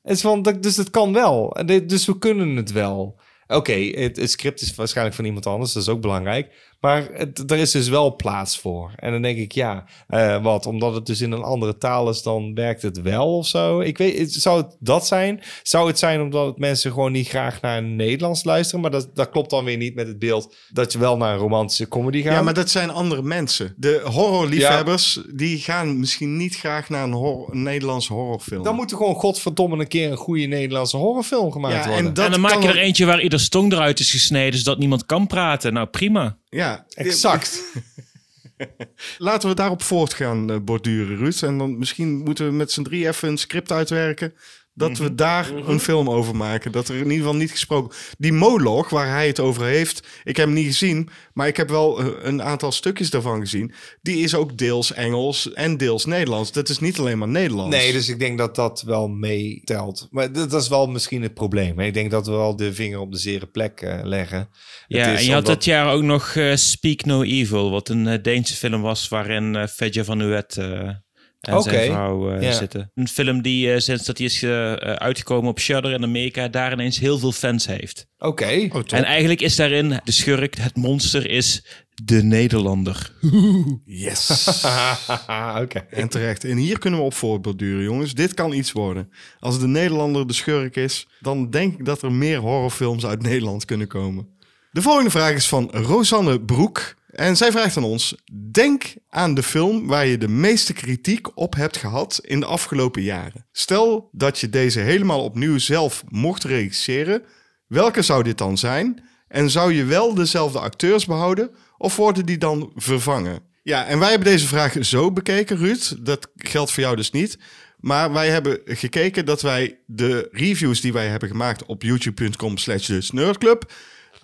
Het is van, dat- dus het kan wel. Dus we kunnen het wel. Oké, het, het script is waarschijnlijk van iemand anders, dat is ook belangrijk. Maar het, er is dus wel plaats voor. En dan denk ik, ja, eh, wat? Omdat het dus in een andere taal is, dan werkt het wel of zo. Ik weet, zou het dat zijn? Zou het zijn omdat het mensen gewoon niet graag naar een Nederlands luisteren? Maar dat, dat klopt dan weer niet met het beeld dat je wel naar een romantische comedy gaat. ja, maar dat zijn andere mensen. De horrorliefhebbers, die gaan misschien niet graag naar een, horror, een Nederlandse horrorfilm. Dan moet er gewoon godverdomme een keer een goede Nederlandse horrorfilm gemaakt Ja, en worden. dat en dan maak je er eentje waar ieder stong eruit is gesneden, zodat niemand kan praten. Nou, prima. Ja, Exact. Laten we daarop voortgaan eh, borduren, Ruud. En dan misschien moeten we met z'n drie even een script uitwerken. Dat we daar een film over maken. Dat er in ieder geval niet gesproken... Die moloch waar hij het over heeft... Ik heb hem niet gezien, maar ik heb wel eh, een aantal stukjes daarvan gezien. Die is ook deels Engels en deels Nederlands. Dat is niet alleen maar Nederlands. Nee, dus ik denk dat dat wel meetelt. Maar dat, is wel misschien het probleem. Ik denk dat we wel de vinger op de zere plek eh, leggen. Ja, Het is en je had dat jaar ook nog eh, Speak No Evil, wat een eh, Deense film was waarin eh Fedja van Uwet eh en zijn vrouw eh, ja. zitten. Een film die eh, sinds dat hij is eh, uitgekomen op Shudder in Amerika daar ineens heel veel fans heeft. Oké. Oh. En eigenlijk is daarin de schurk, het monster is de Nederlander. Yes. Oké. en terecht. En hier kunnen we op voortborduren, jongens. Dit kan iets worden. Als de Nederlander de schurk is, dan denk ik dat er meer horrorfilms uit Nederland kunnen komen. De volgende vraag is van Rosanne Broek. En zij vraagt aan ons: Denk aan de film waar je de meeste kritiek op hebt gehad in de afgelopen jaren. Stel dat je deze helemaal opnieuw zelf mocht regisseren. Welke zou dit dan zijn? En zou je wel dezelfde acteurs behouden of worden die dan vervangen? Ja, en wij hebben deze vraag zo bekeken, Ruud. Dat geldt voor jou dus niet. Maar wij hebben gekeken dat wij de reviews die wij hebben gemaakt op youtube.com slash.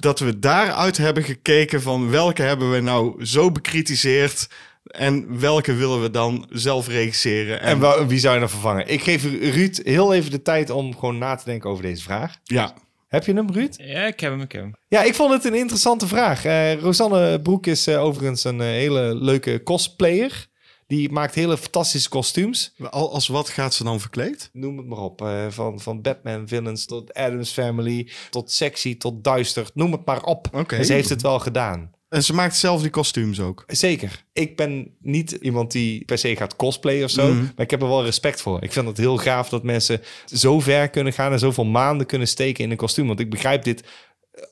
Dat we daaruit hebben gekeken van welke hebben we nou zo bekritiseerd... en welke willen we dan zelf regisseren. En wie zou je dan vervangen? Ik geef Ruud heel even de tijd om gewoon na te denken over deze vraag. ja, Heb je hem, Ruud? Ja, ik heb hem, ik heb hem. Ja, ik vond het een interessante vraag. Eh, Rosanne Broek is eh, overigens een eh, hele leuke cosplayer. Die maakt hele fantastische kostuums. Al- als wat gaat ze dan verkleed? Noem het maar op. eh, van, van Batman villains tot Adams Family, tot sexy, tot duister. Noem het maar op. Oké. En ze heeft het wel gedaan. En ze maakt zelf die kostuums ook. Zeker. Ik ben niet iemand die per se gaat cosplayen of zo. Mhm. Maar ik heb er wel respect voor. Ik vind het heel gaaf dat mensen zo ver kunnen gaan en zoveel maanden kunnen steken in een kostuum. Want ik begrijp dit.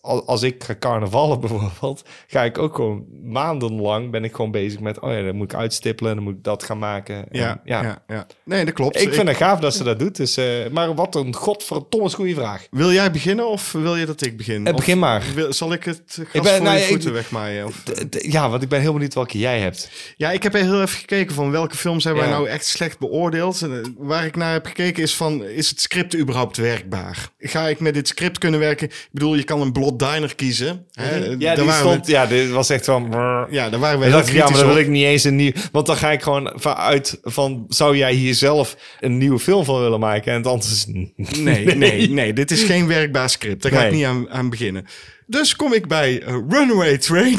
Al- Als ik ga carnavallen bijvoorbeeld, ga ik ook gewoon maandenlang ben ik gewoon bezig met, oh ja, dan moet ik uitstippelen, dan moet ik dat gaan maken. En Ja, ja. ja. Nee, dat klopt. Ik vind het gaaf dat ze dat doet. Dus, eh, maar wat een godverdomme goede vraag. Wil jij beginnen of wil je dat ik begin? Eh, begin maar. wil- zal ik het gas Ik ben- voor nou, je ik- voeten wegmaaien? Of? Ja, want ik ben heel benieuwd welke jij hebt. Ja, ik heb heel even gekeken van welke films hebben wij nou echt slecht beoordeeld. En, eh, Waar ik naar heb gekeken is van, is het script überhaupt werkbaar? Ga ik met dit script kunnen werken? Ik bedoel, je kan een Blood Diner kiezen. Hè? Ja, Daar die stond, we, ja, dit was echt van... ja, daar waren we dacht ja, maar dan wil ik niet eens een nieuw... Want dan ga ik gewoon vanuit van... Zou jij hier zelf een nieuwe film van willen maken? En het antwoord is... Nee, nee, nee, dit is geen werkbaar script. Daar ga ik Nee. niet aan, aan beginnen. Dus kom ik bij eh, Runaway Train.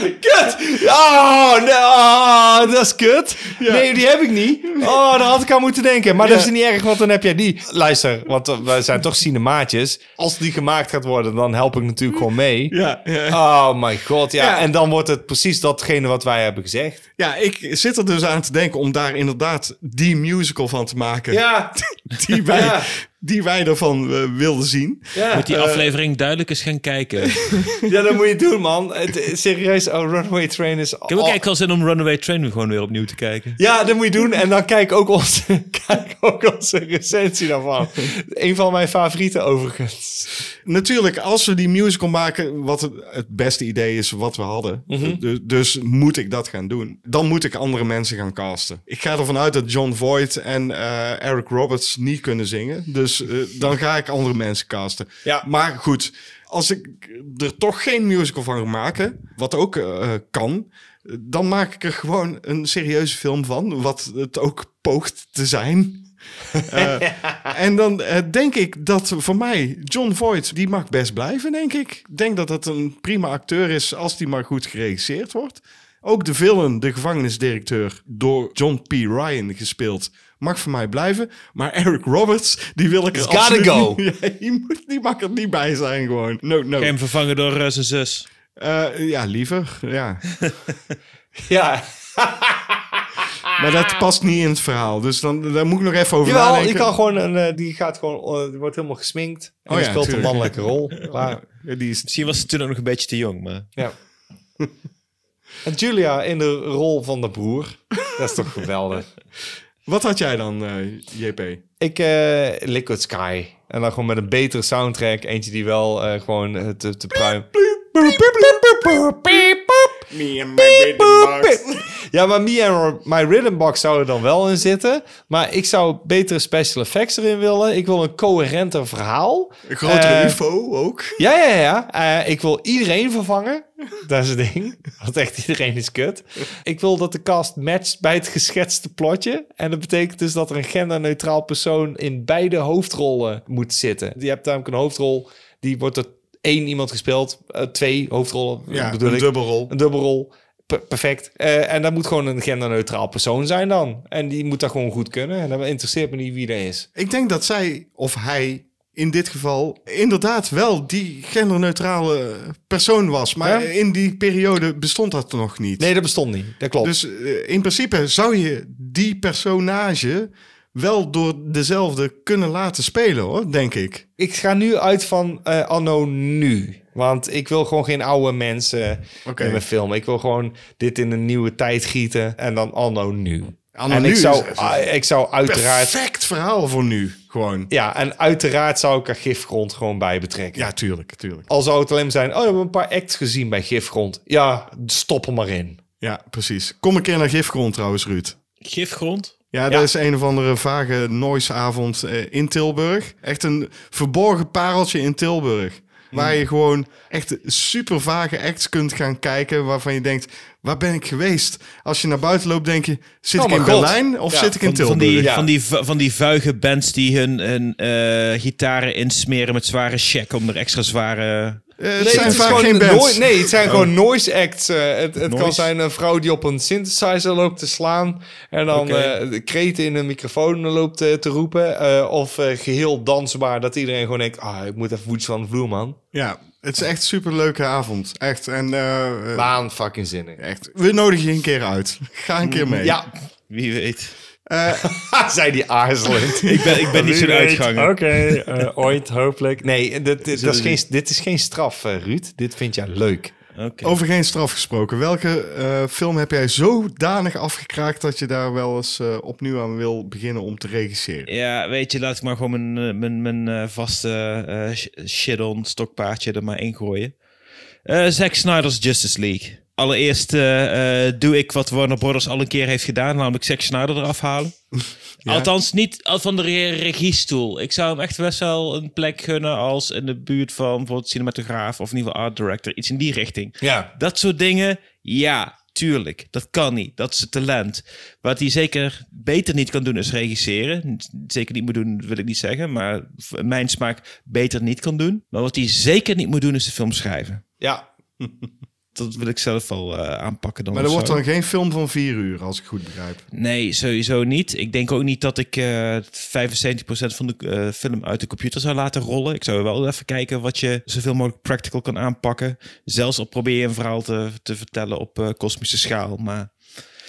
Kut! Oh, nee, oh, dat is kut. Nee, die heb ik niet. Oh, daar had ik aan moeten denken. Maar dat is niet erg, want dan heb jij die. Luister, want uh, wij zijn toch cinemaatjes. Als die gemaakt gaat worden, dan help ik natuurlijk gewoon mee. Ja, ja. Oh my god, ja. En dan wordt het precies datgene wat wij hebben gezegd. ja, ik zit er dus aan te denken om daar inderdaad die musical van te maken. Ja, Die wij. Die wij ervan eh, wilden zien. ja. Moet die aflevering duidelijk eens gaan kijken. ja dat moet je doen, man. Het, serieus, oh, Runaway Train is... Ik heb ook eigenlijk wel zin om Runaway Train gewoon weer opnieuw te kijken. Ja, dat moet je doen. En dan kijk ook onze, kijk ook onze recensie daarvan. Een van mijn favorieten overigens. Natuurlijk, als we die musical maken, wat het, beste idee is wat we hadden. dus, dus moet ik dat gaan doen. Dan moet ik andere mensen gaan casten. Ik ga ervan uit dat John Voight en eh, Eric Roberts niet kunnen zingen. Dus eh, dan ga ik andere mensen casten. Ja. Maar goed, als ik er toch geen musical van ga maken, wat ook eh, kan, dan maak ik er gewoon een serieuze film van, wat het ook poogt te zijn. Eh, en dan eh, denk ik dat voor mij John Voight, die mag best blijven, denk ik. Ik denk dat dat een prima acteur is als die maar goed geregisseerd wordt. Ook de villain, de gevangenisdirecteur, door John P. Ryan gespeeld, mag voor mij blijven. Maar Eric Roberts, die wil ik er It's gotta absoluut go. niet- Ja, die, moet, die mag er niet bij zijn gewoon. No, no. Hem vervangen door eh, zijn zus. Eh, ja, liever. Ja. Ja. Maar dat past niet in het verhaal. Dus dan, daar moet ik nog even over Jawel, nadenken. je kan gewoon een, eh, die gaat gewoon, eh, die wordt helemaal gesminkt. En Oh ja, speelt een mannelijke rol. Klaar. Ja, die is Misschien was ze toen ook nog een beetje te jong, maar... Ja. En Julia in de rol van de broer. Dat is toch geweldig. Wat had jij dan, eh, JP? Ik, eh, Liquid Sky. En dan gewoon met een betere soundtrack. Eentje die wel eh, gewoon te, te pruim... Me and my Ja, maar Me and My Rhythm Box zou er dan wel in zitten. Maar ik zou betere special effects erin willen. Ik wil een coherenter verhaal. Een grotere info ook. Ja, ja, ja. Eh, ik wil iedereen vervangen. Dat is het ding. Want echt iedereen is kut. Ik wil dat de cast matcht bij het geschetste plotje. En dat betekent dus dat er een genderneutraal persoon in beide hoofdrollen moet zitten. Je hebt namelijk een hoofdrol, die wordt door één iemand gespeeld. Eh, twee hoofdrollen, Ja, bedoel een ik. dubbelrol. Een dubbelrol. Per- perfect. Eh, en dat moet gewoon een genderneutraal persoon zijn dan. En die moet dat gewoon goed kunnen. En dan interesseert me niet wie dat is. Ik denk dat zij of hij in dit geval inderdaad wel die genderneutrale persoon was. Maar Ja? in die periode bestond dat nog niet. Nee, dat bestond niet. Dat klopt. Dus eh, in principe zou je die personage wel door dezelfde kunnen laten spelen, hoor, denk ik. Ik ga nu uit van eh, anno nu. Want ik wil gewoon geen oude mensen in mijn film. Ik wil gewoon dit in een nieuwe tijd gieten. En dan anno nu. Anno en nu ik zou, is- ah, ik zou uiteraard... Perfect verhaal voor nu, gewoon. Ja, en uiteraard zou ik er Gifgrond gewoon bij betrekken. Ja, tuurlijk, tuurlijk. Al zou het alleen zijn... Oh, we hebben een paar acts gezien bij Gifgrond. Ja, stop er maar in. Ja, precies. Kom een keer naar Gifgrond trouwens, Ruud. Gifgrond? Ja, dat is een of andere vage noiseavond eh, in Tilburg. Echt een verborgen pareltje in Tilburg. Waar je gewoon echt super vage acts kunt gaan kijken. Waarvan je denkt, waar ben ik geweest? Als je naar buiten loopt, denk je, zit Oh ik in God. Berlijn of Ja, zit ik in Van, Tilburg? van, die, Ja. van, die, van die vuige bands die hun, hun eh, gitaren insmeren met zware check om er extra zware... Eh, het Nee, zijn het vaak gewoon geen bands. nee, het zijn gewoon noise acts. eh, het het kan zijn een vrouw die op een synthesizer loopt te slaan. En dan Oké. eh, kreten in een microfoon loopt te roepen. of eh, geheel dansbaar, dat iedereen gewoon denkt... Ah, ik moet even voetjes van de vloer, man. Ja, het is echt een superleuke avond. Echt. En Baan fucking zinnen. echt, we nodigen je een keer uit. Ga een keer mee. Ja, Wie weet. Eh, zei die aarzelend. Ik ben, ik ben niet zo'n uitganger. Oké, eh, ooit hopelijk. Nee, dit, dit, dat is geen, dit is geen straf, eh, Ruud. Dit vind jij leuk. Oké. over geen straf gesproken. Welke eh, film heb jij zodanig afgekraakt dat je daar wel eens eh, opnieuw aan wil beginnen om te regisseren? Ja, weet je, laat ik maar gewoon mijn, mijn, mijn eh, vaste eh, sh- shit-on stokpaardje er maar ingooien. Eh Zack Snyder's Justice League. Allereerst eh, eh, doe ik wat Warner Brothers al een keer heeft gedaan, namelijk Zack Snyder eraf halen. Althans, niet van de re- regiestoel. Ik zou hem echt best wel een plek gunnen als in de buurt van bijvoorbeeld cinematograaf of in ieder geval art director. Iets in die richting. Ja. Dat soort dingen, ja, tuurlijk. Dat kan niet. Dat is het talent. Wat hij zeker beter niet kan doen is regisseren. Zeker niet moet doen, wil ik niet zeggen. Maar mijn smaak beter niet kan doen. Maar wat hij zeker niet moet doen is de film schrijven. Ja. Dat wil ik zelf wel eh, aanpakken dan. Maar er wordt dan geen film van vier uur, als ik goed begrijp. Nee, sowieso niet. Ik denk ook niet dat ik eh 75% van de eh, film uit de computer zou laten rollen. Ik zou wel even kijken wat je zoveel mogelijk practical kan aanpakken. Zelfs al probeer je een verhaal te, te vertellen op kosmische schaal. Maar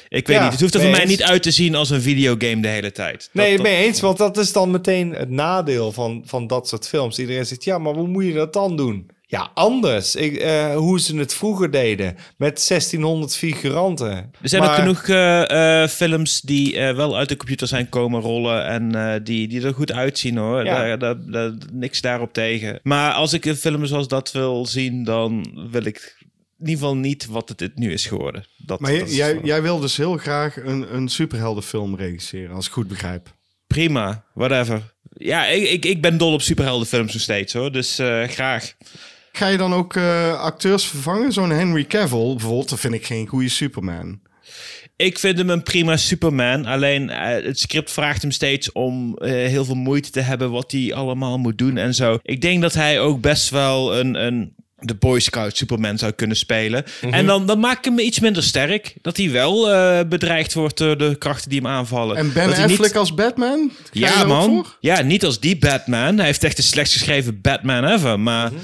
ik weet Ja, niet. Het hoeft er voor mij eens. niet uit te zien als een videogame de hele tijd. Dat- Nee, dat- mee eens, want dat is dan meteen het nadeel van, van dat soort films. Iedereen zegt, ja, maar hoe moet je dat dan doen? Ja, anders. Ik, eh, hoe ze het vroeger deden, met 1600 figuranten. Er zijn Maar- ook genoeg eh, eh, films die eh, wel uit de computer zijn komen rollen en eh, die, die er goed uitzien hoor. Ja. Daar, daar, daar- niks daarop tegen. Maar als ik een film zoals dat wil zien, dan wil ik in ieder geval niet wat het dit nu is geworden. Dat, Maar dat jij, jij wil dus heel graag een, een superheldenfilm regisseren, als ik goed begrijp. Prima, whatever. Ja, ik, ik, ik ben dol op superheldenfilms nog steeds hoor, dus eh, graag. Ga je dan ook eh, acteurs vervangen? Zo'n Henry Cavill bijvoorbeeld, dat vind ik geen goede Superman. Ik vind hem een prima Superman. Alleen eh, het script vraagt hem steeds om eh, heel veel moeite te hebben wat hij allemaal moet doen en zo. Ik denk dat hij ook best wel een, een de Boy Scout Superman zou kunnen spelen. Mhm. En dan, dan maak ik hem iets minder sterk. Dat hij wel eh, bedreigd wordt door de krachten die hem aanvallen. En Ben Dat hij niet- Affleck als Batman? Ga ja, man. voor? Ja, niet als die Batman. Hij heeft echt de slechtst geschreven Batman ever. Maar Mhm.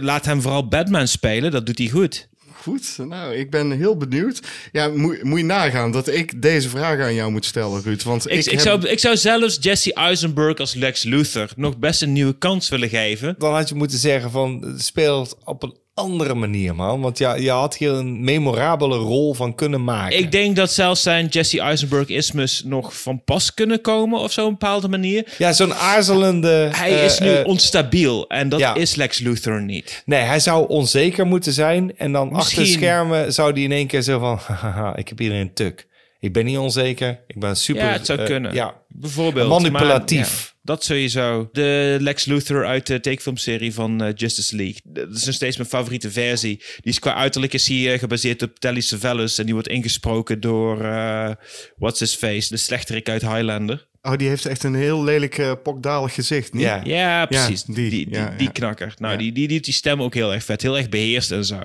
Laat hem vooral Batman spelen. Dat doet hij goed. Goed, nou, ik ben heel benieuwd. Ja, moet, moet je nagaan dat ik deze vraag aan jou moet stellen, Ruud. Want Ik, ik, ik, heb- zou, ik zou zelfs Jesse Eisenberg als Lex Luthor nog best een nieuwe kans willen geven. Dan had je moeten zeggen van, speel het op een andere manier, man. Want ja, je had hier een memorabele rol van kunnen maken. Ik denk dat zelfs zijn Jesse Eisenberg-ismus nog van pas kunnen komen of zo op een bepaalde manier. Ja, zo'n aarzelende... Hij eh, is nu eh, onstabiel en dat ja. is Lex Luthor niet. Nee, hij zou onzeker moeten zijn. En dan achter Misschien. schermen zou hij in één keer zo van... Haha, ik heb hier een tuk. Ik ben niet onzeker. Ik ben super... Ja, het zou eh, kunnen. ja, Bijvoorbeeld. Manipulatief. Maar, ja, dat sowieso. De Lex Luthor uit de tekenfilmserie van eh, Justice League. Dat is nog steeds mijn favoriete versie. Die is qua uiterlijk is hij eh, gebaseerd op Telly Savalas. En die wordt ingesproken door... eh, what's his face? De slechterik uit Highlander. Oh, die heeft echt een heel lelijk pokdalig gezicht, niet? ja. Ja, precies. die, die, die, ja, die ja. knakker. Nou, Ja. die, die, die doet die stem ook heel erg vet. Heel erg beheerst en zo.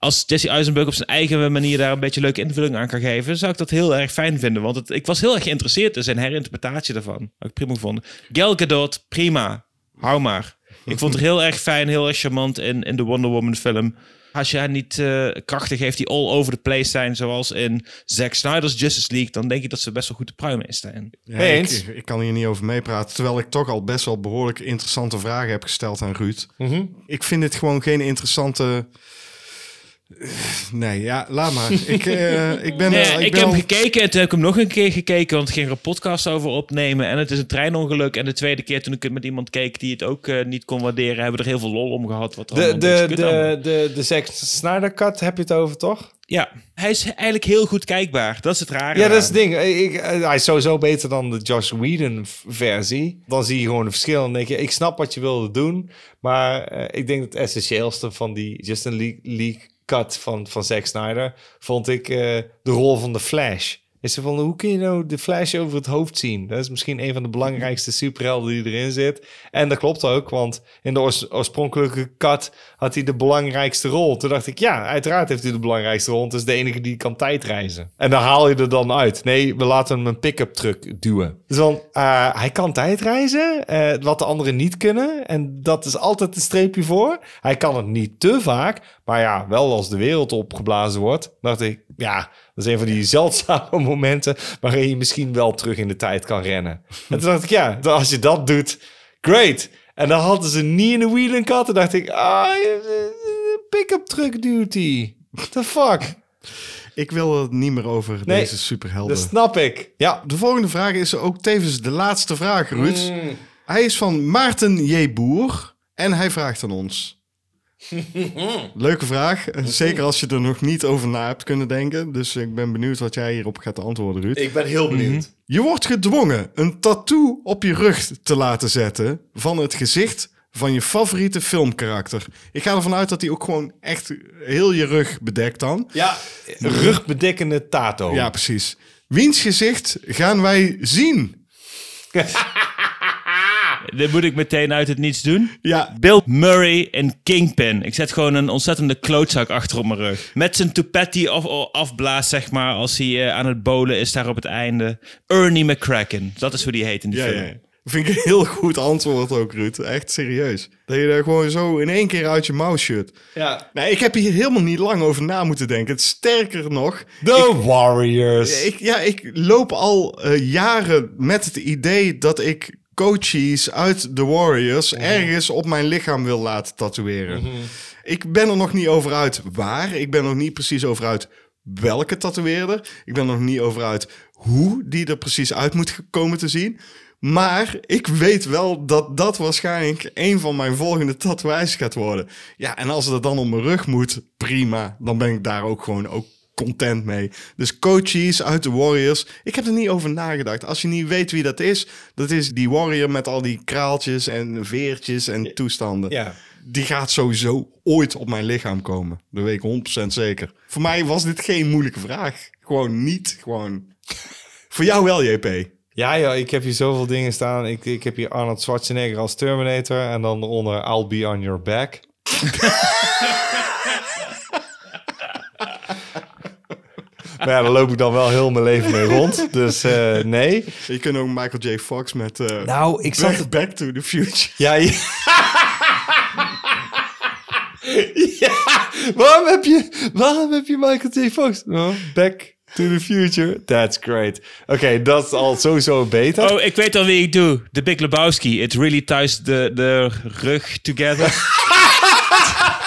Als Jesse Eisenberg op zijn eigen manier daar een beetje leuke invulling aan kan geven, zou ik dat heel erg fijn vinden. Want het, ik was heel erg geïnteresseerd in zijn herinterpretatie daarvan. Had ik prima gevonden. Gal Gadot, prima. Hou maar. Ik vond het heel erg fijn, heel erg charmant in, in de Wonder Woman film. Als je haar niet eh, krachten geeft die all over the place zijn, zoals in Zack Snyder's Justice League, dan denk ik dat ze best wel goed te pruimen is staan. Ja, ik kan hier niet over meepraten. Terwijl ik toch al best wel behoorlijk interessante vragen heb gesteld aan Ruud. Mhm. Ik vind dit gewoon geen interessante... Nee, ja, laat maar. ik, eh, ik ben... Nee, eh, ik ben heb al- gekeken en toen heb ik hem nog een keer gekeken, want ik ging er een podcast over opnemen. En het is een treinongeluk. En de tweede keer toen ik het met iemand keek die het ook eh, niet kon waarderen, hebben we er heel veel lol om gehad. Wat De, de, de, de, de Zack Snyder cut heb je het over, toch? Ja, hij is eigenlijk heel goed kijkbaar. Dat is het rare. Ja, dat is het ding. Ik, hij is sowieso beter dan de Josh Whedon v- versie. Dan zie je gewoon een verschil en denk je, ik snap wat je wilde doen. Maar eh, ik denk dat het essentieelste van die Justin League, League cut van, van Zack Snyder... vond ik eh, de rol van de Flash Is ze van, hoe kun je nou de Flash over het hoofd zien? Dat is misschien een van de belangrijkste superhelden die erin zit. En dat klopt ook, want in de oors- oorspronkelijke cut had hij de belangrijkste rol. Toen dacht ik, ja, uiteraard heeft hij de belangrijkste rol. Het is de enige die kan tijdreizen. En dan haal je er dan uit. Nee, we laten hem een pick-up truck duwen. Dus dan, eh, hij kan tijdreizen, eh, wat de anderen niet kunnen. En dat is altijd een streepje voor. Hij kan het niet te vaak, maar ja, wel als de wereld opgeblazen wordt. dacht ik, ja, dat is een van die zeldzame momenten waarin je misschien wel terug in de tijd kan rennen. En toen dacht ik, ja, als je dat doet, great. En dan hadden ze niet in de wheeling cut. En dacht ik, ah, pick-up truck duty. What the fuck? Ik wil het niet meer over Nee, deze superhelden. Dat snap ik. Ja. De volgende vraag is ook tevens de laatste vraag, Ruud. Mm. Hij is van Maarten J. Boer en hij vraagt aan ons. Leuke vraag, zeker als je er nog niet over na hebt kunnen denken. Dus ik ben benieuwd wat jij hierop gaat antwoorden, Ruud. Ik ben heel benieuwd. Je wordt gedwongen een tattoo op je rug te laten zetten van het gezicht van je favoriete filmkarakter. Ik ga ervan uit dat hij ook gewoon echt heel je rug bedekt dan. Ja, rugbedekkende tato. Ja, precies. Wiens gezicht gaan wij zien? Dit moet ik meteen uit het niets doen. Ja, Bill Murray en Kingpin. Ik zet gewoon een ontzettende klootzak achter op mijn rug. Met zijn toupet die af, afblaast, zeg maar, als hij eh, aan het bolen is daar op het einde. Ernie McCracken. Dat is hoe die heet in die ja, film. ja. Vind ik een heel goed antwoord ook, Ruud. Echt serieus. Dat je daar gewoon zo in één keer uit je mouw shut. ja. Nee, ik heb hier helemaal niet lang over na moeten denken. Het sterker nog, The Warriors. ik, ja, ik loop al eh, jaren met het idee dat ik coaches uit The Warriors ergens op mijn lichaam wil laten tatoeëren. Ik ben er nog niet over uit waar. Ik ben er nog niet precies over uit welke tatoeëerder. Ik ben er nog niet over uit hoe die er precies uit moet komen te zien. Maar ik weet wel dat dat waarschijnlijk een van mijn volgende tatoeages gaat worden. Ja, en als het dan op mijn rug moet, prima. Dan ben ik daar ook gewoon ook content mee. Dus coaches uit de Warriors. Ik heb er niet over nagedacht. Als je niet weet wie dat is, dat is die Warrior met al die kraaltjes en veertjes en toestanden. Ja. Die gaat sowieso ooit op mijn lichaam komen. Dat weet ik 100% zeker. Voor mij was dit geen moeilijke vraag. Gewoon niet. Gewoon. Voor jou wel, JP. Ja, ja, ik heb hier zoveel dingen staan. Ik, ik heb hier Arnold Schwarzenegger als Terminator. En dan eronder I'll be on your back. maar ja, daar loop ik dan wel heel mijn leven mee rond. Dus eh, nee. Je kunt ook Michael J. Fox met eh, Nou, ik zat... Back, Back to the Future. Ja, ja. ja. Waarom heb je, waarom heb je Michael J. Fox? Oh, back to the future. That's great. Oké, dat is al sowieso beter. Oh, ik weet al wie ik doe. The Big Lebowski. It really ties the, the rug together.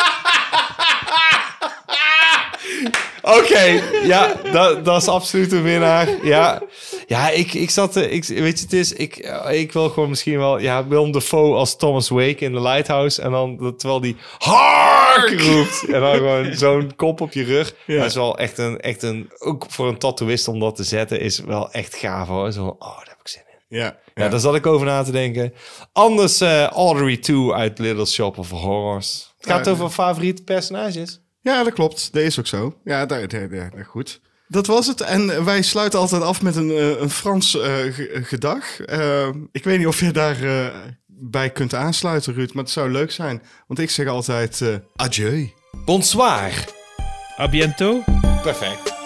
Oké, ja, dat, dat is absoluut een winnaar. Ja, ja ik, ik zat... Ik, weet je, het is... Ik, eh, ik wil gewoon misschien wel... Ja, Willem Dafoe als Thomas Wake in The Lighthouse. En dan terwijl die hark roept. En dan gewoon zo'n kop op je rug. Ja. Dat is wel echt een, echt een... Ook voor een tattooist om dat te zetten is wel echt gaaf hoor. Zo, oh, daar heb ik zin in. Ja. Ja, daar zat ik over na te denken. Anders eh Audrey 2 uit Little Shop of Horrors. Het gaat over favoriete personages. Ja, dat klopt. Dat is ook zo. Ja, daar, daar, daar, goed. Dat was het. En wij sluiten altijd af met een, eh, een Frans eh, ge- gedag. Eh, ik weet niet of je daar eh, bij kunt aansluiten, Ruud, maar het zou leuk zijn. Want ik zeg altijd adieu. Bonsoir. A biento. Perfect.